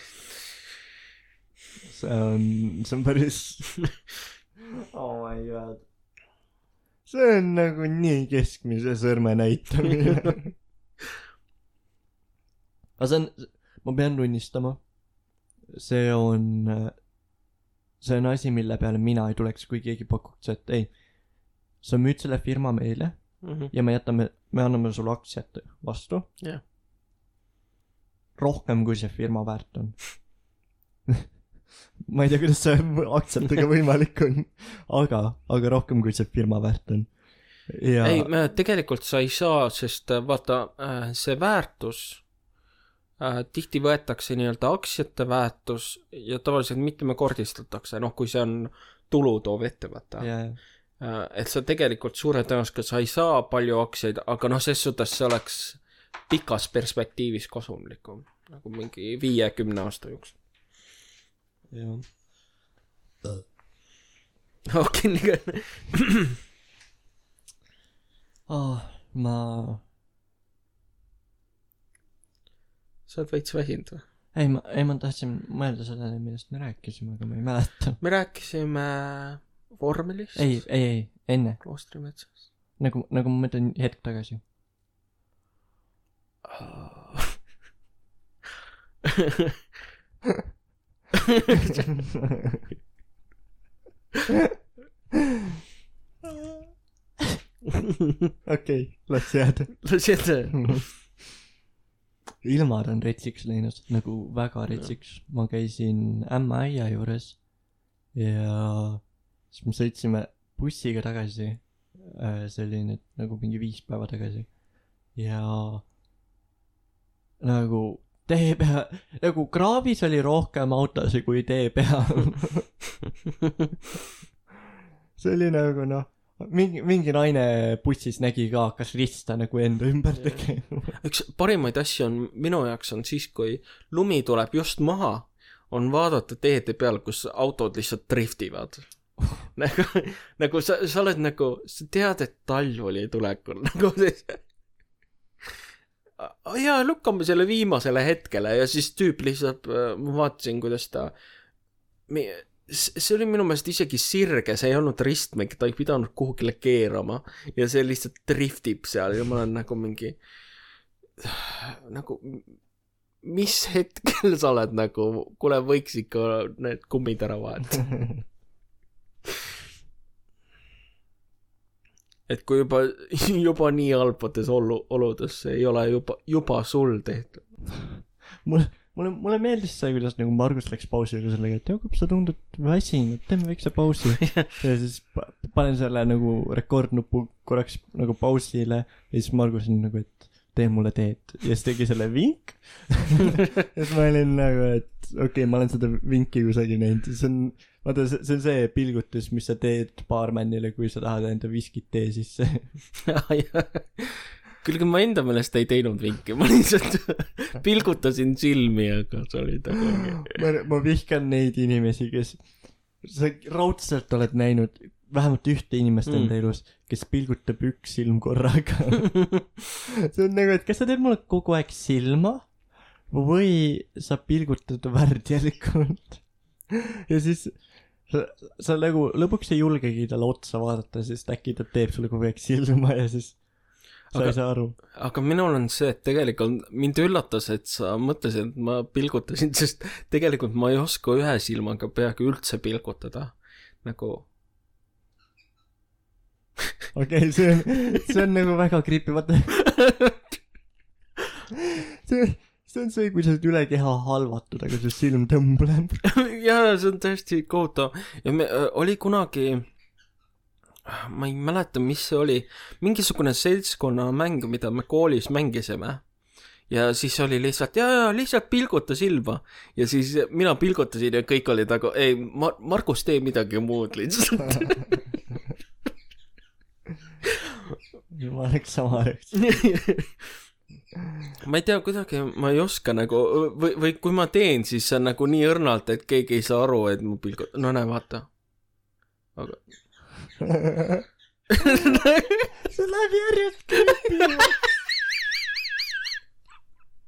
see on, see on päris oh my god. see on nagu nii keskmise sõrme näitamine. aga see on, ma pean tunnistama, see on, see on asi, mille peale mina ei tuleks, kui keegi pakuks, et ei, sa müüd selle firma meile ja me jätame, me anname sulle aktsiad vastu. Jah. rohkem, kui see firma väärt on. ma ei tea, kuidas see aktsiatega võimalik on, aga, aga rohkem, kui see firma väärt on. ja ei, tegelikult sa ei saa, sest äh, vaata, see väärtus äh, tihti võetakse nii-öelda aktsiate väärtus ja tavaliselt mitmekordistatakse, noh, kui see on tulu toov ettevõte. ja, et sa tegelikult suure tõenäosusega sa ei saa palju aktsiaid, aga noh, ses suhtes see oleks pikas perspektiivis kasumlikum, nagu mingi viie-kümne aasta jooksul. ja. okei, nii Oh, ma, sa oled veits väsinud või? ei ma, ei ma tahtsin mõelda sellele, millest me rääkisime, aga ma ei mäleta. me rääkisime vormelist. ei, ei, ei, enne, kloostrimetsast. nagu, nagu ma mõtlen hetk tagasi. okei, las jääda. las jääda. ilmad on retsiks läinud, nagu väga retsiks. ma käisin ämmaäia juures ja siis me sõitsime bussiga tagasi. see oli nüüd nagu mingi viis päeva tagasi. ja nagu tee peal, nagu kraavis oli rohkem autosid kui tee peal. see oli nagu noh, mingi, mingi naine bussis nägi ka, hakkas rista nagu enda ümber tegema. üks parimaid asju on minu jaoks on siis, kui lumi tuleb just maha, on vaadata teede peal, kus autod lihtsalt driftivad. nagu, nagu sa, sa oled nagu, sa tead, et talv oli tulekul, nagu see. jaa, lükkame selle viimasele hetkele ja siis tüüp lihtsalt, ma vaatasin, kuidas ta, see oli minu meelest isegi sirge, see ei olnud ristmik, ta ei pidanud kuhugile keerama ja see lihtsalt driftib seal ja ma olen nagu mingi nagu mis hetkel sa oled nagu, kuule, võiks ikka need kummid ära vahetada. et kui juba, juba nii halbades olu, oludes see ei ole juba, juba sul tehtud. mulle, mulle, mulle meeldis see, kuidas nagu Margus läks pausile sellega, et Jakob, sa tundud väsinud, teeme väikse pausi. ja siis pa- panen selle nagu rekordnupu korraks nagu pausile ja siis Margus on nagu, et tee mulle teed ja siis tegi selle vink ja siis ma olin nagu, et okei okay,, ma olen seda vinki kusagil näinud, see on, vaata, see on see pilgutus, mis sa teed baarmanile, kui sa tahad enda viskit tee sisse. kuulge, ma enda meelest ei teinud vinki, ma lihtsalt pilgutasin silmi, aga see oli nagu ma, ma vihkan neid inimesi, kes, sa raudselt oled näinud vähemalt ühte inimest Mm. enda elus, kes pilgutab üks silm korraga. see on nagu, et kas sa teed mulle kogu aeg silma või sa pilgutad värdjalikult. ja siis sa, nagu lõpuks ei julgegi talle otsa vaadata, sest äkki ta teeb sulle kogu aeg silma ja siis sa Aga- ei saa aru. aga minul on see, et tegelikult mind üllatas, et sa mõtlesid, et ma pilgutasin, sest tegelikult ma ei oska ühe silmaga peaaegu üldse pilgutada. nagu, okei okay,, see on, see on nagu väga creepy, vaata. see, see on see, kui sa oled üle keha halvatud, aga su silm tõmbleb. jaa, see on täiesti kohutav ja me, oli kunagi, ma ei mäleta, mis see oli, mingisugune seltskonnamäng, mida me koolis mängisime. ja siis oli lihtsalt, jaa, jaa, lihtsalt pilguta silma. ja siis mina pilgutasin ja kõik olid nagu, ei, Mar-, Markus, tee midagi muud lihtsalt. ma oleks sama reaktsioon. Ma ei tea, kuidagi ma ei oska nagu või, või kui ma teen, siis see on nagu nii õrnalt, et keegi ei saa aru, et ma pilgutan, no näe, vaata. aga see läheb järjest creepy.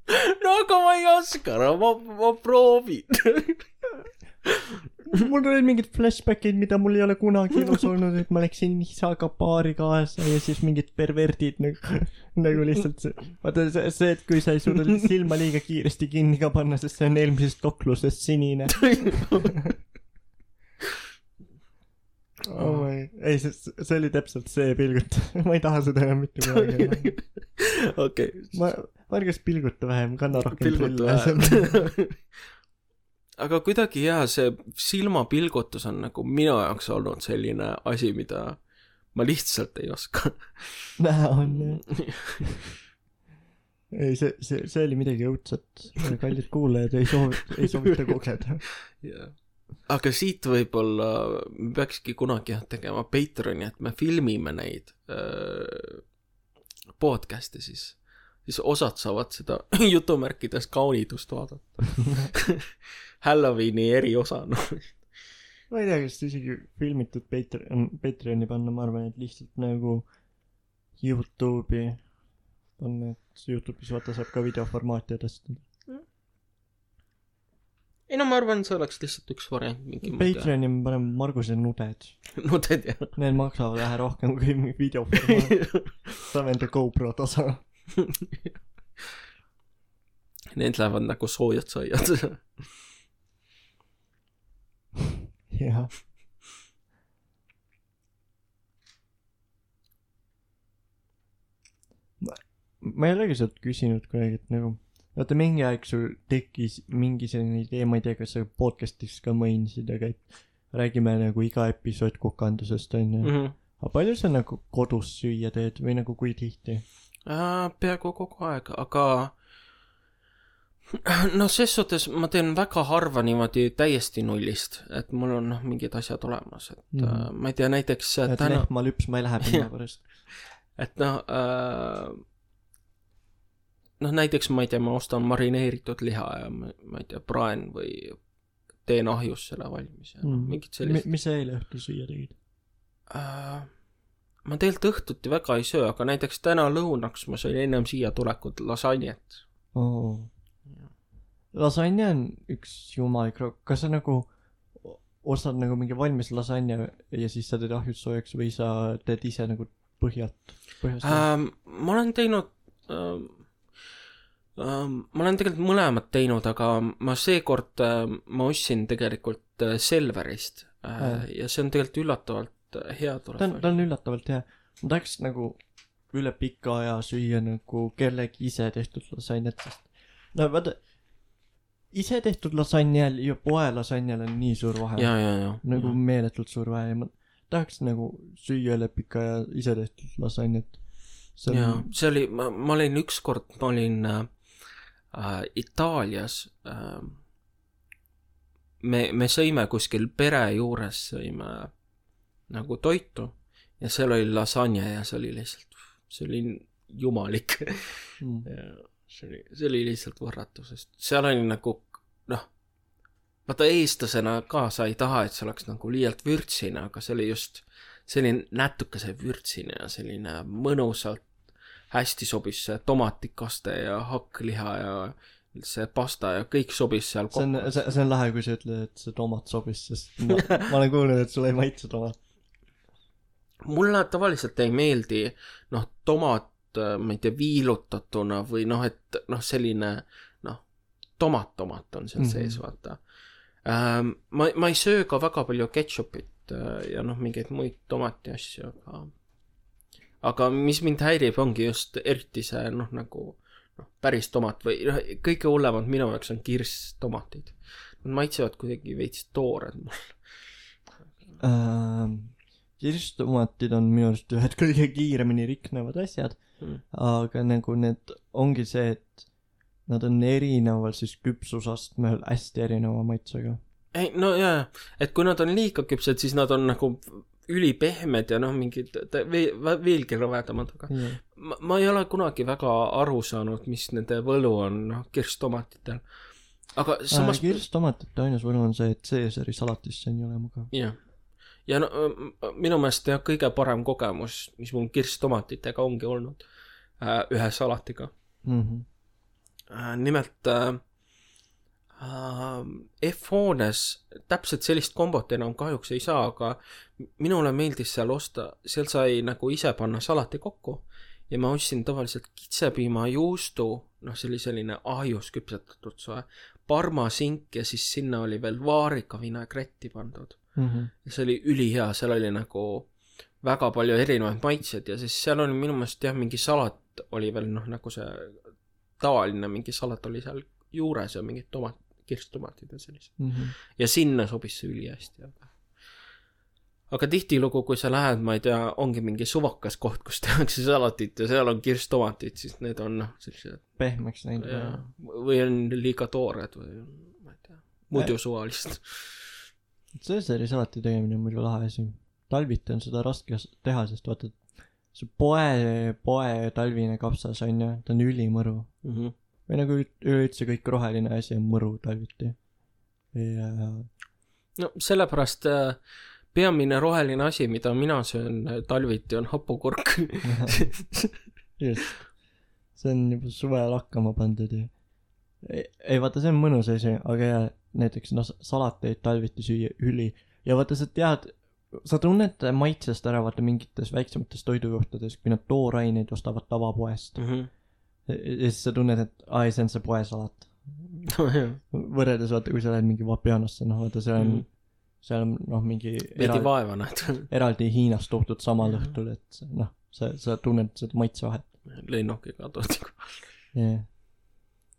no aga ma ei oska, no ma, ma proovin. mul olid mingid flashbackid, mida mul ei ole kunagi elus olnud, et ma läksin isaga baari kaasa ja siis mingid perverdid nagu, nagu lihtsalt see, vaata see, see, et kui sa ei suuda silma liiga kiiresti kinni ka panna, sest see on eelmisest kaklusest sinine. oh my, ei, see, see oli täpselt see pilgut, ma ei taha seda enam mitte kunagi enam. okei, ma, Margus, pilguta vähem, kanna rohkem pilguta vähem. Aga kuidagi jaa, see silmapilgutus on nagu minu jaoks olnud selline asi, mida ma lihtsalt ei oska. näha on jah. ei, see, see, see oli midagi õudset. kallid kuulajad ei soovi, ei soovita kogeda. jah. aga siit võib-olla me peakski kunagi jah tegema Patreoni, et me filmime neid äh, podcast'e siis, siis osad saavad seda jutumärkides kaunitust vaadata. Halloweeni eriosa, noh. ma ei tea, kas isegi filmitud Patreon, Patreoni panna, ma arvan, et lihtsalt nagu Youtube'i panna, et Youtube'is vaata saab ka videoformaati edastada. ei no ma arvan, see oleks lihtsalt üks variant, mingi Patreoni me paneme Marguse nuded. ei tea. Need maksavad vähe rohkem kui videoformaat. saame enda GoPro tasa. Need lähevad nagu soojad saiad. jah. ma, ei olegi sealt küsinud kunagi, et nagu, vaata mingi aeg sul tekkis mingi selline idee, ma ei tea, kas sa podcast'is ka mainisid, aga et räägime nagu iga episood kukandusest onju mm. -hmm. aga palju sa nagu kodus süüa teed või nagu kui tihti? Äh, peaaegu kogu aeg, aga noh, ses suhtes ma teen väga harva niimoodi täiesti nullist, et mul on noh, mingid asjad olemas, et mm. Äh, ma ei tea, näiteks äh, et täna, lehma lüpsma ei lähe päeva pärast. et noh äh,, noh näiteks ma ei tea, ma ostan marineeritud liha ja ma, ma ei tea, praen või teen ahjus selle valmis ja mm. mingid sellised mis sa eile õhtul süüa tegid? äh, ma tegelikult õhtuti väga ei söö, aga näiteks täna lõunaks ma sõin ennem siia tulekut lasanjet. oo. Lasanja on üks jumalik roog, kas sa nagu ostad nagu mingi valmis lasanja ja siis sa teed ahjud soojaks või sa teed ise nagu põhjalt, põhjast äh.? ähm,. ma olen teinud ähm,, ähm, ma olen tegelikult mõlemat teinud, aga ma seekord äh, ma ostsin tegelikult äh, Selverist äh, Aa. ja see on tegelikult üllatavalt äh, hea ta on, tuleb ta on üllatavalt hea. ma tahaks nagu üle pika aja süüa nagu kellegi ise tehtud lasanjat, sest no vaata, ise tehtud lasanjal ja poe lasanjal on nii suur vahe. ja, ja, ja. nagu meeletult suur vahe ja ma tahaks nagu süüa lepika ja isetehtud lasanjat. see jaa on,, see oli, ma, ma olin ükskord, ma olin äh, äh, Itaalias äh,. me, me sõime kuskil pere juures, sõime nagu toitu ja seal oli lasanje ja see oli lihtsalt, see oli jumalik mm. See oli, see oli lihtsalt võrratu, sest seal oli nagu noh, vaata eestlasena ka sa ei taha, et see oleks nagu liialt vürtsine, aga see oli just selline natukese vürtsine ja selline mõnusalt hästi sobis see tomatikaste ja hakkliha ja see pasta ja kõik sobis seal see on, see, see on lahe, kui sa ütled, et see tomat sobis, sest ma, ma olen kuulnud, et sulle ei maitse tomat. mulle tavaliselt ei meeldi noh, tomat, ma ei tea, viilutatuna või noh, et noh, selline noh, tomat, tomat on seal mm. -hmm. sees, vaata ähm,. ma, ma ei söö ka väga palju ketšupit äh, ja noh, mingeid muid tomati asju, aga aga mis mind häirib, ongi just eriti see noh, nagu noh, päris tomat või noh, kõige hullemad minu jaoks on kirstomatid. Nad maitsevad kuidagi veits toored mulle. Ähm, kirstomatid on minu arust ühed kõige kiiremini riknevad asjad, Mm. aga nagu need ongi see, et nad on erineval siis küpsusastmel hästi erineva maitsega. ei, no jaa, et kui nad on liiga küpsed, siis nad on nagu ülipehmed ja noh, mingid veelgi rõvedamad, aga ma, ma ei ole kunagi väga aru saanud, mis nende võlu on, noh, kirstomatitel. aga samas, kirstomatite ainus võlu on see, et Caesari salatisse on jõle mugav. jah. Ja no minu meelest jah, kõige parem kogemus, mis mul kirstomatitega ongi olnud äh, ühe salatiga Mhm. äh,. nimelt äh, äh, F-hoones täpselt sellist kombot enam kahjuks ei saa, aga minule meeldis seal osta, seal sai nagu ise panna salati kokku ja ma ostsin tavaliselt kitsepiima juustu, noh, see oli selline ahjus küpsetatud soe, parmasink ja siis sinna oli veel vaarika vinagretti pandud. Mhm. ja see oli ülihea, seal oli nagu väga palju erinevaid maitseid ja siis seal oli minu meelest jah, mingi salat oli veel noh, nagu see tavaline mingi salat oli seal juures ja mingid tomat, kirstomatid ja sellised. Mhm. ja sinna sobis see ülihästi, aga aga tihtilugu, kui sa lähed, ma ei tea, ongi mingi suvakas koht, kus tehakse salatit ja seal on kirstomatid, siis need on noh, sellised pehmeks läinud või on liiga toored või ma ei tea, muidu suvalist. Caesari salati tegemine on muidu lahe asi. talviti on seda raske teha, sest vaata, see poe, poe talvine kapsas on ju, ta on ülimõru. Mhm. või nagu ül- üleüldse kõik roheline asi on mõru talviti. ja no sellepärast äh, peamine roheline asi, mida mina söön äh, talviti, on hapukurk. just, see on juba suvel hakkama pandud ju. ei vaata, see on mõnus asi, aga jaa, näiteks noh, salateid talviti süüa üli ja vaata, sa tead, sa tunned maitsest ära vaata mingites väiksemates toidukohtades, kui nad tooraineid ostavad tavapoest. Mhm. ja siis sa tunned, et aa see on see poesalat. võrreldes vaata, kui sa lähed mingi Vapianosse, noh vaata seal on Mhm., seal on noh, mingi veidi eraldi, vaeva näed. eraldi Hiinast toodud samal Mhm. õhtul, et noh, sa, sa tunned seda maitsevahet. lennukiga toodi. jah.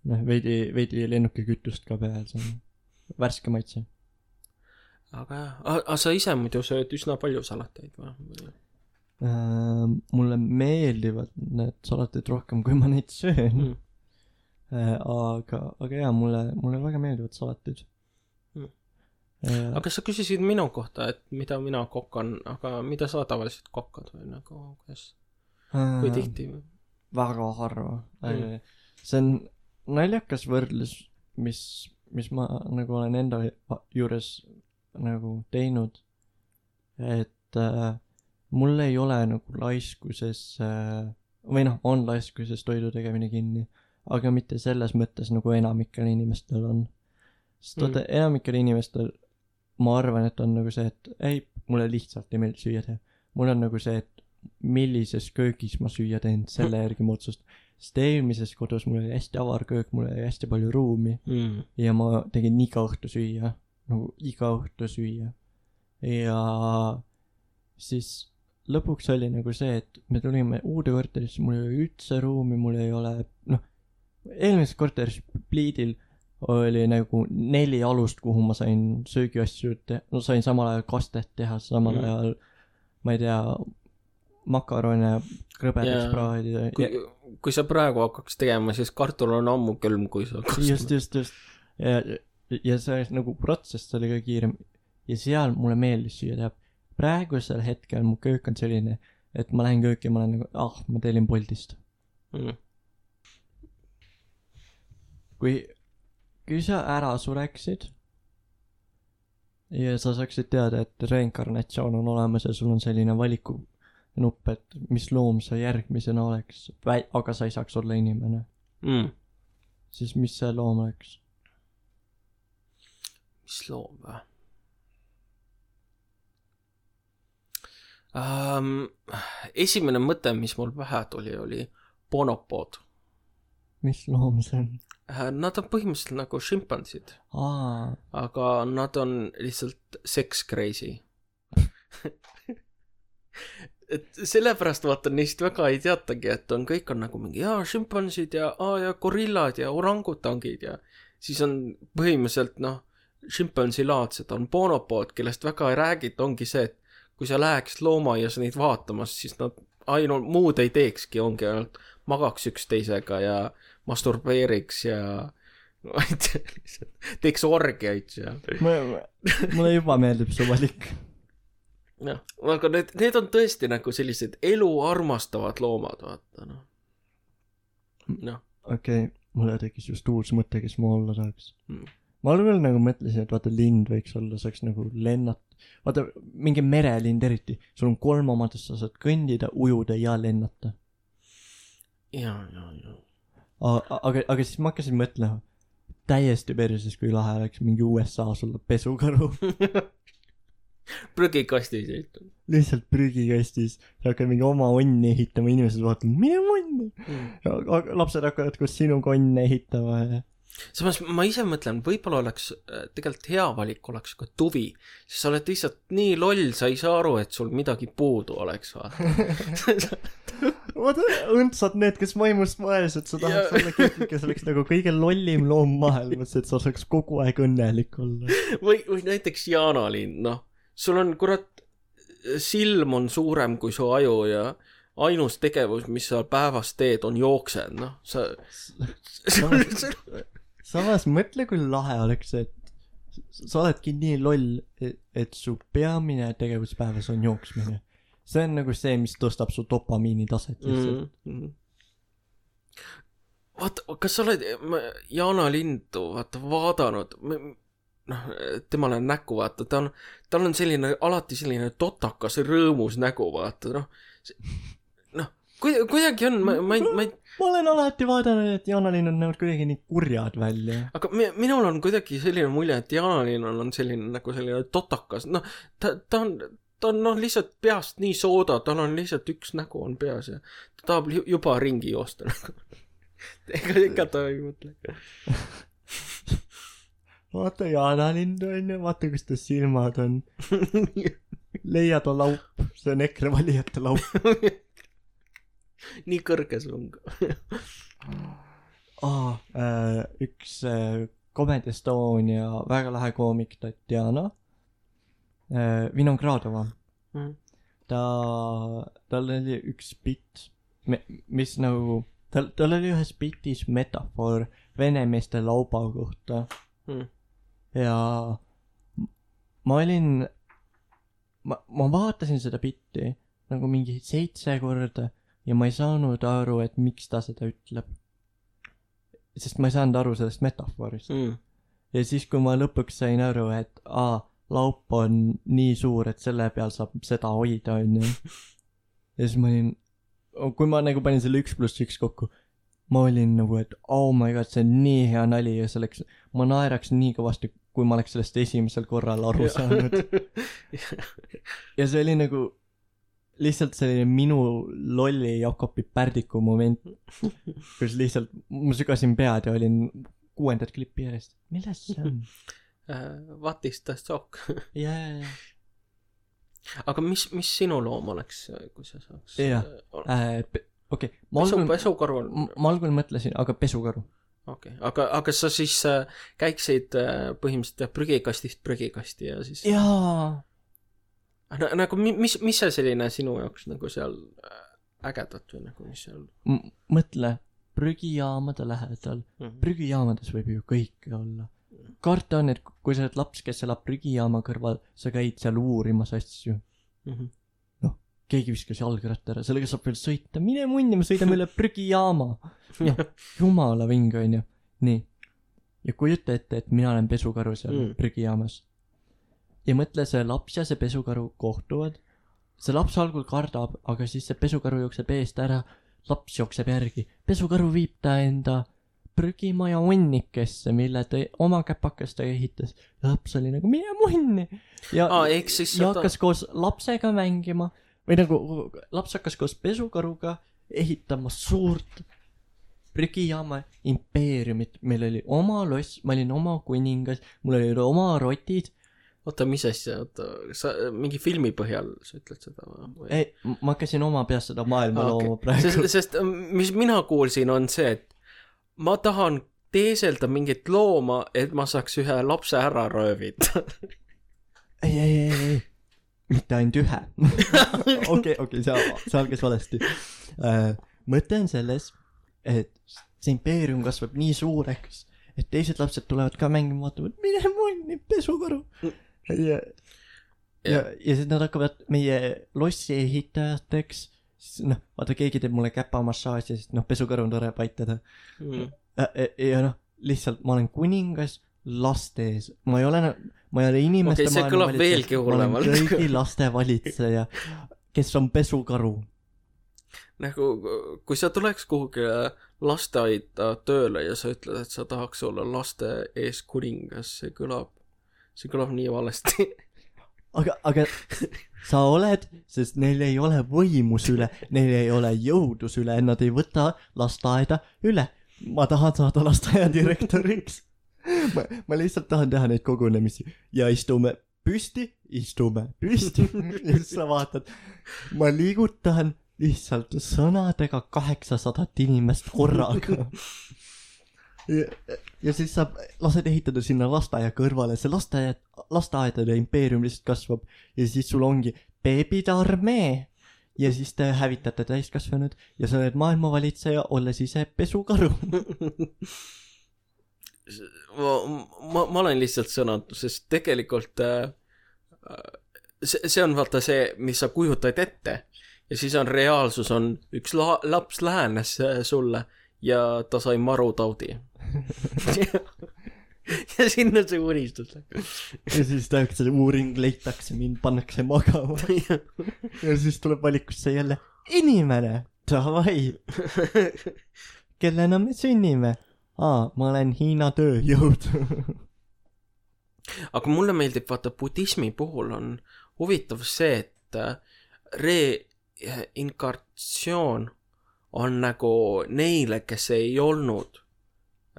noh, veidi, veidi lennukikütust ka peal, on värske maitse. aga jah, aga sa ise muidu sööd üsna palju salateid või? Äh, mulle meeldivad need salatid rohkem, kui ma neid söön Mm. mm.. aga, aga jaa, mulle, mulle väga meeldivad salatid Mm. mm.. aga sa küsisid minu kohta, et mida mina kokan, aga mida sa tavaliselt kokkad või nagu, kuidas, kui tihti? väga harva mm.. see on naljakas võrdlus, mis, mis ma nagu olen enda juures nagu teinud. et äh, mul ei ole nagu laiskuses äh, või noh, on laiskuses toidu tegemine kinni, aga mitte selles mõttes nagu enamikel inimestel on. sest vaata Mm. enamikel inimestel ma arvan, et on nagu see, et ei, mulle lihtsalt ei meeldi süüa teha. mul on nagu see, et millises köögis ma süüa teen, selle järgi ma otsustan. Sest eelmises kodus mul oli hästi avar köök, mul oli hästi palju ruumi mm.. ja ma tegin iga õhtu süüa, nagu iga õhtu süüa. ja siis lõpuks oli nagu see, et me tulime uude korterisse, mul ei ole üldse ruumi, mul ei ole, noh, eelmises korteris pliidil oli nagu neli alust, kuhu ma sain söögiasju teha, no sain samal ajal kastet teha, samal mm. ajal ma ei tea, makarone krõbedaks praadida. kui, kui sa praegu hakkaks tegema, siis kartul on ammu külm, kui sa just, just, just. ja, ja see nagu protsess oli ka kiirem ja seal mulle meeldis süüa teha. praegusel hetkel mu köök on selline, et ma lähen kööki ja ma olen nagu, ah, ma tellin Boltist. mm.. kui, kui sa ära sureksid ja sa saaksid teada, et reinkarnatsioon on olemas ja sul on selline valikunupp, et mis loom sa järgmisena oleks, aga sa ei saaks olla inimene, Mm. siis mis see loom oleks? mis loom või um,? esimene mõte, mis mul pähe tuli, oli bonopood. mis loom see on? Nad on põhimõtteliselt nagu šimpansid, aga nad on lihtsalt sex crazy. et sellepärast vaata neist väga ei teatagi, et on, kõik on nagu mingi jaa, šimpansid ja, ja gorillad ja orangutangid ja siis on põhimõtteliselt noh, šimpansilaadsed on bonopood, kellest väga ei räägita, ongi see, et kui sa läheks loomaaias neid vaatamas, siis nad ainult muud ei teekski, ongi ainult magaks üksteisega ja masturbeeriks ja ma ei tea, lihtsalt teeks orgiaid ja mulle juba meeldib see valik. jah, aga need, need on tõesti nagu sellised elu armastavad loomad, vaata noh. noh, okei okay,, mulle tekkis just uus mõte, kes ma olla tahaks Mm. ma algul nagu mõtlesin, et vaata lind võiks olla, saaks nagu lennata, vaata mingi merelind eriti, sul on kolm omadust, sa saad kõndida, ujuda ja lennata. ja, ja, ja. aga, aga siis ma hakkasin mõtlema, täiesti perses, kui lahe oleks mingi USA-s olla pesukaru, prügikastis ehitanud lihtsalt prügikastis, sa hakkad mingi oma onni ehitama, inimesed vaatavad, mine onni. mm.. lapsed hakkavad koos sinuga onne ehitama ja samas ma ise mõtlen, võib-olla oleks äh, tegelikult hea valik oleks ka tuvi, sest sa oled lihtsalt nii loll, sa ei saa aru, et sul midagi puudu oleks, vaata. vaata, õndsad need, kes vaimust vaesed, sa Jaa. olla keegi, kes oleks nagu kõige lollim loom maailmas, et sa saaks kogu aeg õnnelik olla. või, või näiteks jaanalind, noh, sul on kurat, silm on suurem kui su aju ja ainus tegevus, mis sa päevas teed, on jooksed, noh, sa, sa, samas mõtle, kui lahe oleks et sa oledki nii loll, et su peamine tegevus päevas on jooksmine. see on nagu see, mis tõstab su dopamiini taset lihtsalt mm.. mm.. vaata, kas sa oled Jaana Lindu vaata vaadanud, noh, temale näkku vaata, ta on, tal on selline alati selline totakas rõõmus nägu, vaata noh, noh, kuida-, kuidagi on, ma, ma ei, ma ei, ma olen alati vaadanud, et Jaanalinn on näinud kuidagi nii kurjad välja. aga mi- minul on kuidagi selline mulje, et Jaanalinnal on selline nagu selline totakas, noh, ta, ta on, ta on noh, lihtsalt peast nii sooda, tal on lihtsalt üks nägu on peas ja ta tahab juba ringi joosta nagu. ega, ega ta ei mõtle. vaata Jaanalind on ju, vaata kus ta silmad on. leia too laup, see on EKRE valijate laup. nii kõrge sung. aa äh,, üks äh, Comedy Estonia väga lahe koomik Tatjana. Äh,, Vinogradova, ta, tal oli üks bitt, mis nagu, tal, tal oli ühes bitis metafoor venemeeste lauba kohta ja ma olin, ma, ma vaatasin seda bitti nagu mingi seitse korda ja ma ei saanud aru, et miks ta seda ütleb. sest ma ei saanud aru sellest metafoorist. ja siis, kui ma lõpuks sain aru, et aa, laup on nii suur, et selle peal saab seda hoida, onju. ja siis ma olin, kui ma nagu panin selle üks pluss üks kokku, ma olin nagu, et oh my god, see on nii hea nali ja see oleks, ma naeraks nii kõvasti, kui ma oleks sellest esimesel korral aru saanud. ja see oli nagu lihtsalt selline minu lolli Jakobi Pärdiku moment, kus lihtsalt ma sügasin pead ja olin kuuendat klippi järjest. milles see on? What is the sock? jaa, aga mis, mis sinu loom oleks, kui sa saaks? Jah. jaa, okei, ma pesu, algul, pesukaru on, ma algul mõtlesin, aga pesukaru. Okei okay., aga, aga sa siis äh, käiksid äh, põhimõtteliselt prügikastist prügikasti ja siis jaa, nagu mi- mis mis see selline sinu jaoks nagu seal äh, ägedat või nagu mis seal M- mõtle prügijaamade lähedal mm -hmm. prügijaamades võib ju kõike olla karta on et kui sa oled laps kes elab prügijaama kõrval sa käid seal uurimas asju Mm -hmm. Keegi viskas jalgratta ära sellega saab veel sõita. Mine munni me sõidame üle prügijaama. Noh jumala ving onju. Nii. Ja kujuta ette et mina olen pesukaru seal Mm. prügijaamas ja mõtle see laps ja see pesukaru kohtuvad. See laps algul kardab aga siis see pesukaru jookseb eest ära. Laps jookseb järgi. Pesukaru viib ta enda prügimaja hunnikesse mille ta oma käpakest ehitas. Laps oli nagu mine munni! Ja siis ja hakkas koos lapsega mängima või nagu laps hakkas koos pesukaruga ehitama suurt prügijaama impeeriumit. Meil oli oma loss ma olin oma kuningas mul olid oma rotid. Oota mis asja? Oota sa mingi filmi põhjal sa ütled seda või? Ei ma hakkasin oma peas seda maailma Aa, looma okei. praegu. Sest sest ähm, mis mina kuulsin on see et ma tahan teeselda mingit looma et ma saaks ühe lapse ära röövida. Ei ei ei ei mitte ainult ühe. Okei okei see see algas valesti. Äh, mõte on selles et see impeerium kasvab nii suureks et teised lapsed tulevad ka mängima vaatavad mine munni pesukaru ja ja ja. siis nad hakkavad meie lossi ehitajateks siis noh vaata keegi teeb mulle käpamassaaži sest noh pesukaru on tore paitada. Mm. ja, ja noh lihtsalt ma olen kuningas laste ees. Ma ei ole ma ei ole inimeste Okei, see maailma kõlab valitseja, veelgi ma olen hullemalt. kõigi laste valitseja kes on pesukaru. Nagu kui sa tuleks kuhugi lasteaeda tööle ja sa ütled et sa tahaks olla laste ees kuningas see kõlab see kõlab nii valesti. Aga aga sa oled sest neil ei ole võimu üle neil ei ole jõudu üle nad ei võta lasteaeda üle. Ma tahan saada lasteaia direktoriks ma ma lihtsalt tahan teha neid kogunemisi ja istume püsti istume püsti ja siis sa vaatad ma liigutan lihtsalt sõnadega kaheksasadat inimest korraga ja, ja siis sa lased ehitada sinna lasteaia kõrvale see lasteaed lasteaedade impeerium lihtsalt kasvab. Ja siis sul ongi beebide armee. Ja siis te hävitate täiskasvanud ja sa oled maailmavalitseja olles ise pesukaru ma, ma, ma olen lihtsalt sõnatu, sest tegelikult äh, see, see on vaata see, mis sa kujutad ette. Ja siis on reaalsus on üks la, laps lähenes äh, sulle ja ta sai marutaudi. Ja sinna see unistus. Ja siis tehakse uuring leitakse mind pannakse magama. Ja siis tuleb valikusse jälle inimene davai. Kellena me sünnime aa ma olen Hiina tööjõud aga mulle meeldib vaata budismi puhul on huvitav see, et äh, reinkarnatsioon on nagu neile, kes ei olnud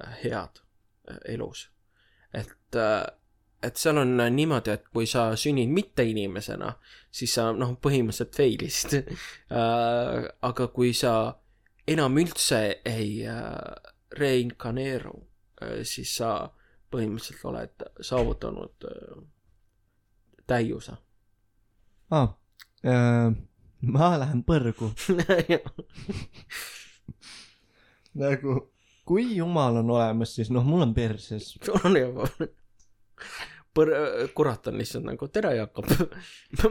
äh, head äh, elus. et, et seal on niimoodi, et kui sa sünnid mitte inimesena, siis sa noh, põhimõtteliselt fail'isid aga kui sa enam üldse ei reinkarneeru, siis sa põhimõtteliselt oled saavutanud äh, täiuse. Aa äh, ma lähen põrgu. Nagu kui jumal on olemas siis noh mul on perses. On juba põr- kurat on lihtsalt nagu tere Jakob.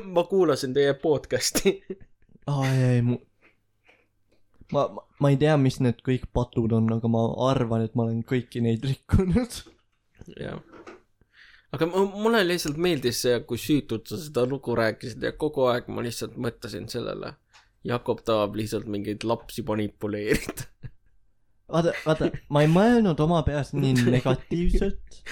Ma kuulasin teie podcast'i. Aa ei ei mu ma ma ei tea mis need kõik patud on aga ma arvan et ma olen kõiki neid rikkunud. Jah. Aga mu- mulle lihtsalt meeldis see kui süütult sa seda lugu rääkisid ja kogu aeg ma lihtsalt mõtlesin sellele. Jakob tahab lihtsalt mingeid lapsi manipuleerida. Vaata vaata ma ei mõelnud oma peas nii negatiivselt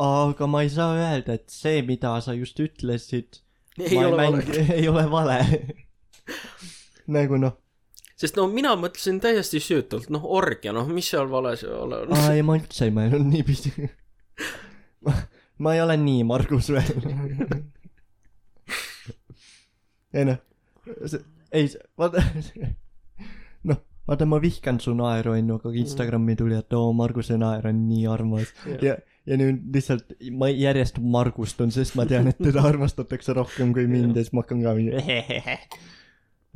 aga ma ei saa öelda et see mida sa just ütlesid ei ole ei vale mängi ei ole vale. Nagu noh sest no mina mõtlesin täiesti süütult noh orgia noh mis seal vales ole on aa ei ma üldse ei mõelnud niipidi ma, ma ei ole nii Margus veel. Ei noh ei see- vaata noh vaata ma vihkan su naeru onju aga Instagrami tuli et oo Marguse naer on nii armas. Jah. ja ja nüüd lihtsalt ma järjest margustun, sest ma tean, et teda armastatakse rohkem kui mind ja siis ma hakkan ka mingi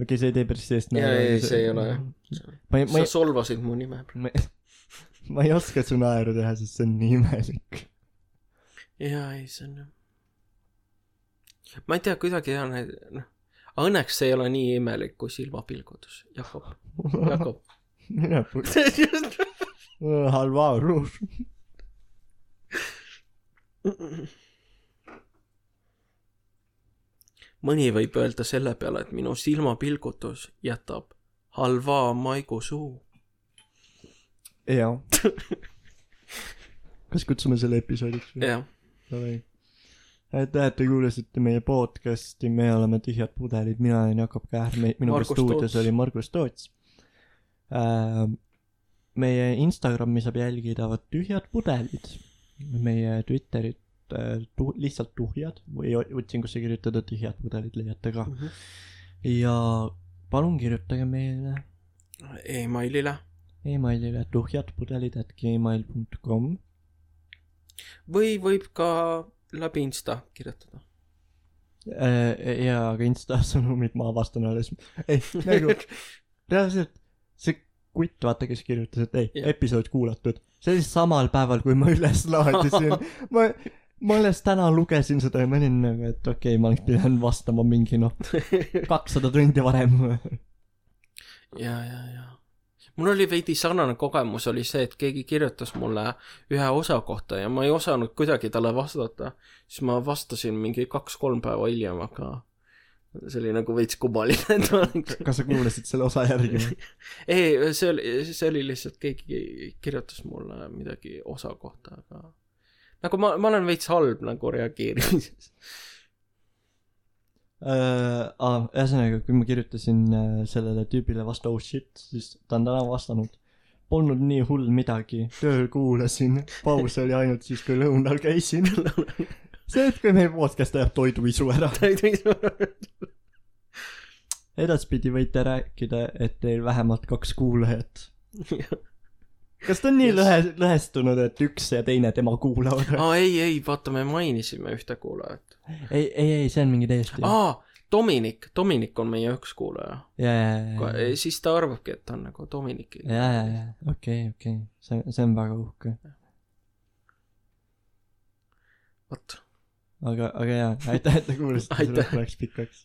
okei, see ei tee päris sellist Jaa, ei, see ei ole jah. sa ei, solvasid mu nime. ma ei, ma ei oska su naeru teha, sest see on nii imelik. jaa, ei, see on jah. ma ei tea, kuidagi hea need, noh, õnneks see ei ole nii imelik kui silmapilgutus, Jakob, Jakob. mine halva ruus. Mõni võib öelda selle peale, et minu silmapilgutus jätab halva maigu suu. jaa. kas kutsume selle episoodiks või? jah, Davai. aitäh, et te kuulasite meie podcast'i, me oleme Tühjad pudelid, mina olen Jakob Kähr, minuga stuudios oli Margus Toots äh,. meie Instagrami saab jälgida Tühjad pudelid, meie Twitterit äh, tu-, lihtsalt tuhjad või otsingusse kirjutada Tühjad pudelid leiate ka. ja palun kirjutage meile emailile emailile tuhjadpudelid at gmail .com või võib ka läbi Insta kirjutada. Äh, ja aga Insta sõnumid ma avastan alles. ei, nagu reaalselt see kutt, vaata, kes kirjutas, et ei episood kuulatud. see oli samal päeval, kui ma üles laadisin. ma, ma alles täna lugesin seda ja ma olin nagu, et okei okay,, ma oleks pidanud vastama mingi noh, kakssada tundi varem. ja, ja, ja. mul oli veidi sarnane kogemus, oli see, et keegi kirjutas mulle ühe osa kohta ja ma ei osanud kuidagi talle vastata. siis ma vastasin mingi kaks-kolm päeva hiljem, aga see oli nagu veits kummaline, kas sa kuulasid selle osa järgi või? ei, see oli, see oli lihtsalt keegi kirjutas mulle midagi osa kohta, aga nagu ma, ma olen veits halb nagu reageerimises. ah, ühesõnaga, kui ma kirjutasin äh, sellele tüübile vastu oh shit, siis ta on täna vastanud. Polnud nii hull midagi, tööl kuulasin, paus oli ainult siis, kui lõunal käisin. see hetk, kui meie podcast ajab toiduisu ära. edaspidi võite rääkida, et teil vähemalt kaks kuulajat. Kas ta on nii Yes. lõhe, lõhestunud, et üks ja teine tema kuulavad või? aa ei, ei, vaata, me mainisime ühte kuulajat. ei, ei, ei, see on mingi täiesti. aa, Dominik, Dominik on meie üks kuulaja. ja, ja, ja, ja, siis ta arvabki, et ta on nagu Dominiki. ja, ja, ja, okei, okei, see, see on väga uhke. vot, aga, aga jaa, aitäh, et te kuulasite, see läks pikaks.